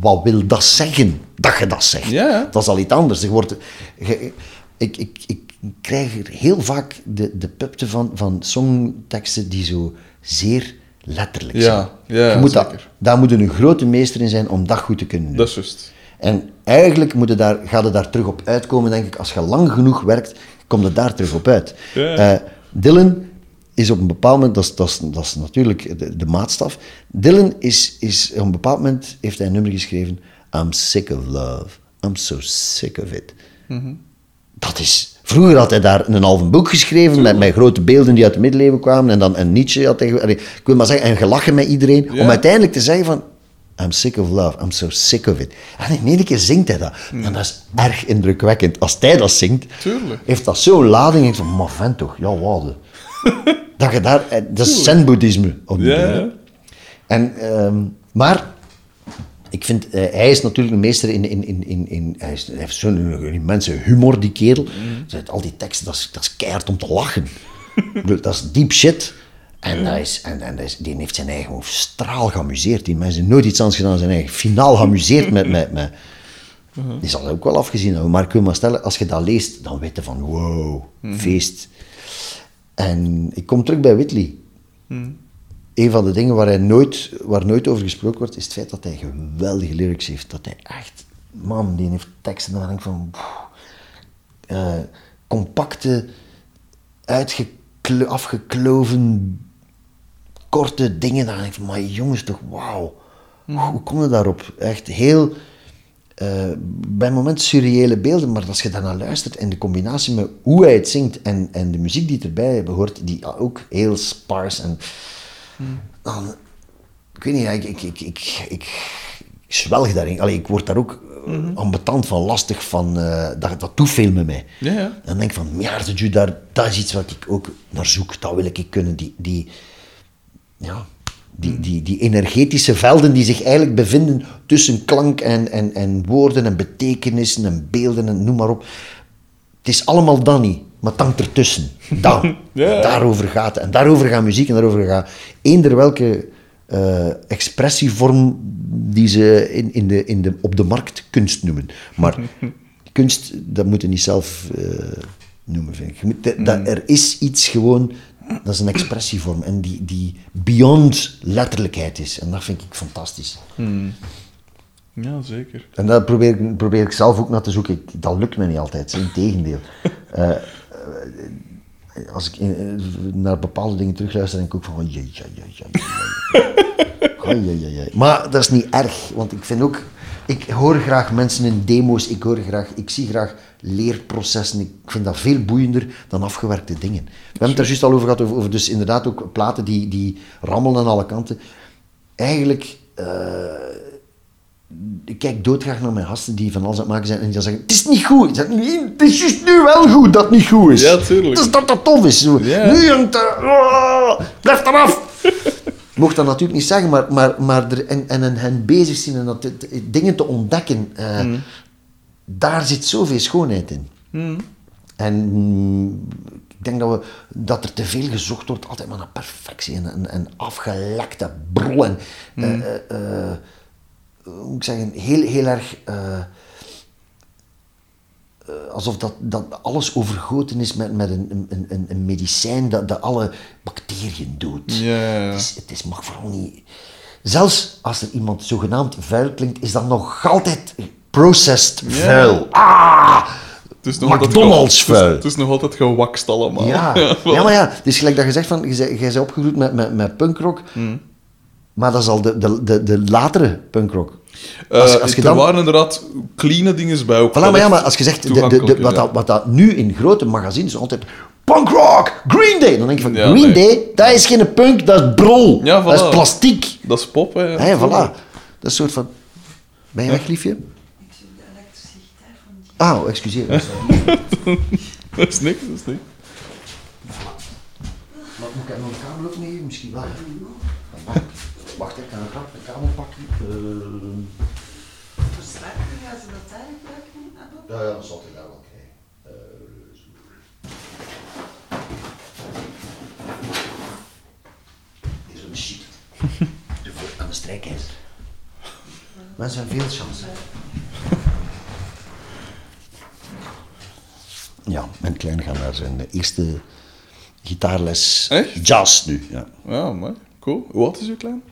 wat wil dat zeggen dat je dat zegt? Ja. Dat is al iets anders. Er wordt, je- ik, ik, ik krijg er heel vaak de, de pupte van, van songteksten die zo zeer letterlijk Ja, zijn. ja, je moet dat, zeker. daar moet een grote meester in zijn om dat goed te kunnen doen. Dat is juist. En eigenlijk moet je daar, ga je daar terug op uitkomen, denk ik. Als je lang genoeg werkt, kom je daar terug op uit. Ja. Eh, Dylan is op een bepaald moment, dat is, dat is, dat is natuurlijk de, de maatstaf. Dylan is, is, op een bepaald moment heeft hij een nummer geschreven. I'm sick of love. I'm so sick of it. Dat is... Vroeger had hij daar een halve boek geschreven met, met grote beelden die uit de middeleeuwen kwamen. En dan en Nietzsche had hij... ik wil maar zeggen, en gelachen met iedereen. Ja. Om uiteindelijk te zeggen van... I'm sick of love. I'm so sick of it. En in één keer zingt hij dat. En dat is erg indrukwekkend. Als hij dat zingt, Tuurlijk. heeft dat zo'n lading. Ik van, maar vent toch, ja, wade. dat je daar... eh, Dat is zen-boeddhisme. ja. En, ehm, maar ik vind, eh, hij is natuurlijk een meester in, in, in, in, in hij, is, hij heeft zo'n immense humor, die kerel. Dus Al die teksten, dat is, dat is keihard om te lachen. Dat is deep shit. En, dat is, en, en dat is, die heeft zijn eigen hoofd straal geamuseerd. Die mensen nooit iets anders gedaan zijn eigen finaal geamuseerd met... met, met die zal ook wel afgezien hebben. Maar ik wil maar stellen, als je dat leest, dan weet je van wow, feest. En ik kom terug bij Whitley een van de dingen waar, hij nooit, waar nooit over gesproken wordt, is het feit dat hij geweldige lyrics heeft. Dat hij echt, man, die heeft teksten waar ik van, eh, compacte, afgekloven, korte dingen. Dan denk ik van, maar jongens toch, wauw. Hoe kom je daarop? Echt heel, eh, bij moment surreële beelden, maar als je daarnaar luistert en de combinatie met hoe hij het zingt en, en de muziek die erbij behoort, die ook heel sparse en dan, ik weet niet, ik, ik, ik, ik, ik, ik zwelg daarin. Allee, ik word daar ook mm ambetant van, lastig van, eh, dat, dat doet veel met mij. Ja, ja. Dan denk ik van, ja, daar, dat is iets wat ik ook naar zoek, dat wil ik kunnen. Die, die, ja, die, die, die energetische velden die zich eigenlijk bevinden tussen klank en, en, en woorden en betekenissen en beelden en noem maar op. Het is allemaal dan niet, maar hangt ertussen. Dan. Ja. Daarover gaat het. En daarover gaat muziek en daarover gaat eender welke eh, expressievorm die ze in, in de, in de, op de markt kunst noemen. Maar kunst, dat moet je niet zelf eh, noemen, vind ik. Je moet, dat- dat, er is iets gewoon, dat is een expressievorm en die, die beyond letterlijkheid is. En dat vind ik fantastisch. Ja, zeker. En daar probeer, ik- probeer ik zelf ook naar te zoeken. Ik- dat lukt me niet altijd, in tegendeel. Eh, als ik eh, naar bepaalde dingen terugluister, denk ik ook van, jee, jee, jee. Maar dat is niet erg, want ik vind ook, ik hoor graag mensen in demo's, ik hoor graag, ik zie graag leerprocessen. Ik vind dat veel boeiender dan afgewerkte dingen. We hebben het er juist al over gehad, over, over dus inderdaad ook platen die, die rammelen aan alle kanten. Eigenlijk, eh, ik kijk doodgraag naar mijn gasten die van alles aan het maken zijn en die dan zeggen, het is niet goed. Zeg, het is juist nu wel goed dat het niet goed is. Ja, tuurlijk. Het is dat dat tof is. Nu hangt er, ah, blijf eraf. Ik mocht dat natuurlijk niet zeggen, maar, maar, maar er, en, en, en hen bezig zijn en dat, dingen te ontdekken, eh, daar zit zoveel schoonheid in. En mm, ik denk dat, we, dat er te veel gezocht wordt, altijd maar naar perfectie en, en, en afgelekte brol. En, eh, eh, eh, hoe moet ik zeggen, heel, heel erg... eh, eh, alsof dat, dat alles overgoten is met, met een, een, een, een medicijn dat, dat alle bacteriën doodt. Ja, ja, ja. Het, is, het is, mag vooral niet... Zelfs als er iemand zogenaamd vuil klinkt, is dat nog altijd processed vuil. Ah! Het is nog McDonald's ge- het is- vuil. Het is nog altijd gewakst allemaal. Ja. ja, maar ja, het is gelijk dat je zegt van, jij bent opgegroeid met, met, met punkrock, Hmm. Maar dat is al de, de, de, de latere punkrock. Eh, Als- als je er dan- waren inderdaad clean dingen bij ook. Voilà, maar ja, maar als je zegt, de, de, wat, ja. dat, wat dat nu in grote magazines altijd punk rock, Green Day, dan denk je van, Ja, Green nee. Day, dat is geen punk, dat is brol, Ja, voilà. dat is plastiek. Dat is pop, hè. Hè, voilà. Dat is een soort van... Ben je weg, liefje? Ik zoek de elektrische gitaar van die. Ah, oh, excuseer. Dat is niks, dat is niks. Maar moet ik nog een kabel ook mee? Misschien wel. Wacht, ik ga een grap, een kabel pakken. Versterker, gaan ze dat daar gebruiken? hebben? ja, ja, dat zal ik daar wel krijgen. Eh, zo. Hier zo'n shit. De voor aan de strijkijzer. Mensen hebben veel chance. Ja, mijn kleine gaat naar zijn eerste gitaarles Echt? jazz nu. Ja. Ja, mooi. Cool. Hoe oud is uw klein?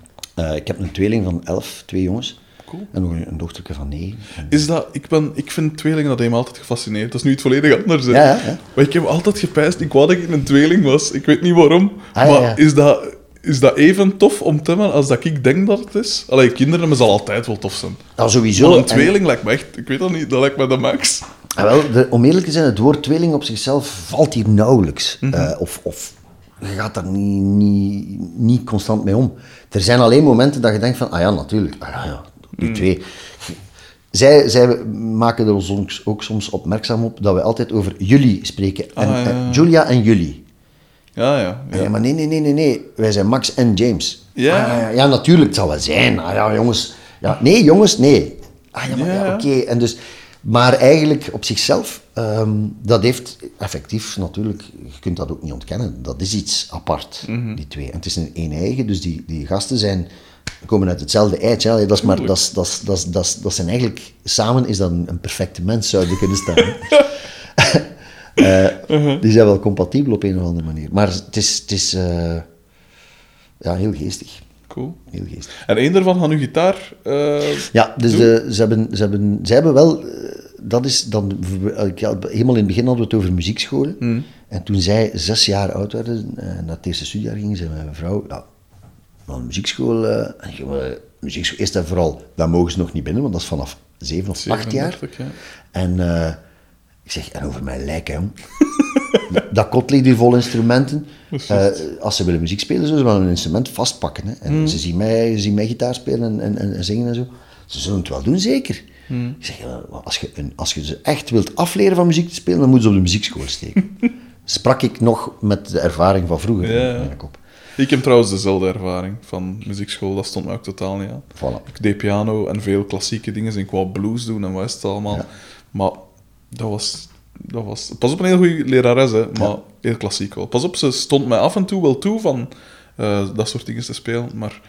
Eh, ik heb een tweeling van elf, twee jongens. Cool. En nog een, dochterke van negen. En- Is dat, ik, ben, ik vind tweelingen, dat heeft me altijd gefascineerd. Dat is nu iets volledig anders. Ja, ja, ja. Maar ik heb altijd gepijst, ik wou dat ik een tweeling was. Ik weet niet waarom. Ah, maar. Is, dat, is dat even tof om te hebben als dat ik denk dat het is? Allee, kinderen maar zal altijd wel tof zijn. Nou, sowieso. Een En- tweeling lijkt me echt... Ik weet dat niet, dat lijkt me de max. Ah, wel, de, om eerlijk te zijn, het woord tweeling op zichzelf valt hier nauwelijks. Mhm. Eh, of, of je gaat daar niet, niet, niet constant mee om. Er zijn alleen momenten dat je denkt van, ah ja, natuurlijk, ah ja, ja die Mhm. twee. Zij, zij maken er ons ook, soms opmerkzaam op dat we altijd over jullie spreken. En, Ah, ja, ja. en Julia en jullie. Ja, ja. ja. Ja. maar nee, nee, nee, nee, nee. Wij zijn Max en James. Ja. Ah, ja, ja, natuurlijk, het zal wel zijn. Ah, ja, jongens. Ja, nee, jongens, nee. Ah, ja, maar ja, Ja. oké. En dus, maar eigenlijk op zichzelf, ehm, dat heeft effectief natuurlijk, je kunt dat ook niet ontkennen, dat is iets apart, Mhm. die twee. En het is een één eigen, dus die, die gasten zijn, komen uit hetzelfde eitje. Dat, is maar, dat, dat, dat, dat, dat zijn eigenlijk, samen is dat een, een perfecte mens, zouden kunnen staan. Eh, Die zijn wel compatibel op een of andere manier. Maar het is, het is eh, ja, heel geestig. Cool. Heel geestig. En één daarvan had uw gitaar... eh, Ja, dus de, ze, hebben, ze, hebben, ze hebben wel... eh, Dat is dan... ik had- Helemaal in het begin hadden we het over muziekscholen. En toen zij zes jaar oud werden, eh, naar het eerste studiejaar gingen, zei mijn vrouw... Ja, naar een muziekschool... eh, en eh, muziekschool, eerst en vooral, daar mogen ze nog niet binnen, want dat is vanaf zeven of acht jaar. 37, ja. En eh, ik zeg, en over mijn lijk, hè. jong. Dat kot ligt hier vol instrumenten. Eh, als ze willen muziek spelen, zullen ze wel een instrument vastpakken. Hè. En ze, zien mij, ze zien mij gitaar spelen en, en, en, en zingen en zo. Ze zullen het wel doen, zeker. Ik zeg, als, je, een- als je ze echt wilt afleren van muziek te spelen, dan moeten ze op de muziekschool steken. Sprak ik nog met de ervaring van vroeger Ja. Ik heb trouwens dezelfde ervaring van muziekschool. Dat stond mij ook totaal niet aan. Voilà. Ik deed piano en veel klassieke dingen. En ik wou blues doen en wat is het allemaal. Ja. Maar dat was, dat was... Pas op, een heel goede lerares, hè, maar heel klassiek wel. Pas op, ze stond mij af en toe wel toe van eh, dat soort dingen te spelen. Maar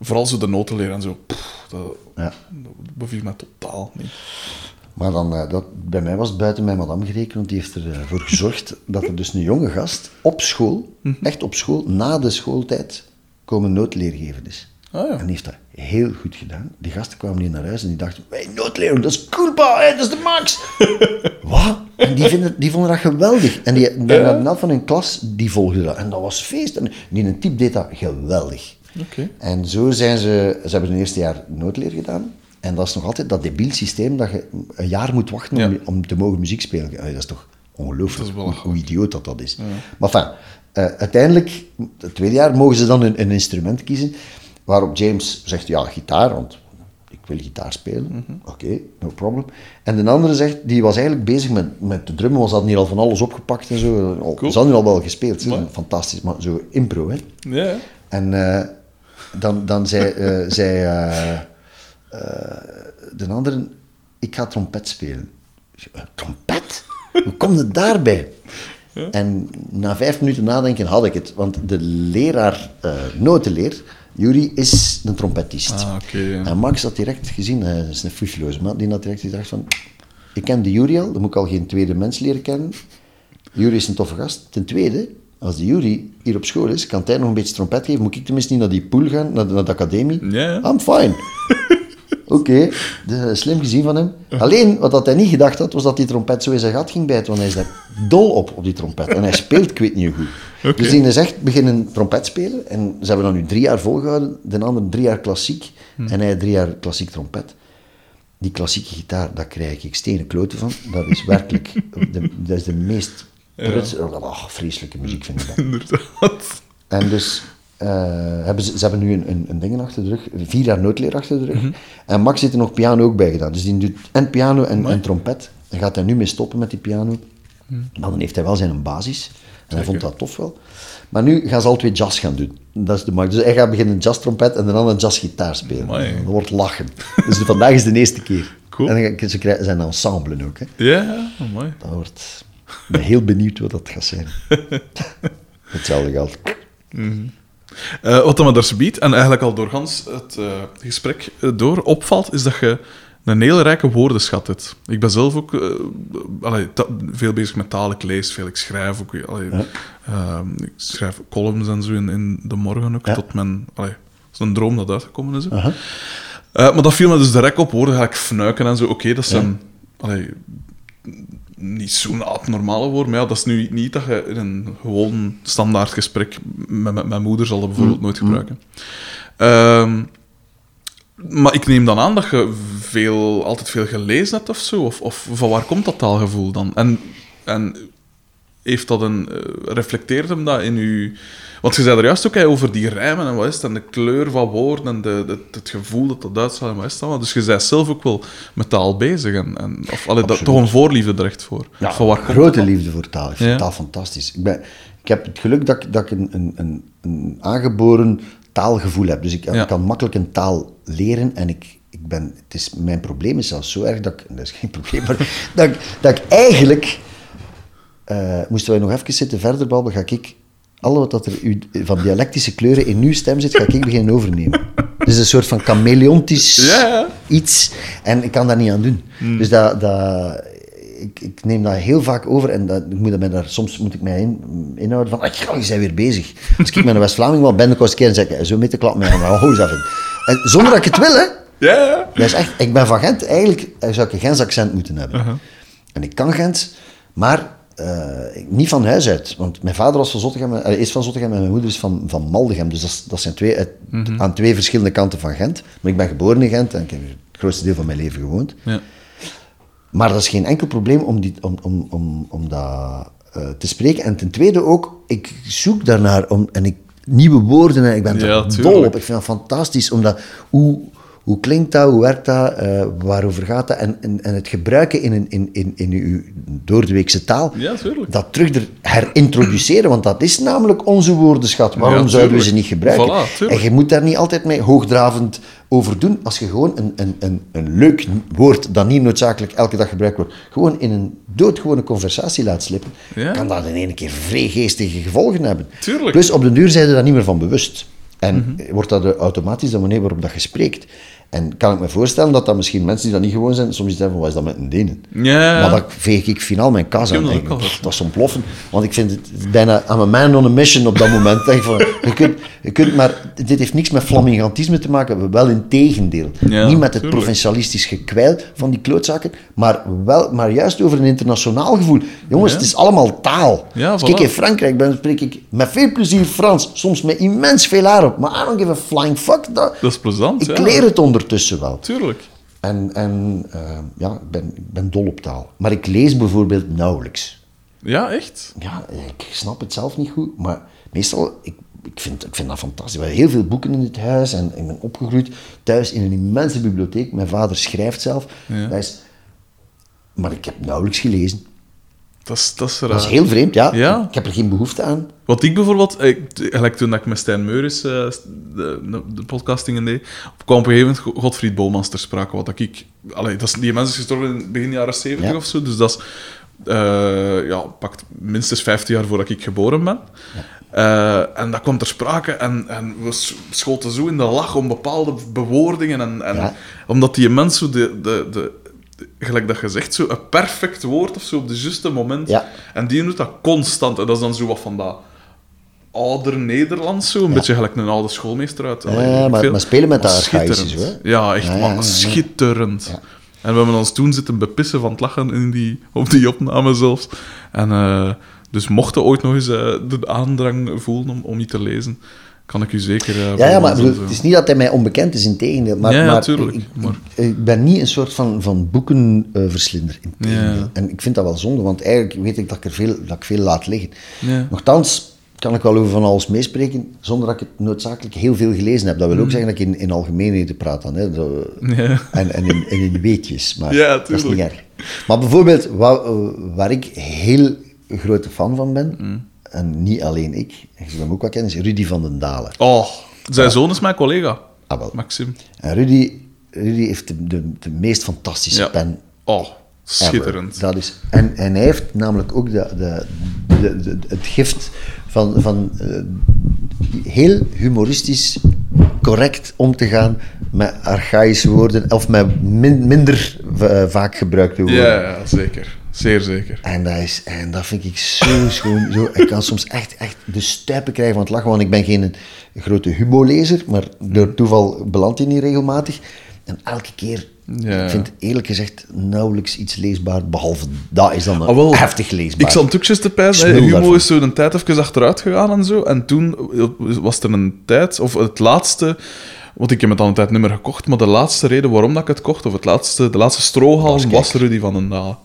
vooral zo de noten leren en zo. pff, dat, Ja. dat beviel mij totaal niet. Maar dan, eh, dat, bij mij was het buiten mijn madame gerekend, want die heeft ervoor gezorgd dat er dus een jonge gast op school, Mhm. echt op school, na de schooltijd, komen noodleer geven is. Ah, ja. En die heeft dat heel goed gedaan. Die gasten kwamen hier naar huis en die dachten, wij noodleer, dat is cool, hè, dat is de max. Wat? En die, vinden, die vonden dat geweldig. En die, de helft van hun klas, die volgde dat. En dat was feest. En die een type deed dat geweldig. Oké. En zo zijn ze... Ze hebben het eerste jaar noodleer gedaan. En dat is nog altijd dat debiel systeem dat je een jaar moet wachten om, Ja. om te mogen muziek spelen. Allee, dat is toch ongelooflijk hoe, hoe idioot dat dat is. Maar enfin, eh, uiteindelijk, het tweede jaar, mogen ze dan een, een instrument kiezen. Waarop James zegt, ja, gitaar, want ik wil gitaar spelen. Mhm. Oké, no problem. En de andere zegt, die was eigenlijk bezig met, met de drummen, want ze hadden hier al van alles opgepakt en zo. Oh, Cool. Ze hadden hier al wel gespeeld, hè. Fantastisch, maar zo impro, hè. Ja. En eh, dan, dan zei, eh, zei eh, de andere, ik ga trompet spelen. Ik zei, "Eh, trompet? Hoe kom je daarbij? En na vijf minuten nadenken had ik het. Want de leraar, notenleer, Yuri, is een trompetist. Ah. En Max had direct gezien, hij is een fuffeloos, maar die had direct gedacht van... Ik ken de Yuri al, dan moet ik al geen tweede mens leren kennen. Yuri is een toffe gast. Ten tweede, als de Yuri hier op school is, kan hij nog een beetje trompet geven. Moet ik tenminste niet naar die pool gaan, naar de, naar de academie? I'm fine. Oké, de- slim gezien van hem. Alleen, wat dat hij niet gedacht had, was dat die trompet zo in zijn gat ging bijten. Want hij is daar dol op, op die trompet. En hij speelt, ik weet niet hoe goed. Dus die is echt beginnen trompet spelen. En ze hebben dat nu drie jaar volgehouden. De andere drie jaar klassiek. En hij drie jaar klassiek trompet. Die klassieke gitaar, daar krijg ik stenen kloten van. Dat is werkelijk, de, dat is de meest pruts, oh, vreselijke muziek vind ik dat. Inderdaad. En dus eh, hebben ze, ze hebben nu een, een, een ding achter de rug, vier jaar noodleer achter de rug. Mhm. En Max zit er nog piano ook bij gedaan. Dus die doet en piano en, en trompet. En gaat hij nu mee stoppen met die piano. Maar dan heeft hij wel zijn basis. En hij vond dat tof wel. Maar nu gaan ze al twee jazz gaan doen. Dat is de Max. Dus hij gaat beginnen jazz-trompet en de andere jazz-gitaar spelen. Amai. Dat wordt lachen. Dus vandaag is de eerste keer. Cool. En dan- ze krijgen zijn ensemble ook. Hè. Ja, mooi. Dat wordt... Ik ben heel benieuwd wat dat gaat zijn. Hetzelfde geld. Eh, wat dan me daar biedt, en eigenlijk al doorgaans het eh, gesprek eh, door opvalt, is dat je een hele rijke woordenschat hebt. Ik ben zelf ook allee, veel bezig met taal. Ik lees veel, ik schrijf ook. Allee, ehm, ik schrijf columns en zo in, in de morgen ook. Ja. Tot mijn, allee, dat is een droom dat uitgekomen is. maar dat viel me dus direct op, woorden ga ik fnuiken en zo. Oké, dat zijn allee, niet zo'n abnormale woorden, maar ja, dat is nu niet dat je in een gewoon standaard gesprek met, met mijn moeder zal dat bijvoorbeeld nooit gebruiken. Ehm, maar ik neem dan aan dat je veel, altijd veel gelezen hebt of zo, of, of van waar komt dat taalgevoel dan? En, en heeft dat een, eh, reflecteert hem dat in je... Want je zei er juist ook over die rijmen en wat is het, en de kleur van woorden en de, de- het gevoel dat dat uitstraalt en wat is allemaal. Dus je bent zelf ook wel met taal bezig. En, en, of allee, dat, toch een voorliefde er echt voor. Ja, van komt grote dat liefde voor taal. Ik vind Ja. taal fantastisch. Ik, ben, ik heb het geluk dat, ik- dat ik een, een, een, een aangeboren taalgevoel heb. Dus ik, Ja. ik kan makkelijk een taal leren en ik, ik ben, het is, mijn probleem is zelfs zo erg dat ik, dat is geen probleem, maar dat, ik- dat ik eigenlijk, eh, moesten wij nog even zitten verder babbelen, ga ik, alle wat dat er u- van dialectische kleuren in uw stem zit, ga ik beginnen overnemen. Dus een soort van chameleontisch Ja, iets. En ik kan daar niet aan doen. Dus dat, dat, ik, ik neem dat heel vaak over en dat, ik moet mij daar, soms moet ik mij in, inhouden van, ah, je bent weer bezig. Als ik met een West-Vlaming wel ben, dan een keer en zeg ik, zo met de klap mij aan, hoe is dat? En zonder dat ik het wil, hè. Ja. Dat is echt, ik ben van Gent, eigenlijk zou ik een Gens accent moeten hebben. En ik kan Gent, maar eh, niet van huis uit. Want mijn vader was van Zottegem, eh, is van Zottegem en mijn moeder is van, van Maldegem. Dus dat, dat zijn twee, uit- aan twee verschillende kanten van Gent. Maar ik ben geboren in Gent en ik heb het grootste deel van mijn leven gewoond. ja. Maar dat is geen enkel probleem om, die, om, om, om, om dat eh, te spreken. En ten tweede ook, ik zoek daarnaar om, en ik, nieuwe woorden en ik ben er Ja, dol op. Ik vind dat fantastisch, omdat hoe, hoe klinkt dat, hoe werkt dat, eh, waarover gaat dat? En, en, en het gebruiken in, een, in, in, in uw doordeweekse taal, Ja, dat terug er herintroduceren, want dat is namelijk onze woordenschat. Waarom Ja, zouden we ze niet gebruiken? Voilà, en je moet daar niet altijd mee hoogdravend over doen. Als je gewoon een, een, een, een leuk woord dat niet noodzakelijk elke dag gebruikt wordt, gewoon in een doodgewone conversatie laat slippen, Ja. kan dat in één keer vrij geestige gevolgen hebben. Tuurlijk. Mhm. Plus op de duur zijn je daar niet meer van bewust. En wordt dat automatisch de manier waarop dat je spreekt. En kan ik me voorstellen dat dat misschien mensen die dat niet gewoon zijn, soms iets hebben van, wat is dat met een Denen? Ja. Maar dat veeg ik finaal mijn kas heb aan. dat ik, is ontploffen. Want ik vind het bijna aan een man on a mission op dat moment. Denk van, je, kunt, je kunt maar, dit heeft niks met flamingantisme te maken, wel in tegendeel. Ja, niet met het tuurlijk. provincialistisch gekwijl van die klootzakken, maar, wel, maar juist over een internationaal gevoel. Jongens, Ja. het is allemaal taal. Als voilà. ik in Frankrijk ben, spreek ik met veel plezier Frans, soms met immens veel haar op. Maar I don't give a flying fuck. Dat, Dat is plezant, ik leer het ondertussen wel. Tuurlijk. En, en eh, ja, ik ben, ik ben dol op taal. Maar ik lees bijvoorbeeld nauwelijks. Ja, echt? Ja, ik snap het zelf niet goed, maar meestal, ik, ik, vind, ik vind dat fantastisch. We hebben heel veel boeken in het huis en ik ben opgegroeid thuis in een immense bibliotheek. Mijn vader schrijft zelf. Ja. Dat is, maar ik heb nauwelijks gelezen. Dat is, dat is raar. Dat is heel vreemd, ja. Ja. Ik heb er geen behoefte aan. Wat ik bijvoorbeeld, gelijk toen ik met Stijn Meuris eh, de, de podcastingen deed, kwam op een gegeven moment Godfried Bomans ter sprake. Wat ik, allee, dat is, die mens is gestorven in begin jaren 70 Ja. of zo, dus dat is, eh, ja, pakt minstens 15 jaar voordat ik geboren ben. Eh, en dat kwam ter sprake en, en we schoten zo in de lach om bepaalde bewoordingen. En, en Ja. Omdat die mens zo de, de, de, de- gelijk dat je zegt, zo een perfect woord of zo op de juiste moment. Ja. En die doet dat constant. En dat is dan zo wat van dat ouder Nederlands, zo. Een beetje gelijk een oude schoolmeester uit. Allee, Ja, maar- maar spelen met dat schitterend. Ja, echt, Ja, ja. schitterend. En we hebben ons toen zitten bepissen van het lachen in die, op die opname zelfs. En eh, dus mochten ooit nog eens eh, de aandrang voelen om, om iets te lezen, kan ik u zeker... eh, Ja, maar bedoel, het is niet dat hij mij onbekend is, in tegendeel. Maar, Ja, ja, maar tuurlijk, Ik, maar- ik, ik ben niet een soort van, van boekenverslinder, in tegendeel. Ja. En ik vind dat wel zonde, want eigenlijk weet ik dat ik er veel, dat ik veel laat liggen. Ja. Nochtans kan ik wel over van alles meespreken, zonder dat ik het noodzakelijk heel veel gelezen heb. Dat wil ook zeggen dat ik in, in algemeenheden praat dan. Hè. Mm. En, en, in, en in weetjes, maar Ja, dat is niet erg. Maar bijvoorbeeld, waar, eh, waar ik heel grote fan van ben, Mm. En niet alleen ik, je zult hem ook wel kennen, is Rudy van den Dalen. Oh, zijn zoon is mijn collega. Ah, wel. Maxim. En Rudy, Rudy heeft de, de, de meest fantastische Ja. pen Oh, ever. schitterend. Dat is, en, en hij heeft namelijk ook de, de, de, het gift van, van eh, heel humoristisch correct om te gaan met archaïsche woorden of met min- minder eh, vaak gebruikte woorden. Ja, ja, zeker. Zeer zeker. En dat, is, en dat vind ik zo schoon. Zo, ik kan soms echt, echt de stuipen krijgen van het lachen, want ik ben geen grote Hubo-lezer, maar door toeval belandt hij niet regelmatig. En elke keer, Ja. ik vind eerlijk gezegd nauwelijks iets leesbaar, behalve dat is dan Ah, wel, heftig leesbaar. Ik zat ook juist te pijzen. Humo daarvan. is zo een tijd even achteruit gegaan en zo. En toen was er een tijd, of het laatste... Want ik heb het al een tijd niet meer gekocht, maar de laatste reden waarom dat ik het kocht, of het laatste, de laatste strohalm, was Rudy van den Dalen.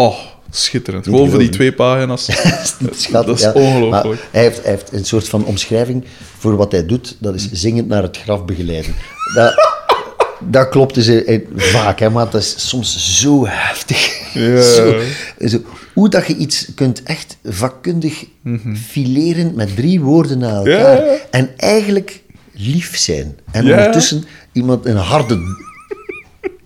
Oh, schitterend. Gewoon voor die twee pagina's. dat is. Dat is ja. ongelooflijk. Hij, heeft, hij heeft een soort van omschrijving voor wat hij doet. Dat is zingend naar het graf begeleiden. Dat, dat klopt dus eh, eh, vaak, hè, maar dat is soms zo heftig. Ja. Zo, zo, hoe dat je iets kunt echt vakkundig fileren met drie woorden na elkaar. Mhm. Ja. En eigenlijk lief zijn. En ondertussen iemand een harde...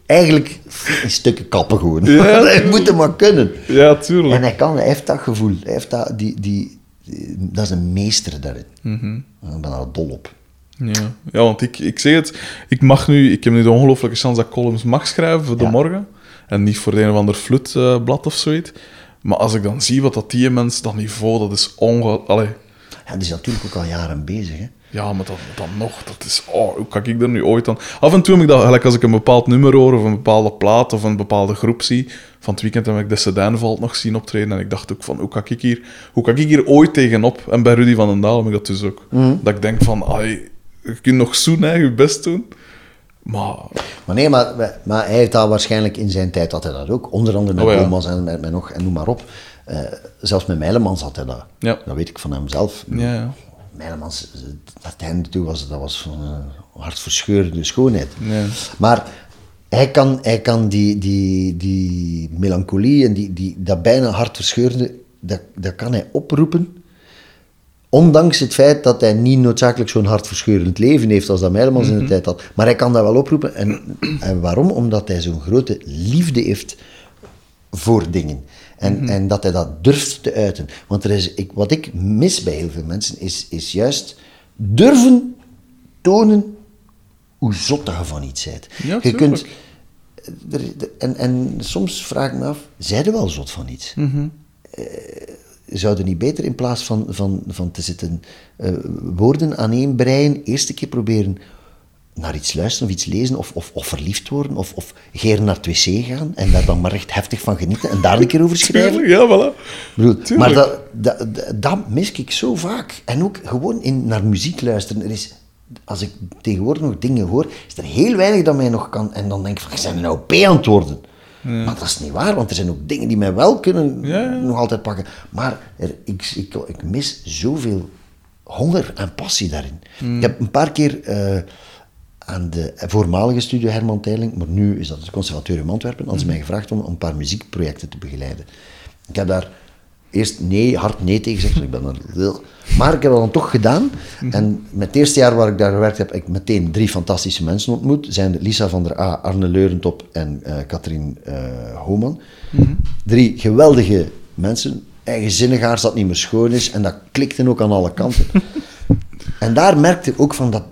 Eigenlijk in stukken kappen gewoon. Ja. dat moet maar kunnen. Ja, tuurlijk. En hij kan, hij heeft dat gevoel. Hij heeft dat, die, die, die- dat is een meester daarin. Mhm. Ik ben daar dol op. Ja, ja want ik, ik zeg het, ik mag nu, ik heb nu de ongelooflijke kans dat ik columns mag schrijven voor de Ja. morgen. En niet voor de een of ander flutblad of zoiets. Maar als ik dan zie wat dat die mens, dat niveau, dat is onge... Allee, Ja, die is natuurlijk ook al jaren bezig. Hè. Ja, maar dan, dan nog, dat is... Oh, hoe kan ik er nu ooit aan... Af en toe heb ik dat, gelijk als ik een bepaald nummer hoor, of een bepaalde plaat, of een bepaalde groep zie. Van het weekend heb ik de Sedaanvalt nog zien optreden. En ik dacht ook van, hoe kan ik hier, hoe kan ik hier ooit tegenop? En bij Rudy van den Daal heb ik dat dus ook. Dat ik denk van, ai, je kunt nog zoen, hè, je best doen. Maar Maar nee, maar, maar hij heeft waarschijnlijk in zijn tijd had hij dat ook. Onder andere met Oh ja. En met, met nog, en noem maar op. Eh, zelfs met Mijlemans had hij dat. Ja. Dat weet ik van hemzelf. ja, ja. Mijlemans, dat einde toe was, dat was van uh, hartverscheurende schoonheid. Ja. Maar hij kan, hij kan die, die, die melancholie en die, die, dat bijna hartverscheurende, dat, dat kan hij oproepen. Ondanks het feit dat hij niet noodzakelijk zo'n hartverscheurend leven heeft als dat Mijlemans in de tijd had. Maar hij kan dat wel oproepen. En, en waarom? Omdat hij zo'n grote liefde heeft voor dingen. En, en dat hij dat durft te uiten. Want er is, ik, wat ik mis bij heel veel mensen is, is juist durven tonen hoe zot je van iets bent. Ja, je kunt, er, en, en soms vraag ik me af, zijn er wel zot van iets? Mhm. Eh, zouden niet beter in plaats van, van, van te zitten eh, woorden aaneenbreien, eerste keer proberen naar iets luisteren of iets lezen of, of, of verliefd worden of, of geren naar het wc gaan en daar dan maar echt heftig van genieten en daar een keer over schrijven? Tuurlijk, ja, voilà. Bedoel, maar dat, dat, dat, mis ik zo vaak. En ook gewoon in, naar muziek luisteren. Er is, als ik tegenwoordig nog dingen hoor, is er heel weinig dat mij nog kan. En dan denk ik van, zijn nou P aan het worden? Maar dat is niet waar, want er zijn ook dingen die mij wel kunnen Ja, nog altijd pakken. Maar er, ik, ik, ik mis zoveel honger en passie daarin. Hmm. Ik heb een paar keer eh, aan de voormalige studio Herman Teiling, maar nu is dat het Conservatorium Antwerpen, hadden ze mij gevraagd om een paar muziekprojecten te begeleiden. Ik heb daar eerst nee, hard nee tegen gezegd, want ik ben er... Maar ik heb dat dan toch gedaan. En met het eerste jaar waar ik daar gewerkt heb, heb ik meteen drie fantastische mensen ontmoet. Zijn Lisa van der A, Arne Leurentop en eh Katrien eh Homan. Drie geweldige mensen. Eigenzinnig haar dat niet meer schoon is. En dat klikte ook aan alle kanten. en daar merkte ik ook van dat...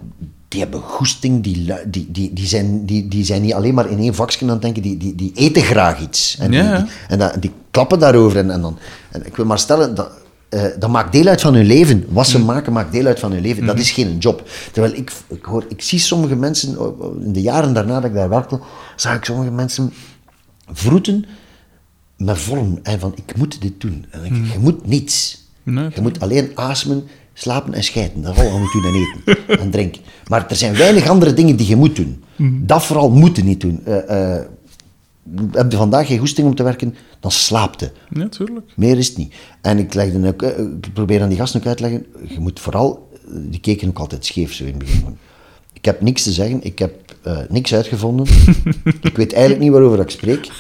Die hebben goesting, die, die, die, die, zijn, die, die zijn niet alleen maar in één vakje aan het denken, die, die, die eten graag iets. En, Ja, die, en dat, die klappen daarover. En, en, dan, en ik wil maar stellen, dat, eh, dat maakt deel uit van hun leven. Wat ze maken maakt deel uit van hun leven. Dat is geen job. Terwijl ik, ik, hoor, ik zie sommige mensen, oh, in de jaren daarna dat ik daar werkte, zag ik sommige mensen vroeten met vorm. En van, ik moet dit doen. En ik, je moet niets. Nee, je moet alleen asemen, slapen en schijten. Dat vooral moet doen en eten en drinken. Maar er zijn weinig andere dingen die je moet doen. Dat vooral moeten niet doen. Eh, eh, heb je vandaag geen goesting om te werken, dan slaapt je. Ja, tuurlijk. Meer is het niet. En ik, legde ook, eh, ik probeer aan die gasten ook uit te leggen, je moet vooral, die keken ook altijd scheef zo in het begin. Ik heb niks te zeggen, ik heb niks uitgevonden. ik weet eigenlijk niet waarover ik spreek.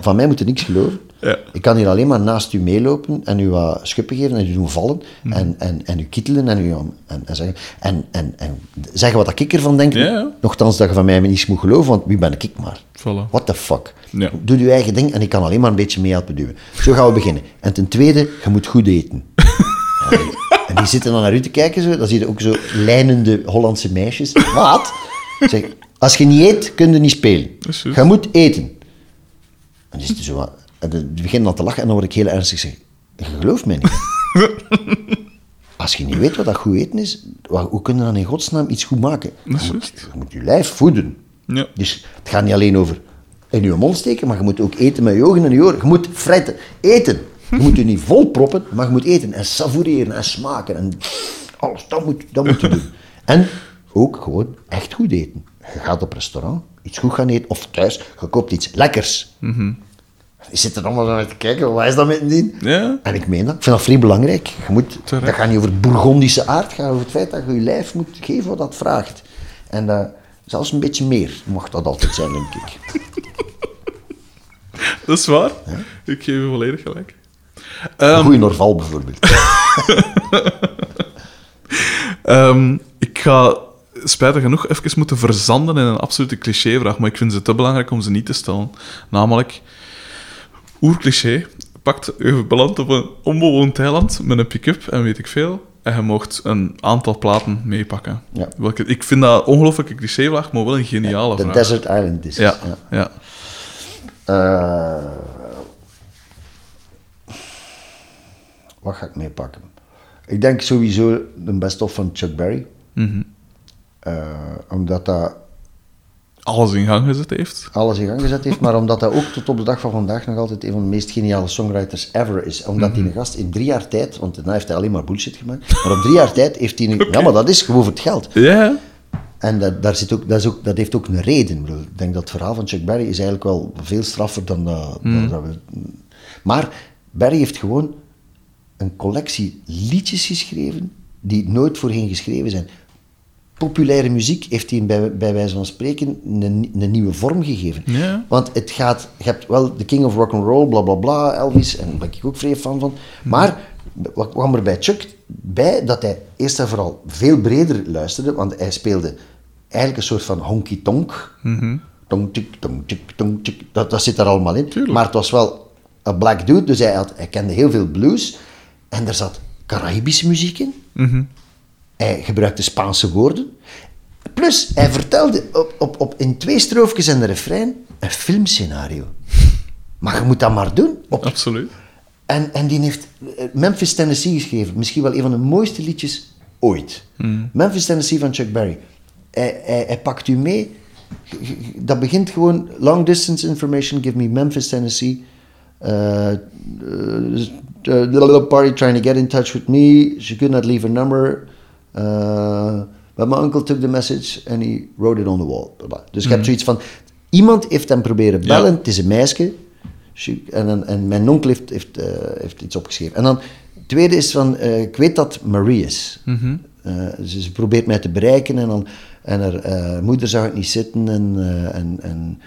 Van mij moet je niks geloven. Ja. Ik kan hier alleen maar naast u meelopen en u wat schuppen geven en u doen vallen en, en, en u kittelen en, u, en, en, zeggen, en, en, en zeggen wat ik ervan denk. Ja. Nochtans dat je van mij niets moet geloven, want wie ben ik maar? Voilà. What the fuck? Ja. Doe je eigen ding en ik kan alleen maar een beetje mee helpen duwen. Zo gaan we beginnen. En ten tweede, je moet goed eten. Ja, en die zitten dan naar u te kijken, zo. dan zie je ook zo lijnende Hollandse meisjes. Wat? Zeg, als je niet eet, kun je niet spelen. Je moet eten. En die zitten zo wat- en die beginnen dan te lachen en dan word ik heel ernstig. Zeg, je gelooft mij niet. Als je niet weet wat dat goed eten is, hoe kun je dan in godsnaam iets goed maken? Je moet, je moet je lijf voeden. Ja. Dus het gaat niet alleen over in je mond steken, maar je moet ook eten met je ogen en je oren. Je moet fretten, eten. Je moet je niet vol proppen, maar je moet eten en savoureren en smaken en alles. Dat moet, dat moet je doen. En ook gewoon echt goed eten. Je gaat op restaurant, iets goed gaan eten, of thuis, je koopt iets lekkers. Je zit er allemaal naar te kijken, wat is dat met die? Ja. En ik meen dat. Ik vind dat vrij belangrijk. Je moet, Terecht. dat gaat niet over bourgondische aard, het gaat over het feit dat je je lijf moet geven wat dat vraagt. En dat, zelfs een beetje meer mag dat altijd zijn, denk ik. Dat is waar. Ik geef je volledig gelijk. Een Ehm, goede Norval bijvoorbeeld. Ehm, ik ga spijtig genoeg even moeten verzanden in een absolute clichévraag, maar ik vind ze te belangrijk om ze niet te stellen. Namelijk, oercliché, pakt, je belandt op een onbewoond eiland met een pick-up en weet ik veel, en je mocht een aantal platen meepakken. Ja. Welke, ik vind dat een ongelooflijke clichévraag, maar wel een geniale De vraag. Desert Island is Ja, ja. Eh, wat ga ik meepakken? Ik denk sowieso de best-of van Chuck Berry. Mhm. Eh, omdat dat Alles in gang gezet heeft. alles in gang gezet heeft, maar omdat hij ook tot op de dag van vandaag nog altijd een van de meest geniale songwriters ever is. Omdat die een gast in drie jaar tijd, want daarna heeft hij alleen maar bullshit gemaakt, maar op drie jaar tijd heeft hij een... Ja, maar dat is gewoon voor het geld. Ja, En dat, daar zit ook, dat, is ook, dat heeft ook een reden. Ik, bedoel, ik denk dat het verhaal van Chuck Berry is eigenlijk wel veel straffer dan dat we... Maar Berry heeft gewoon een collectie liedjes geschreven die nooit voorheen geschreven zijn. Populaire muziek heeft hij bij, bij wijze van spreken een, een nieuwe vorm gegeven. Ja. Want het gaat, je hebt wel de King of Rock and Roll, bla bla bla, Elvis, en daar ben ik ook vrij fan van. Maar wat kwam er bij Chuck bij dat hij eerst en vooral veel breder luisterde, want hij speelde eigenlijk een soort van honky tonk. Tong tik, tong tik, tong tik. Dat, dat zit er allemaal in. Tuurlijk. Maar het was wel een black dude, dus hij, had, hij kende heel veel blues. En er zat Caribische muziek in. Hij gebruikte Spaanse woorden. Plus, hij vertelde op, op, op, in twee stroofjes en de refrein een filmscenario. Maar je moet dat maar doen. Op, Absoluut. en, en die heeft eh, Memphis, Tennessee geschreven. Misschien wel een van de mooiste liedjes ooit. Memphis, Tennessee van Chuck Berry. Hij, hij, hij pakt u mee. Dat begint gewoon... Long distance information, give me Memphis, Tennessee. Uh, uh, the little party trying to get in touch with me. She could not leave her number. Uh, but my uncle took the message and he wrote it on the wall. Dus je hebt zoiets van... Iemand heeft hem proberen bellen. Ja. Het is een meisje. En, en, mijn onkel heeft, heeft, eh, heeft iets opgeschreven. En dan, het tweede is van, eh, ik weet dat Marie is. Eh, ze, ze probeert mij te bereiken en, dan, en haar moeder zag het niet zitten en, en, en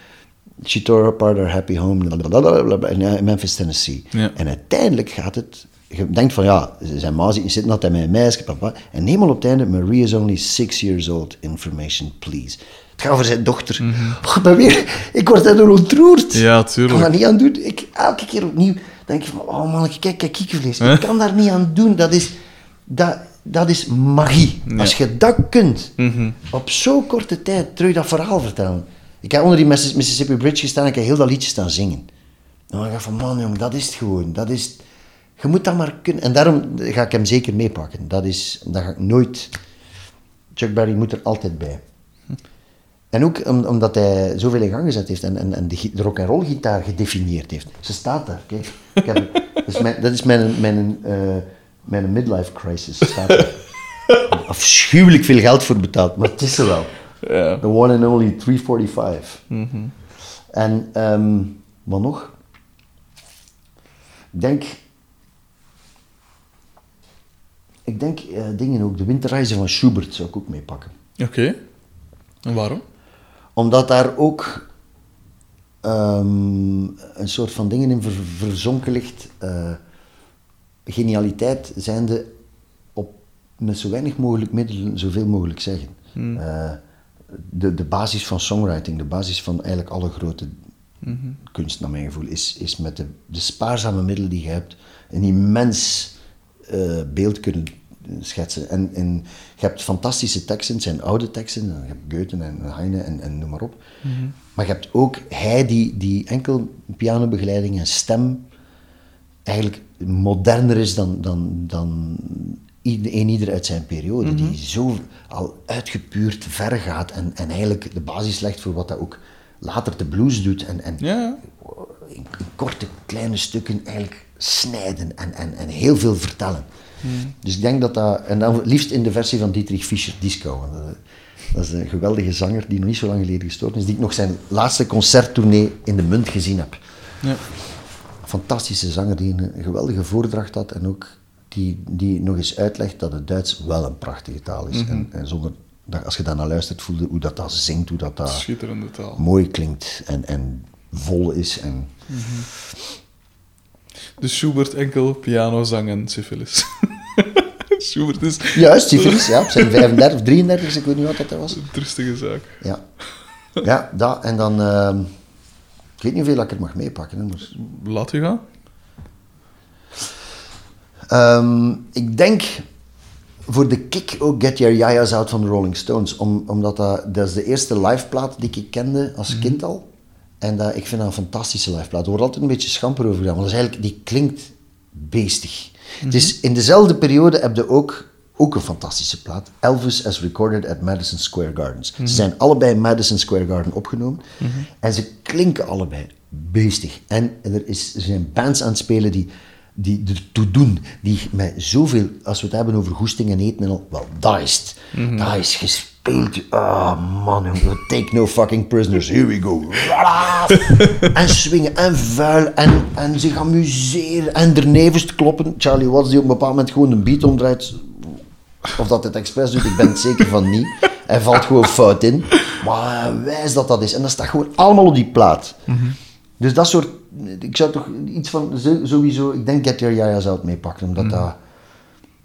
she tore apart her happy home blablabla, in Memphis, Tennessee. Ja. En uiteindelijk gaat het, je denkt van ja, zijn ma ziet niet zitten, had hij met een meisje, papa. En helemaal op het einde, Marie is only six years old, information please. Het gaat over zijn dochter. Oh, ik ben weer, ik word daardoor ontroerd. Ja, Ik kan daar niet aan doen. Ik, elke keer opnieuw denk je van, oh man, kijk, kijk, kikkervlees. Ik kan daar niet aan doen. Dat is, dat, dat is magie. Als je dat kunt, op zo'n korte tijd, terug dat verhaal vertellen. Ik heb onder die Missis- Mississippi Bridge gestaan en ik heb heel dat liedje staan zingen. Dan dacht ik van, man jong, dat is het gewoon. Dat is, je moet dat maar kunnen. En daarom ga ik hem zeker meepakken. Dat is, dat ga ik nooit... Chuck Berry moet er altijd bij. En ook om- omdat hij zoveel in gang gezet heeft en, en, en de, de rock'n'roll gitaar gedefinieerd heeft. Ze staat daar, kijk. Ik heb, dat is mijn, dat is mijn, mijn, eh, mijn midlife crisis. Staat daar. Afschuwelijk veel geld voor betaald, maar het is er wel. Ja. The one and only 345. En ehm, wat nog? Ik denk... Ik denk eh, dingen ook. De winterreizen van Schubert zou ik ook meepakken. Oké. En waarom? Omdat daar ook ehm, een soort van dingen in ver- verzonken ligt. eh, genialiteit zijnde op met zo weinig mogelijk middelen zoveel mogelijk zeggen. Eh, de, de basis van songwriting, de basis van eigenlijk alle grote kunst, naar mijn gevoel, is, is met de, de spaarzame middelen die je hebt, een immens eh, beeld kunnen schetsen. En, en je hebt fantastische teksten, het zijn oude teksten, je hebt Goethe en Heine en, en noem maar op. Maar je hebt ook hij die, die enkel pianobegeleiding en stem eigenlijk moderner is dan, dan, dan een ieder uit zijn periode. Die zo al uitgepuurd ver gaat en, en eigenlijk de basis legt voor wat dat ook later de blues doet. En, en Ja. in korte, kleine stukken eigenlijk snijden en, en, en heel veel vertellen. Dus ik denk dat dat... En dan liefst in de versie van Dietrich Fischer, Disco. Dat, dat is een geweldige zanger die nog niet zo lang geleden gestorven is. Die ik nog zijn laatste concerttournee in de Munt gezien heb. Ja. Fantastische zanger die een geweldige voordracht had. En ook die, die nog eens uitlegt dat het Duits wel een prachtige taal is. en, en zonder... Dat, als je daarnaar luistert, voelde hoe dat, dat zingt, hoe dat, dat Schitterende taal. mooi klinkt en, en vol is. En, Dus Schubert enkel piano, zang en syphilis. Schubert is Juist, syfilis, ja, op zijn 35 of 33, ik weet niet wat dat was. een trustige zaak. Ja, ja dat, en dan... ehm, ik weet niet hoeveel ik er mag meepakken. Hè, maar, Laat je gaan. Ehm, ik denk voor de kick ook Get Your Yaya's Out van de Rolling Stones. Om, omdat dat, dat is de eerste liveplaat die ik kende als kind al. En dat, ik vind dat een fantastische liveplaat. Er wordt altijd een beetje schamper over gedaan. Want dat is eigenlijk, die klinkt beestig. Is in dezelfde periode heb je ook, ook een fantastische plaat. Elvis as recorded at Madison Square Gardens. Ze zijn allebei in Madison Square Garden opgenomen. En ze klinken allebei beestig. En er, is, er zijn bands aan het spelen die, die ertoe doen. Die met zoveel, als we het hebben over goesting en eten en al, wel, dat is het. Dat is gespeeld. Ah man, jongen, take no fucking prisoners. Here we go. en swingen en vuil en, en zich amuseren en er nevens kloppen. Charlie Watts die op een bepaald moment gewoon een beat omdraait. Of dat het expres doet, ik ben het zeker van niet. Hij valt gewoon fout in. Maar wijs dat dat is. En dat staat gewoon allemaal op die plaat. Dus dat soort... Ik zou toch iets van... Sowieso, ik denk Get Your Yaya zou het meepakken. Omdat dat...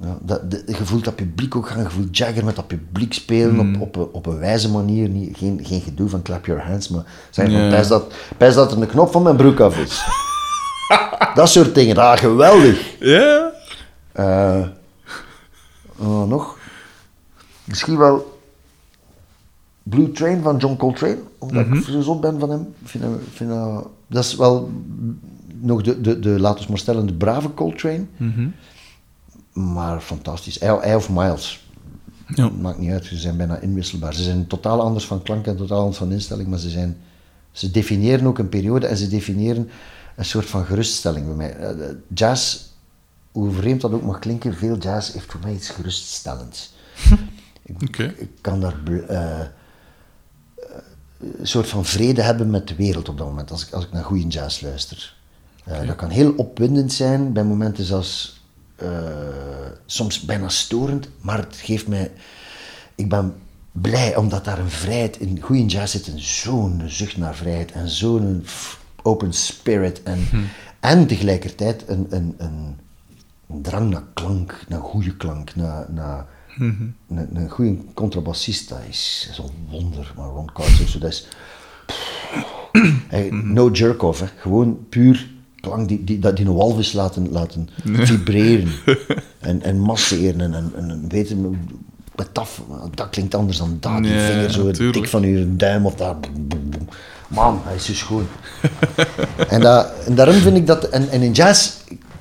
Ja, dat, de, je voelt dat publiek ook gaan. Je voelt Jagger met dat publiek spelen op, op, een, op een wijze manier. Niet, geen, geen gedoe van clap your hands, maar zeg pijs dat, pijs dat er een knop van mijn broek af is. dat soort dingen. Ah, geweldig. Ja. Eh, oh, nog? Misschien wel... Blue Train van John Coltrane, omdat ik zo zot ben van hem. Vind vind dat, dat is wel nog de, de, de laten we maar stellen, de brave Coltrane. Maar fantastisch. Hij, hij of Miles. Ja. Maakt niet uit, ze zijn bijna inwisselbaar. Ze zijn totaal anders van klank en totaal anders van instelling, maar ze, zijn, ze definiëren ook een periode en ze definiëren een soort van geruststelling bij mij. Eh, de Jazz, hoe vreemd dat ook mag klinken, veel jazz heeft voor mij iets geruststellends. Ik kan daar eh, eh, een soort van vrede hebben met de wereld op dat moment, als ik, als ik naar goede jazz luister. Eh, Dat kan heel opwindend zijn, bij momenten zelfs eh, soms bijna storend, maar het geeft mij... Ik ben blij, omdat daar een vrijheid in goede jazz zit, zo'n zucht naar vrijheid en zo'n open spirit en, en tegelijkertijd een, een, een, een drang naar klank, naar goede klank, naar, naar een, een goede contrabassist, dat is, een wonder. Maar Ron Carter, zo, dat is... Hey, no jerk-off, hè. gewoon puur klank die, die, dat die een walvis laten, laten vibreren en, en masseren en, en, en weten, met taf, dat klinkt anders dan dat, die vinger zo dik van uw duim of daar. Man, hij is zo schoon. en, dat, en daarom vind ik dat, en, en in jazz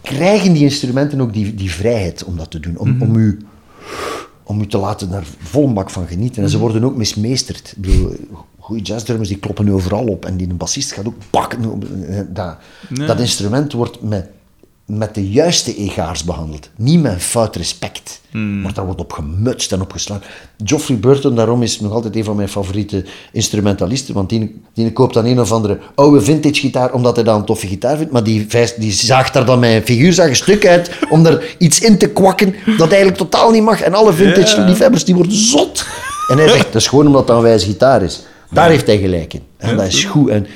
krijgen die instrumenten ook die, die vrijheid om dat te doen, om, om u om u te laten daar vol een bak van genieten. En ze worden ook mismeesterd. Ik bedoel, goede jazzdrummers die kloppen nu overal op en die een bassist gaat ook pakken. eh, Dat, dat instrument wordt met, met de juiste egaars behandeld. Niet met fout respect. Maar daar wordt op gemutst en op geslaan. Geoffrey Burton, daarom is nog altijd een van mijn favoriete instrumentalisten. Want die, die koopt dan een of andere oude vintage gitaar omdat hij dat een toffe gitaar vindt. Maar die, die zaagt daar dan een figuurzaag een stuk uit om er iets in te kwakken dat eigenlijk totaal niet mag. En alle vintage liefhebbers die worden zot. En hij zegt, dat is gewoon omdat dat een wijze gitaar is. Daar heeft hij gelijk in. En dat is goed. En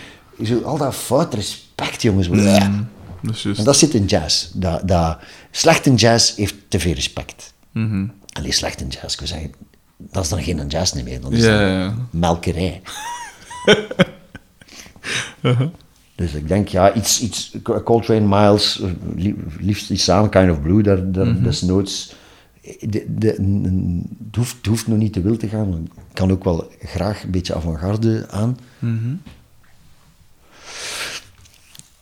zo, al dat fout respect, jongens. Ja. Dat is juist. En dat zit in jazz. Dat, dat, slechte jazz heeft te veel respect. Mhm. Alleen slechte jazz, ik zeggen, dat is dan geen jazz meer. Dan is Ja, dat melkerij. Dus ik denk, ja, iets, iets Coltrane, Miles, li- liefst iets samen, Kind of Blue, daar, daar desnoods. De, de, n- het, hoeft, het hoeft nog niet te wild te gaan. Ik kan ook wel graag een beetje avant-garde aan.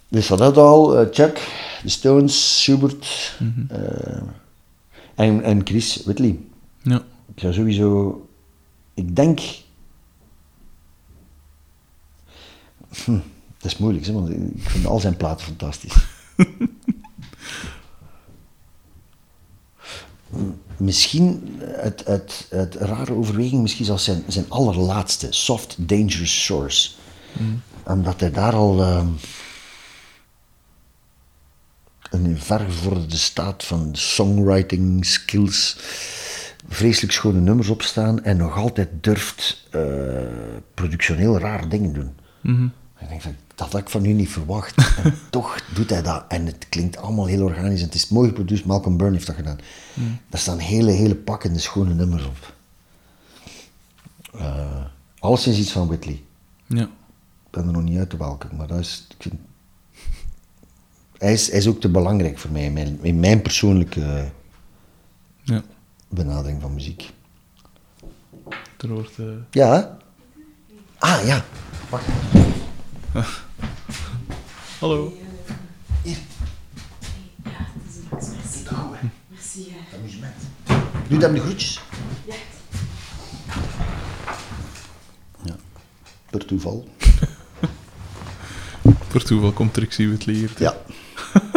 Dus dat had al, eh, Chuck, de Stones, Schubert eh, en, en Chris Whitley. Ja. Ik zou sowieso. Ik denk. Hm, dat is moeilijk, hè, want ik vind al zijn platen fantastisch. Misschien uit, uit, uit rare overweging, misschien zelfs zijn, zijn allerlaatste, Soft Dangerous Shores. Omdat hij daar al ehm, een vergevorderde staat van songwriting skills, vreselijk schone nummers opstaan en nog altijd durft eh, productioneel raar dingen doen. Ik denk van, dat had ik van u niet verwacht. En toch doet hij dat. En het klinkt allemaal heel organisch. En het is mooi geproduceerd. Malcolm Byrne heeft dat gedaan. Daar staan hele, hele pakkende schone nummers op. Eh alleszins iets van Whitley. Ja. Ik ben er nog niet uit welke, maar dat is... Ik vind, hij, is, hij is ook te belangrijk voor mij in mijn, in mijn persoonlijke Ja. benadering van muziek. Er wordt... Ja? Ah, ja. Wacht. Hallo. Ja, het is een. Merci. hè. Amusement. Doe dan de groetjes. Ja. Ja. Per toeval. Per toeval komt Trixie Whitley hier. Ja.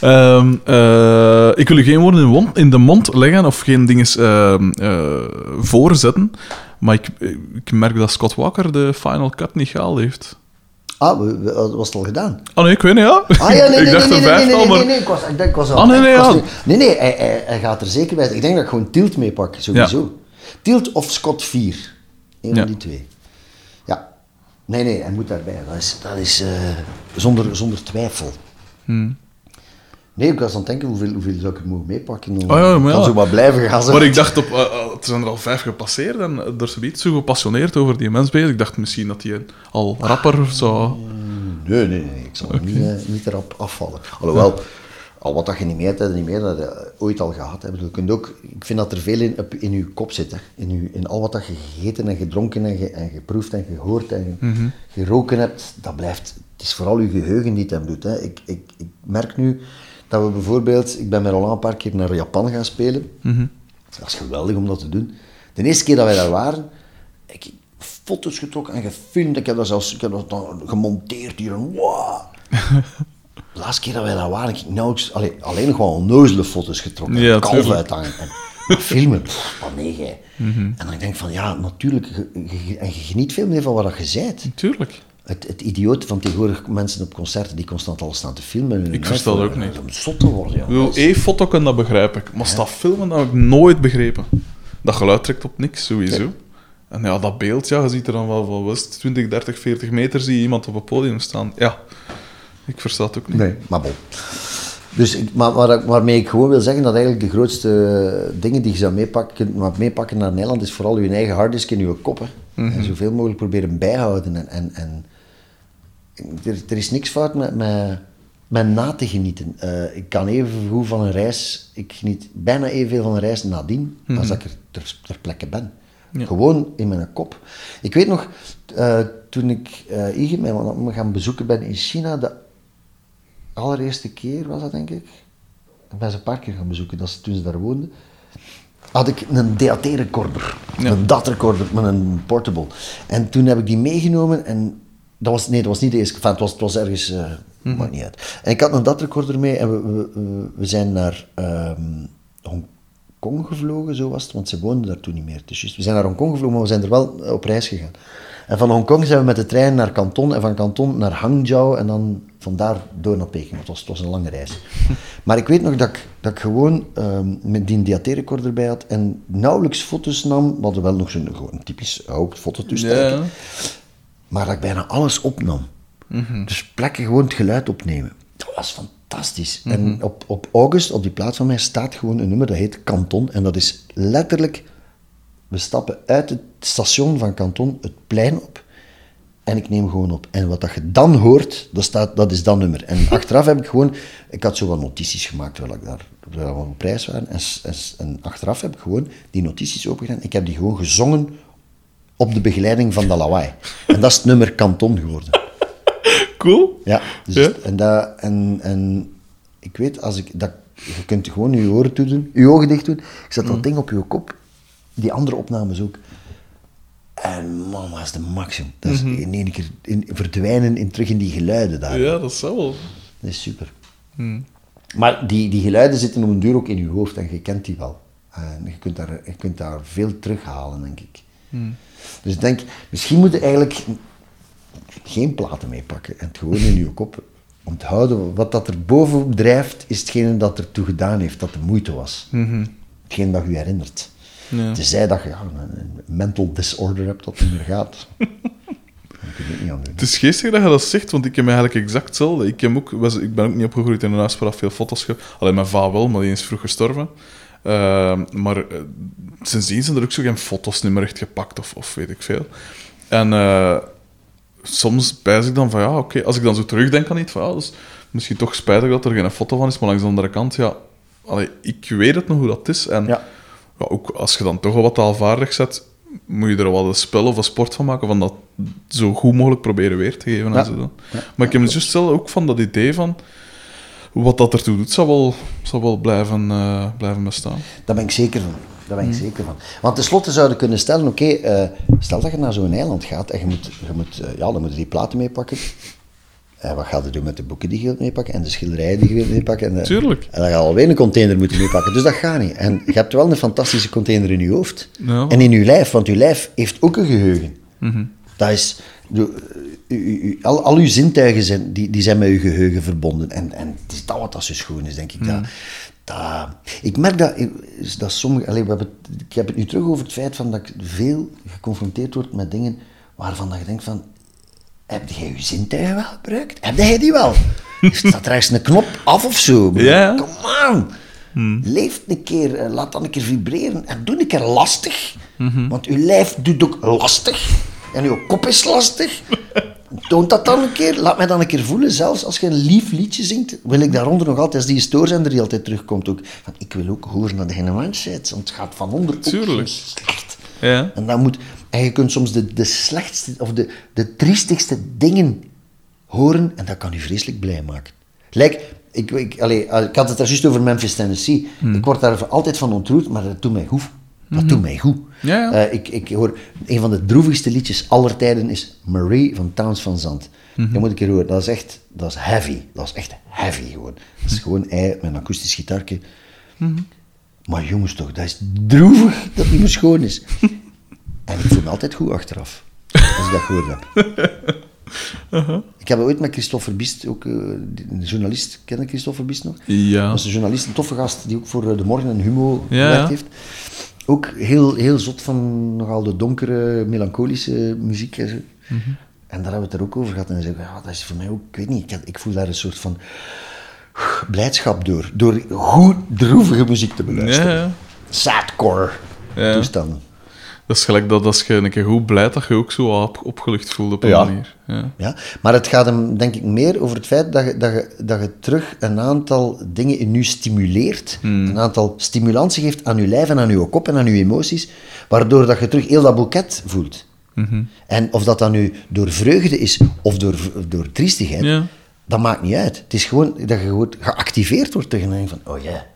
Ehm, eh, ik wil u geen woorden in, de mond leggen of geen dingen ehm, eh, voorzetten. Maar ik, ik merk dat Scott Walker de Final Cut niet gehaald heeft. Ah, was het al gedaan? Ah nee, ik weet niet, ja. Ah ja, nee, ik nee, dacht nee, een nee, nee, vijftal, nee, nee, maar... nee, ik was, ik denk, ik was al... Ah, nee, nee, was ja. Nee, nee, hij, hij, hij gaat er zeker bij. Ik denk dat ik gewoon Tilt meepak, sowieso. Tilt of Scott 4. Eén Ja. van die twee. Nee, nee, hij moet daarbij. Dat is, dat is eh, zonder, zonder twijfel. Hmm. Nee, ik was aan het denken, hoeveel, hoeveel zou ik er mogen meepakken? Oh ja, maar Ik kan ja. zo maar blijven gaan. zo. Maar ik dacht, op, eh, eh, er zijn er al vijf gepasseerd en er is zo gepassioneerd over die mens bezig. Ik dacht misschien dat hij al rapper zou... Nee, nee, nee. Ik zal niet, eh, niet erop afvallen. Alhoewel, Al wat dat je niet meer hebt, niet meer, dat je ooit al gehad. Bedoel, Je kunt ook, ik vind dat er veel in, in je kop zit. Hè. In, je, in al wat dat je gegeten en gedronken en, ge, en geproefd en gehoord en ge- geroken hebt, dat blijft... Het is vooral je geheugen die het hem doet. Hè. Ik, ik, ik merk nu dat we bijvoorbeeld... Ik ben met Roland een paar keer naar Japan gaan spelen. Dat is geweldig om dat te doen. De eerste keer dat wij daar waren, ik heb foto's getrokken en gefilmd. Ik heb dat zelfs ik heb dat dan gemonteerd hier. Wow. De laatste keer dat wij daar waren, ik heb nauwelijks, allee, alleen nog wel onnozele foto's getrokken. Ja, Ja, kalf uithangen. En, maar filmen, pff, wat nee, gij. Mhm. En dan denk ik van, ja, natuurlijk, en je geniet veel meer van wat je zijt. Tuurlijk. Het, het idioot van tegenwoordig mensen op concerten die constant alles staan te filmen. Ik versta dat ook niet. Om zot te worden, ja. Ik bedoel, één foto kan dat begrijp ik. Maar dat filmen, dat heb ik nooit begrepen. Dat geluid trekt op niks, sowieso. En ja, dat beeld, ja, je ziet er dan wel van, wat is het, 20, 30, 40 meter, zie je iemand op een podium staan. Ja, ik versta het ook niet. Nee, maar bon. Dus ik, maar, waar, waarmee ik gewoon wil zeggen dat eigenlijk de grootste dingen die je zou meepakken, maar meepakken naar Nederland is vooral je eigen harddisk in je kop. hè. En zoveel mogelijk proberen bijhouden. En, en, en er, er is niks fout met, met, met na te genieten. Eh, ik kan even goed van een reis, ik geniet bijna evenveel van een reis nadien als dat ik er ter, ter plekke ben. Gewoon in mijn kop. Ik weet nog, eh, toen ik uh, Ige mij me gaan bezoeken ben in China, de allereerste keer was dat denk ik. Ik ben ze een paar keer gaan bezoeken, dat is toen ze daar woonden. Had ik een DAT-recorder, Ja. een DAT-recorder met een portable. En toen heb ik die meegenomen en dat was, nee, dat was niet de eerste, enfin, het, was, het was ergens, eh maakt niet uit. En ik had een DAT-recorder mee en we, we, we, we zijn naar ehm Hongkong gevlogen, zo was het, want ze woonden daar toen niet meer. Juist, we zijn naar Hongkong gevlogen, maar we zijn er wel eh, op reis gegaan. En van Hongkong zijn we met de trein naar Canton en van Canton naar Hangzhou en dan vandaar door naar Peking. Het was, het was een lange reis. Maar ik weet nog dat ik, dat ik gewoon ehm, met die DAT-recorder bij had en nauwelijks foto's nam. We hadden wel nog zo'n een typisch oud fototoestel. Ja. Maar dat ik bijna alles opnam. Dus plekken gewoon het geluid opnemen. Dat was fantastisch. En op, op August, op die plaats van mij, staat gewoon een nummer dat heet Canton. En dat is letterlijk... We stappen uit het station van Canton het plein op. En ik neem gewoon op. En wat dat je dan hoort, dat, staat, dat is dat nummer. En achteraf heb ik gewoon... Ik had zo wat notities gemaakt terwijl ik daar terwijl we op prijs waren. En, en, achteraf heb ik gewoon die notities opengedaan. Ik heb die gewoon gezongen op de begeleiding van de lawaai. En dat is het nummer Canton geworden. Cool. Ja, dus Ja. En, dat, en, en ik weet, als ik, dat, je kunt gewoon je oren toe doen, je ogen dicht doen. Ik zet dat ding op je kop, die andere opnames ook. En man, dat is de maximum. Dat is in één keer in, verdwijnen in, terug in die geluiden daar. Ja, dat zou wel. Dat is super. Maar die, die geluiden zitten om een duur ook in je hoofd en je kent die wel. En je kunt daar, je kunt daar veel terughalen, denk ik. Dus ik denk, misschien moet je eigenlijk geen platen meepakken en het gewoon in je kop onthouden. Wat dat er bovenop drijft, is hetgene dat er toe gedaan heeft, dat de moeite was. Hetgeen dat je herinnert. Ja. Tenzij dat je ja, een, een mental disorder hebt dat niet meer gaat. Het niet aan doen. Het is geestig dat je dat zegt, want ik heb eigenlijk exact hetzelfde. Ik, heb ook, was, ik ben ook niet opgegroeid in een huis waar veel foto's... Ge... Alleen mijn vader wel, maar die is vroeg gestorven. Ehm, maar uh, sindsdien zijn er ook zo geen foto's niet meer echt gepakt, of, of weet ik veel. En uh, soms bijs ik dan van, ja, oké, okay. als ik dan zo terugdenk aan iets, van, ja, is misschien toch spijtig dat er geen foto van is, maar langs de andere kant, ja, allee, ik weet het nog hoe dat is. En ja. Ja, ook als je dan toch al wat taalvaardig zet, moet je er wel een spel of een sport van maken, van dat zo goed mogelijk proberen weer te geven. Ja. En zo dan. Ja. Maar ik heb me juist zelf ook van dat idee van wat dat ertoe doet, zal wel, zal wel blijven, uh, blijven bestaan. Daar ben ik zeker van. Daar ben ik mm. zeker van. Want tenslotte zouden kunnen stellen, oké, okay, uh, stel dat je naar zo'n eiland gaat en je moet, je moet uh, ja, dan moet je die platen meepakken. En wat gaat je doen met de boeken die je wilt meepakken en de schilderijen die je wilt meepakken? En, de, Tuurlijk. En dan ga je alweer een container moeten meepakken. Dus dat gaat niet. En je hebt wel een fantastische container in je hoofd. En in je lijf, want je lijf heeft ook een geheugen. Mm -hmm. Dat is... De, u, u, al, al uw zintuigen zijn, die, die zijn met uw geheugen verbonden. En, en het is dat wat dat zo schoon is, denk ik. Mm. Dat, dat, ik merk dat, dat sommige... Allez, we hebben, ik heb het nu terug over het feit van dat ik veel geconfronteerd word met dingen waarvan dat je denkt van... Heb jij je zintuigen wel gebruikt? Heb jij die wel? Staat er ergens een knop af of zo? Ja. Come on! Hmm. Leef een keer, laat dan een keer vibreren en doe een keer lastig. Mm -hmm. Want uw lijf doet ook lastig. En uw kop is lastig. toont dat dan een keer. Laat mij dan een keer voelen. Zelfs als je een lief liedje zingt, wil ik daaronder nog altijd, als die stoorzender die altijd terugkomt, ook van, ik wil ook horen dat je een want het gaat van onder Tuurlijk. slecht. Ja. En, dat moet, en je kunt soms de, de slechtste of de, de triestigste dingen horen en dat kan je vreselijk blij maken. Lijk, ik, ik, allee, ik had het daar juist over Memphis, Tennessee. Hmm. Ik word daar altijd van ontroerd, maar dat doet mij goed. Dat doet mij goed. Mhm. Ja. Eh, ik, ik hoor, een van de droevigste liedjes aller tijden is Marie van Towns van Zandt. Mhm. Dat moet ik hier horen. Dat is echt, dat is heavy. Dat is echt heavy gewoon. Dat is gewoon hij met een akoestisch gitaartje. Mhm. Maar jongens toch, dat is droevig dat die schoon is. En ik voel me altijd goed achteraf, als ik dat gehoord heb. Ik heb ooit met Christopher Biest, ook eh, een journalist, ken je Christopher Biest nog? Ja. Dat was een journalist, een toffe gast, die ook voor eh, De Morgen en Humo Ja, gewerkt ja. heeft. Ook heel, heel zot van nogal de donkere, melancholische muziek. En, zo. Mhm. en daar hebben we het er ook over gehad. En hij zei, ja, dat is voor mij ook, ik weet niet, ik, ik voel daar een soort van blijdschap door. Door goed droevige muziek te beluisteren. Ja, ja. Sadcore Ja. toestanden. Dat is gelijk dat als je een keer goed blijft, dat je ook zo op, opgelucht voelt op een Ja. manier. Ja. Ja, maar het gaat hem denk ik meer over het feit dat je, dat je, dat je terug een aantal dingen in je stimuleert. Een aantal stimulansen geeft aan je lijf en aan je kop en aan je emoties. Waardoor dat je terug heel dat boeket voelt. En of dat dan nu door vreugde is of door, door triestigheid, Ja. dat maakt niet uit. Het is gewoon dat je geactiveerd wordt tegen een van, oh ja,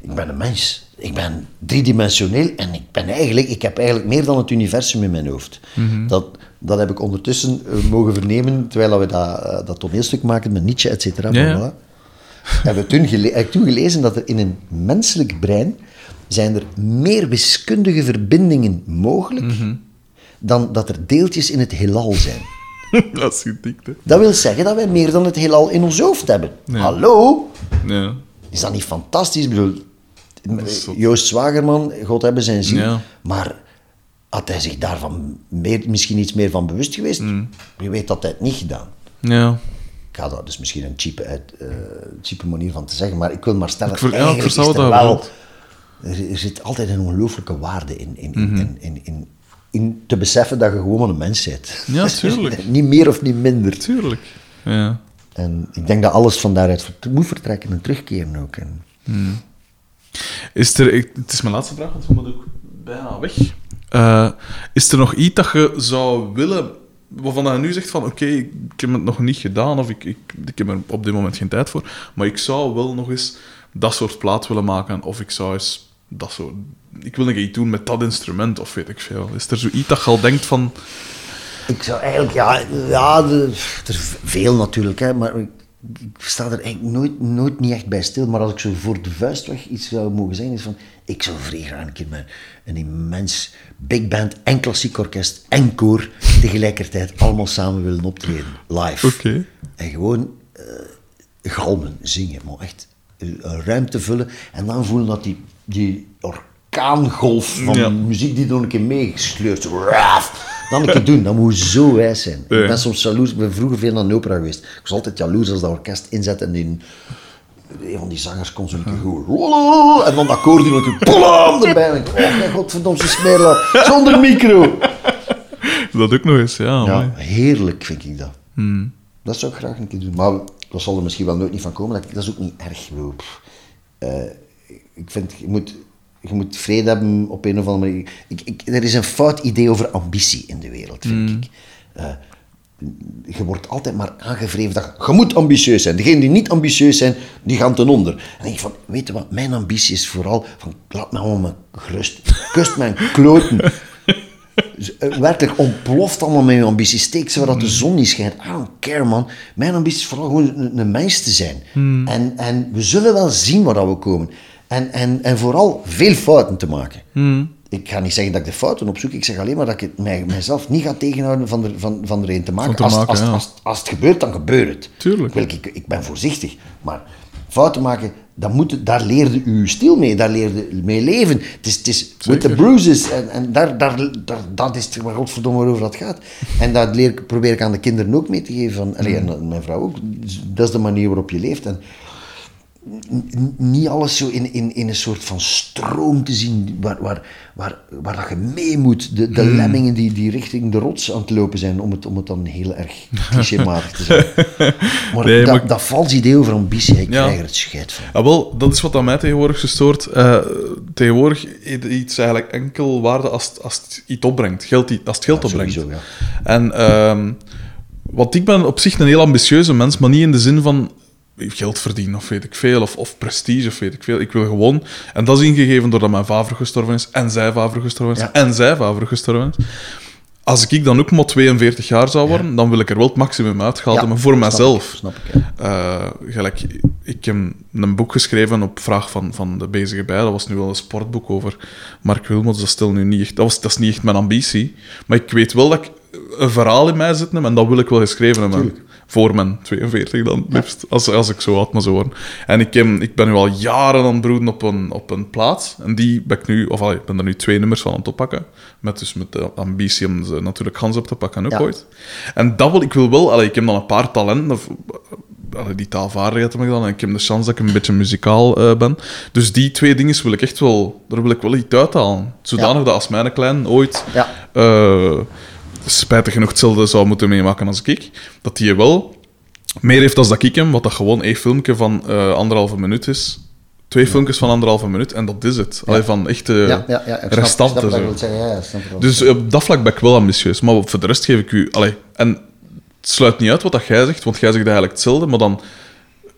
ik ben een mens. Ik ben driedimensioneel en ik ben eigenlijk, ik heb eigenlijk meer dan het universum in mijn hoofd. Dat, dat heb ik ondertussen eh, mogen vernemen, terwijl we dat, eh, dat toneelstuk maken met Nietzsche, et cetera. Ja. Hebben we toen, gele- heb ik toen gelezen dat er in een menselijk brein zijn er meer wiskundige verbindingen mogelijk dan dat er deeltjes in het heelal zijn. dat is gedikt, hè. Dat wil zeggen dat wij meer dan het heelal in ons hoofd hebben. Ja. Hallo? Ja. Is dat niet fantastisch? Ik bedoel. Joost Zwagerman, God hebben zijn ziel. Ja. Maar had hij zich daarvan meer, misschien iets meer van bewust geweest? Mm. Je weet dat hij het niet gedaan. Ja. Ik ga dat dus misschien een cheape, uit, eh, cheape manier van te zeggen, maar ik wil maar stellen, Ik ver- ja, ik is er dat wel... Er, er zit altijd een ongelooflijke waarde in, in, Mhm. in, in, in, in, in te beseffen dat je gewoon een mens bent. Ja, tuurlijk. niet meer of niet minder. Tuurlijk. Ja. En ik denk dat alles van daaruit moet vertrekken en terugkeren ook. En, Is er, het is mijn laatste vraag, want we moeten ook bijna weg. Eh, is er nog iets dat je zou willen, waarvan je nu zegt van oké, ik heb het nog niet gedaan of ik, ik, ik heb er op dit moment geen tijd voor, maar ik zou wel nog eens dat soort plaat willen maken of ik zou eens dat soort... Ik wil keer iets doen met dat instrument of weet ik veel. Is er zoiets dat je al denkt van... Ik zou eigenlijk, ja, ja er is veel natuurlijk, hè, maar ik sta er eigenlijk nooit, nooit niet echt bij stil. Maar als ik zo voor de vuist weg iets zou mogen zijn, is van, ik zou vrij graag een keer met een immens big band en klassiek orkest en koor tegelijkertijd allemaal samen willen optreden, live. En gewoon eh, galmen, zingen, maar echt eh, een ruimte vullen en dan voelen dat die, die orkaangolf van Ja. muziek die door een keer meegesleurd, raaf, dan een keer doen. Dat moet zo wijs zijn. Ja. Ik ben soms jaloers, ik ben vroeger veel naar de opera geweest. Ik was altijd jaloers als dat orkest inzet en die, een van die zangers kon zo'n keer goed, en dan dat akkoord een plam, erbij. En ik, oh mijn godverdomse smeerlaat, zonder micro. Dat ook nog eens, ja. Ja, heerlijk vind ik dat. Dat zou ik graag een keer doen. Maar dat zal er misschien wel nooit niet van komen. Dat, dat is ook niet erg. ik. Eh, ik vind, je moet, je moet vrede hebben op een of andere manier. Ik, ik, er is een fout idee over ambitie in de wereld, vind ik. Eh, je wordt altijd maar aangevreven dat je, moet ambitieus zijn. Degenen die niet ambitieus zijn, die gaan ten onder. En dan denk je van, weet je wat, mijn ambitie is vooral van, laat me allemaal gerust. Kust mijn kloten. Eh, werkelijk ontploft allemaal met je ambitie. Steek ze waar dat de zon niet schijnt. I don't care, man. Mijn ambitie is vooral gewoon een, een mens te zijn. En, en we zullen wel zien waar dat we komen. En, en, en vooral veel fouten te maken. Ik ga niet zeggen dat ik de fouten opzoek. Ik zeg alleen maar dat ik het mij, mijzelf niet ga tegenhouden van er, van, van er een te maken. te als, maken, als, ja. als, als het gebeurt, dan gebeurt het. Tuurlijk. Ik, ik ben voorzichtig. Maar fouten maken, dat moet, daar leerde u stil mee. Daar leerde u mee leven. Het is, het is with the bruises. En, en daar, daar, daar, dat is waar godverdomme waarover dat gaat. En dat leer, ik- probeer ik aan de kinderen ook mee te geven. Van, en aan mijn vrouw ook. Dat is de manier waarop je leeft. En niet alles zo in, in, in een soort van stroom te zien waar, waar, waar, waar dat je mee moet. De, Hmm. de lemmingen die, die richting de rots aan het lopen zijn, om het, om het dan heel erg clichématig te zeggen. Maar, Nee, dat, maar- dat vals idee over ambitie, ik Ja. krijg er het scheid van. Ja, wel, dat is wat aan mij tegenwoordig gestoord. Eh, tegenwoordig iets eigenlijk enkel waarde als, het- als het iets opbrengt. Geld, als het geld opbrengt. Sowieso, ja. En ehm, want ik ben op zich een heel ambitieuze mens, maar niet in de zin van geld verdienen of weet ik veel, of, of prestige of weet ik veel. Ik wil gewoon, en dat is ingegeven doordat mijn vader gestorven is, en zij vader gestorven is, Ja. en zij vader gestorven is. Als ik dan ook maar 42 jaar zou worden, dan wil ik er wel het maximum uitgehaald Ja, hebben voor snap mijzelf. ik, snap ik. Eh, gelijk, ik heb een boek geschreven op vraag van, van de bezige bij. Dat was nu wel een sportboek over Mark Wilmots. Dat, stel nu niet echt, dat, was, dat is niet echt mijn ambitie. Maar ik weet wel dat ik een verhaal in mij zit en dat wil ik wel geschreven hebben. Voor mijn 42 dan, liefst. Als, als ik zo oud maar zo worden. En ik, heb, ik ben nu al jaren aan het broeden op een, op een plaats. En die ben ik nu, of ik ben er nu twee nummers van aan het oppakken. Met dus met de ambitie om ze natuurlijk gans op te pakken ook Ja. ooit. En dat wil ik wil wel, allee, ik heb dan een paar talenten. Of, allee, die taalvaardigheid heb ik dan. En ik heb de kans dat ik een beetje muzikaal eh, ben. Dus die twee dingen wil ik echt wel, daar wil ik wel iets uithalen. Zodanig Ja. dat als mijn klein ooit Ja. eh, spijtig genoeg hetzelfde zou moeten meemaken als ik, dat die wel meer heeft als dat ik hem, wat dat gewoon één filmpje van eh anderhalve minuut is. Twee filmpjes van anderhalve minuut en dat is het. Allee, van echte Ja, ja, ja, ik snap- restanten. snap zeggen, ja, ja. Dus op dat vlak ben ik wel ambitieus. Maar voor de rest geef ik u... Allee, en het sluit niet uit wat dat jij zegt, want jij zegt eigenlijk hetzelfde, maar dan...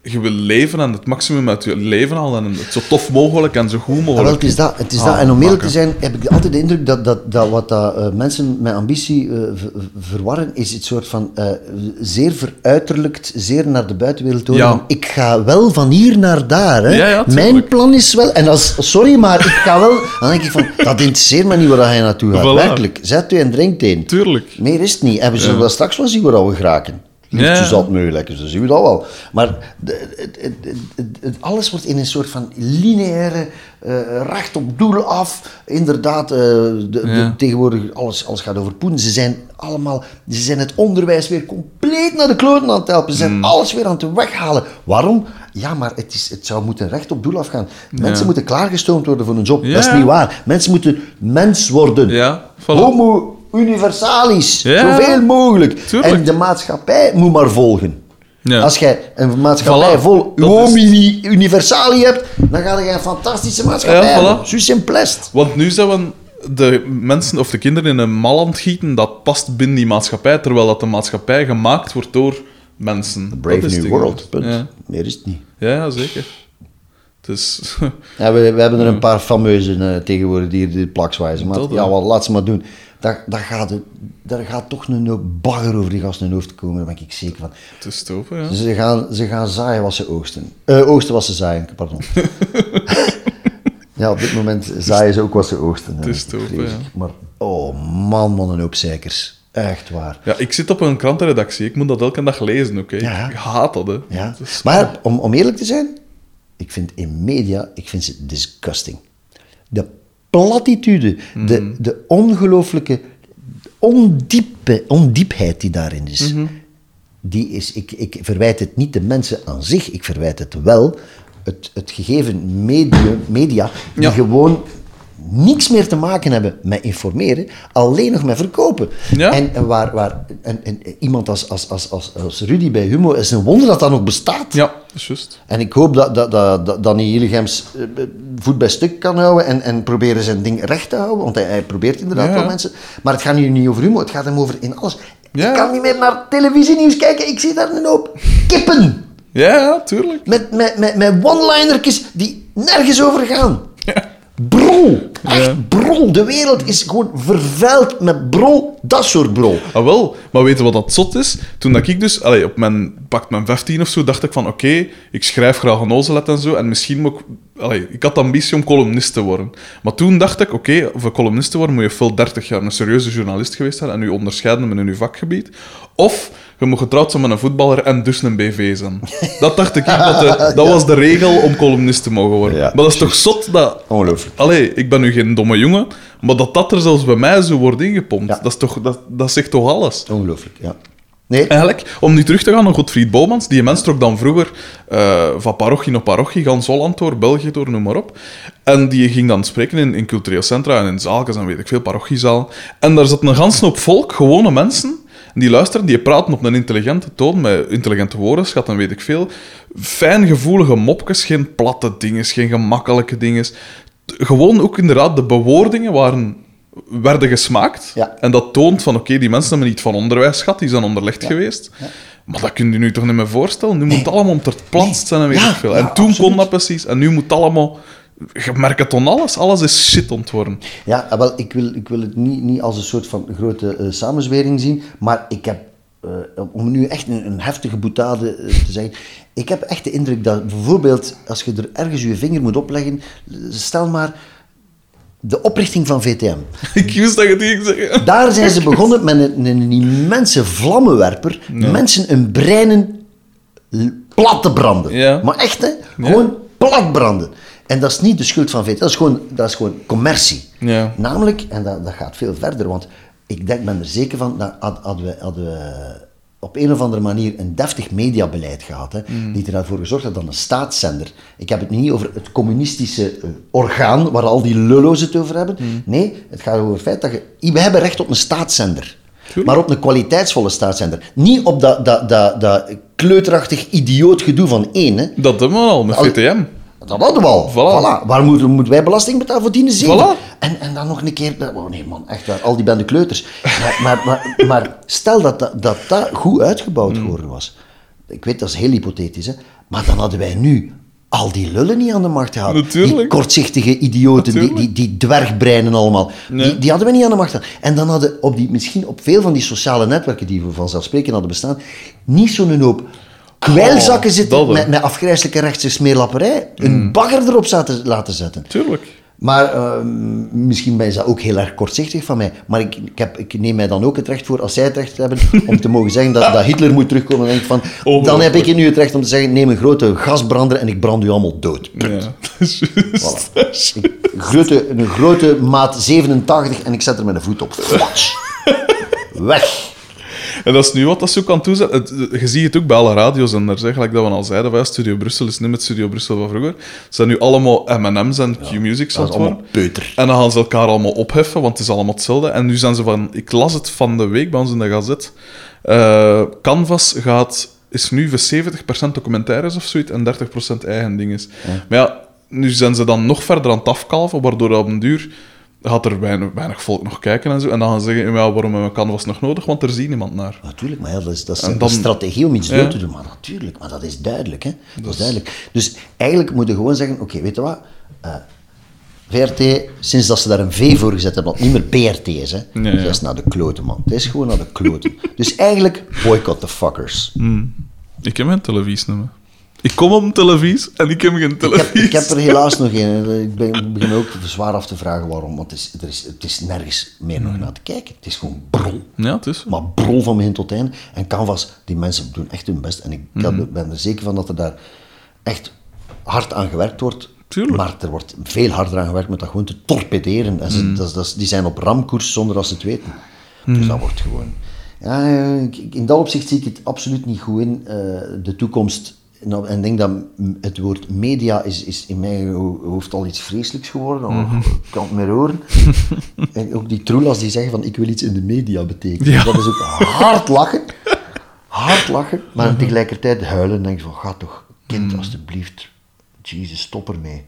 Je wil leven en het maximum uit je leven halen en het zo tof mogelijk en zo goed Ja, mogelijk. het is dat. Het is Ah, dat. En om eerlijk te zijn, heb ik altijd de indruk dat, dat, dat wat dat, eh, mensen met ambitie eh, verwarren, is het soort van eh, zeer veruiterlijkt, zeer naar de buitenwereld toe. Ja. Ik ga wel van hier naar daar. Hè. Ja, ja. Mijn plan is wel... En als, sorry, maar ik ga wel... Dan denk ik van, dat interesseert me niet waar je naartoe gaat. Voilà. Werkelijk. Zet u en drinkt een. Tuurlijk. Meer is het niet. En we zullen wel straks wel zien waar we geraken. Liefst Ja. zo zat mogelijk, dus dan zien we dat wel. Maar het, het, het, alles wordt in een soort van lineaire, eh, recht op doel af. Inderdaad, eh, de, tegenwoordig alles, alles gaat over poen. Ze zijn allemaal, ze zijn het onderwijs weer compleet naar de kloten aan het helpen. Ze zijn Hmm. alles weer aan het weghalen. Waarom? Ja, maar het, is, het zou moeten recht op doel afgaan. Mensen moeten klaargestoomd worden voor een job. Dat is niet waar. Mensen moeten mens worden. Homo universalis. Ja. Zoveel mogelijk. Tuurlijk. En de maatschappij moet maar volgen. Ja. Als jij een maatschappij Voilà. vol is- homini universali hebt, dan ga je een fantastische maatschappij Ja, voilà. Want nu zijn we de mensen of de kinderen in een mal aan het gieten, dat past binnen die maatschappij, terwijl dat de maatschappij gemaakt wordt door mensen. Brave Dat is New World, punt. Ja. Meer is het niet. Ja, ja, zeker. Dus, Ja, we, we hebben er een paar fameuzen eh, tegenwoordig die die plakswijzen. Maar Dat, ja, wat, laat ze maar doen. Daar, daar, gaat daar gaat toch een bagger over die gasten hun hoofd komen, daar ben ik zeker van. te open, ja. Ze gaan, ze gaan zaaien wat ze oogsten. Eh, oogsten wat ze zaaien, pardon. ja, op dit moment zaaien ze ook wat ze oogsten. Te ja. Maar, oh man, man, een hoop zeikers. Echt waar. Ja, ik zit op een krantenredactie. Ik moet dat elke dag lezen, oké? Ja. Ik haat dat, hè. Ja. Maar om, om eerlijk te zijn, ik vind in media, ik vind ze disgusting. De platitude, Mhm. de, de ongelooflijke ondiepe, ondiepheid die daarin is, Mhm. die is ik, ik verwijt het niet de mensen aan zich, ik verwijt het wel het, het gegeven medium, media, die Ja. gewoon niks meer te maken hebben met informeren, alleen nog met verkopen. Ja. En, en waar, waar en, en iemand als, als, als, als, als Rudy bij Humo, is een wonder dat dat nog bestaat. Ja, dat is juist. En ik hoop dat, dat, dat, dat Danny Hillegems eh, voet bij stuk kan houden en, en proberen zijn ding recht te houden. Want hij, hij probeert inderdaad Ja. wel mensen. Maar het gaat nu niet over humor, het gaat hem over in alles. Ja. Ik kan niet meer naar televisienieuws kijken, ik zie daar een hoop kippen. Ja, tuurlijk. Met, met, met, met one-linertjes die nergens over gaan. Ja. Echt Ja. brol. De wereld is gewoon vervuild met brol, dat soort brol. Ah, wel, maar weet je wat dat zot is? Toen dat ik dus, allee, op mijn, pakt mijn 15 of zo, dacht ik van oké, ik schrijf graag een ozelet en zo, en misschien moet ik, allee, ik had de ambitie om columnist te worden. Maar toen dacht ik, oké, voor columnist te worden moet je veel 30 jaar een serieuze journalist geweest zijn en je onderscheiden in je vakgebied. Of je moet getrouwd zijn met een voetballer en dus een BV zijn. Dat dacht ik, dat, de- dat was de regel om columnist te mogen worden. Ja, maar dat is toch zot dat... Ongelooflijk. Allee, ik ben nu geen domme jongen, maar dat dat er zelfs bij mij zo wordt ingepompt, Ja. dat, is toch, dat, dat zegt toch alles? Ongelooflijk, ja. Nee. Eigenlijk, om nu terug te gaan naar Godfried Bomans, die mens trok dan vroeger eh, van parochie naar parochie, gans Holland door, België door, noem maar op. En die ging dan spreken in, in cultureel centra en in zaaltjes en weet ik veel, parochiezaal. En daar zat een ganse hoop volk, gewone mensen, en die luisteren, die praten op een intelligente toon, met intelligente woorden, schat en weet ik veel. Fijn gevoelige mopjes, geen platte dingen, geen gemakkelijke dingen. Gewoon ook inderdaad, de bewoordingen waren, werden gesmaakt. Ja. En dat toont van, oké, die mensen hebben niet van onderwijs gehad, die zijn onderlegd geweest. Maar dat kun je nu toch niet meer voorstellen? Nu moet het allemaal om ter zijn en weet ik veel. en toen kon dat precies. En nu moet het allemaal... Je merkt het aan alles. Alles is shit ontworpen. Ja, ah, wel, ik wil, ik wil het niet, niet als een soort van grote eh, samenzwering zien, maar ik heb, eh, om nu echt een, een heftige boetade eh, te zeggen, ik heb echt de indruk dat bijvoorbeeld, als je er ergens je vinger moet opleggen, stel maar de oprichting van VTM. ik wist dat je het ging zeggen. Daar zijn ze begonnen met een, een immense vlammenwerper, mensen een breinen plat te branden. Ja. Maar echt, hè? Gewoon plat branden. En dat is niet de schuld van VTM, dat is gewoon, dat is gewoon commercie. Ja. Namelijk, en dat, dat gaat veel verder, want ik denk, ben er zeker van, dat had- hadden we, hadden we op een of andere manier een deftig mediabeleid gehad, hè, Mm. die ervoor gezorgd had dat een staatszender, ik heb het niet over het communistische eh, orgaan waar al die lullo's het over hebben, Mm. nee, het gaat over het feit dat je, we hebben recht op een staatszender. Maar op een kwaliteitsvolle staatszender. Niet op dat, dat, dat, dat kleuterachtig idioot gedoe van één. Hè. Dat hebben we al met Al- VTM. Dat hadden we al. Voilà. Voilà. Waar moeten, moeten wij belasting betalen voor die zeven? Voilà. En, en dan nog een keer... Oh nee man, echt waar, al die bende kleuters. Maar, maar, maar, maar stel dat dat, dat dat goed uitgebouwd Mm. geworden was. Ik weet, dat is heel hypothetisch, hè. Maar dan hadden wij nu al die lullen niet aan de macht gehad. Natuurlijk. Die kortzichtige idioten, die, die, die dwergbreinen allemaal. Nee. Die, die hadden we niet aan de macht gehad. En dan hadden op die, misschien op veel van die sociale netwerken die we vanzelfsprekend hadden bestaan, niet zo'n hoop kwijlzakken Oh, zitten met, met afgrijzelijke rechtse smeerlapperij. Een bagger erop zaten, laten zetten. Tuurlijk. Maar ehm, misschien is dat ook heel erg kortzichtig van mij. Maar ik, ik, heb, ik neem mij dan ook het recht voor, als zij het recht hebben, om te mogen zeggen dat, dat Hitler moet terugkomen. Denk ik van, dan Ongelooflijk. heb ik nu het recht om te zeggen, neem een grote gasbrander en ik brand u allemaal dood. Ja, dat is juist. Dat is Ik- Een grote, een grote maat 87 en ik zet er met een voet op. Weg. En dat is nu wat dat zo kan toezetten. Het- Je ziet het ook bij alle radiozenders, eigenlijk dat we al zeiden. Wij, Studio Brussel is niet met Studio Brussel van vroeger. Het zijn nu allemaal M&M's en Q-Music Dat is allemaal peuter. En dan gaan ze elkaar allemaal opheffen, want het is allemaal hetzelfde. En nu zijn ze van... Ik las het van de week bij ons in de gazet. Eh, Canvas gaat, is nu voor 70% documentaires of zoiets en 30% eigen dinges. Maar ja, nu zijn ze dan nog verder aan het afkalven, waardoor op een duur gaat er weinig, weinig volk nog kijken en zo. En dan gaan ze zeggen, ja, waarom hebben we Canvas nog nodig? Want er ziet niemand naar. Natuurlijk, maar ja, dat is, dat is En een strategie om iets Ja. te doen. Maar natuurlijk, maar dat is duidelijk. Hè? Dat, is duidelijk. Dus eigenlijk moet je gewoon zeggen, oké, weet je wat? Eh, VRT, sinds dat ze daar een V voor gezet hebben, dat niet meer PRT is, hè? Dat is naar de kloten, man. Het is gewoon naar de kloten. dus eigenlijk, boycott the fuckers. Ik heb geen televisie meer. Ik kom op een televisie en ik heb geen Ik heb, televisie. ik heb er helaas nog een. Ik ben- begin ook zwaar af te vragen waarom. Want het is, er is, het is nergens meer nog naar te kijken. Het is gewoon brol. Ja, het is. Maar brol van begin tot einde. En Canvas, die mensen doen echt hun best. En ik Mhm. ben er zeker van dat er daar echt hard aan gewerkt wordt. Tuurlijk. Maar er wordt veel harder aan gewerkt met dat gewoon te torpederen. En ze, Mhm. dat, die zijn op ramkoers zonder dat ze het weten. Dus dat wordt gewoon... Ja, in dat opzicht zie ik het absoluut niet goed in. eh, de toekomst... Nou, en ik denk dat het woord media is, is in mijn ho- hoofd al iets vreselijks geworden. Oh, Ik kan het meer horen. en ook die troelas die zeggen van ik wil iets in de media betekenen. Ja. Dat is ook hard lachen. Hard lachen. Maar tegelijkertijd huilen. denk je van ga toch, kind, alstublieft. Jezus, stop ermee.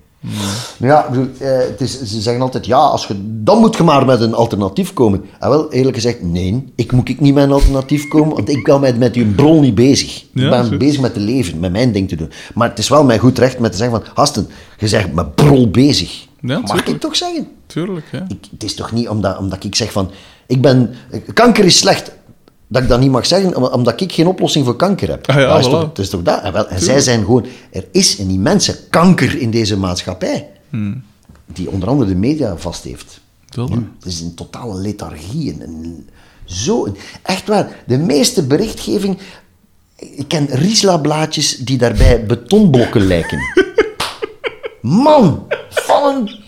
Ja, ik bedoel, eh, het is, ze zeggen altijd, ja, als je, dan moet je maar met een alternatief komen. En wel, eerlijk gezegd, nee, ik moet ik niet met een alternatief komen, want ik ben met, met uw brol niet bezig. Ja, ik ben zo. bezig met te leven, met mijn ding te doen. Maar het is wel mijn goed recht met te zeggen van, Hasten, je bent met brol bezig. Ja, Mag ik tuurlijk. toch zeggen? Tuurlijk, ja. Ik, het is toch niet omdat, omdat ik zeg van, ik ben, kanker is slecht, dat ik dat niet mag zeggen, om- omdat ik geen oplossing voor kanker heb. Ah ja, dat, is voilà. toch, dat is toch dat? En, wel, en zij zijn gewoon, er is een immense kanker in deze maatschappij, Hmm. die onder andere de media vast heeft. Het is een totale lethargie. Een, een- zo, een- echt waar, de meeste berichtgeving, ik ken Riesla-blaadjes die daarbij betonblokken lijken. Man, van een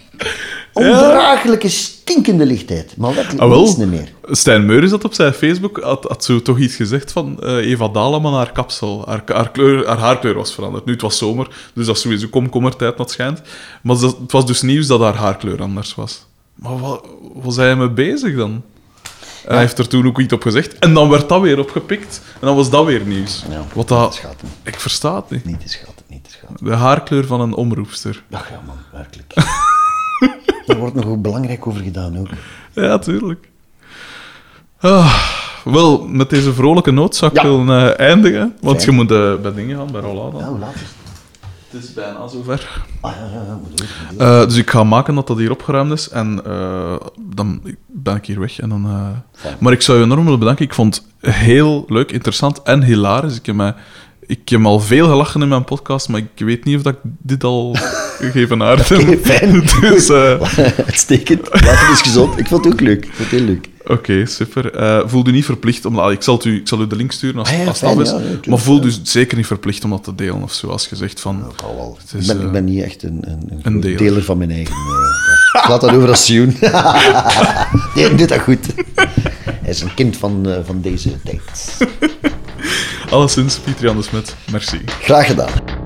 Ondraaglijke, stinkende lichtheid. Maar werkelijk Ah, wel. niets niet meer. Stijn Meuris had op zijn Facebook had, had zo toch iets gezegd van eh, Eva Daleman, haar kapsel, haar, haar, kleur, haar haarkleur was veranderd. Nu, het was zomer, dus dat is sowieso komkommertijd, wat schijnt. Maar dat- het was dus nieuws dat haar haarkleur anders was. Maar wat was hij mee bezig dan? En Hij heeft er toen ook iets op gezegd. En dan werd dat weer opgepikt. En dan was dat weer nieuws. Ja, Wat dat... Ik versta het niet. Niet te schatten, niet te schatten. De haarkleur van een omroepster. Ach ja, man, werkelijk. Daar wordt nog ook belangrijk over gedaan ook. Ja, tuurlijk. Ah, wel, met deze vrolijke noot zou ik Ja. willen eh, eindigen. Want Fijn. je moet eh, bij dingen gaan, bij Roland. Ja, hoe laat is het? Het is bijna zover. Ah ja, ja, ja. Eh, dus ik ga maken dat dat hier opgeruimd is. En dan ben ik hier weg. En dan. Maar ik zou je enorm willen bedanken. Ik vond het heel leuk, interessant en hilarisch. Ik heb, mij, ik heb al veel gelachen in mijn podcast, maar ik weet niet of dat ik dit al gegeven aard heb. Oké, fijn. Dus, eh, Uitstekend. Water is gezond. Ik vond het ook leuk. Ik vond het heel leuk. Oké, super. Eh, voel u niet verplicht om... Ik zal, u, ik zal u de link sturen als, Ah ja, als het af is. ja, ja, tuurlijk, maar voel u zeker niet verplicht om dat te delen of zo. Als je zegt van... Het Ik is, ben, eh, ik ben niet echt een, een, een, deler. deler. van mijn eigen... ja. Ik laat dat over als Sioen. nee, doet dat goed. Hij is een kind van, van deze tijd. Alleszins, Pieter Jan de Smet, merci. Graag gedaan.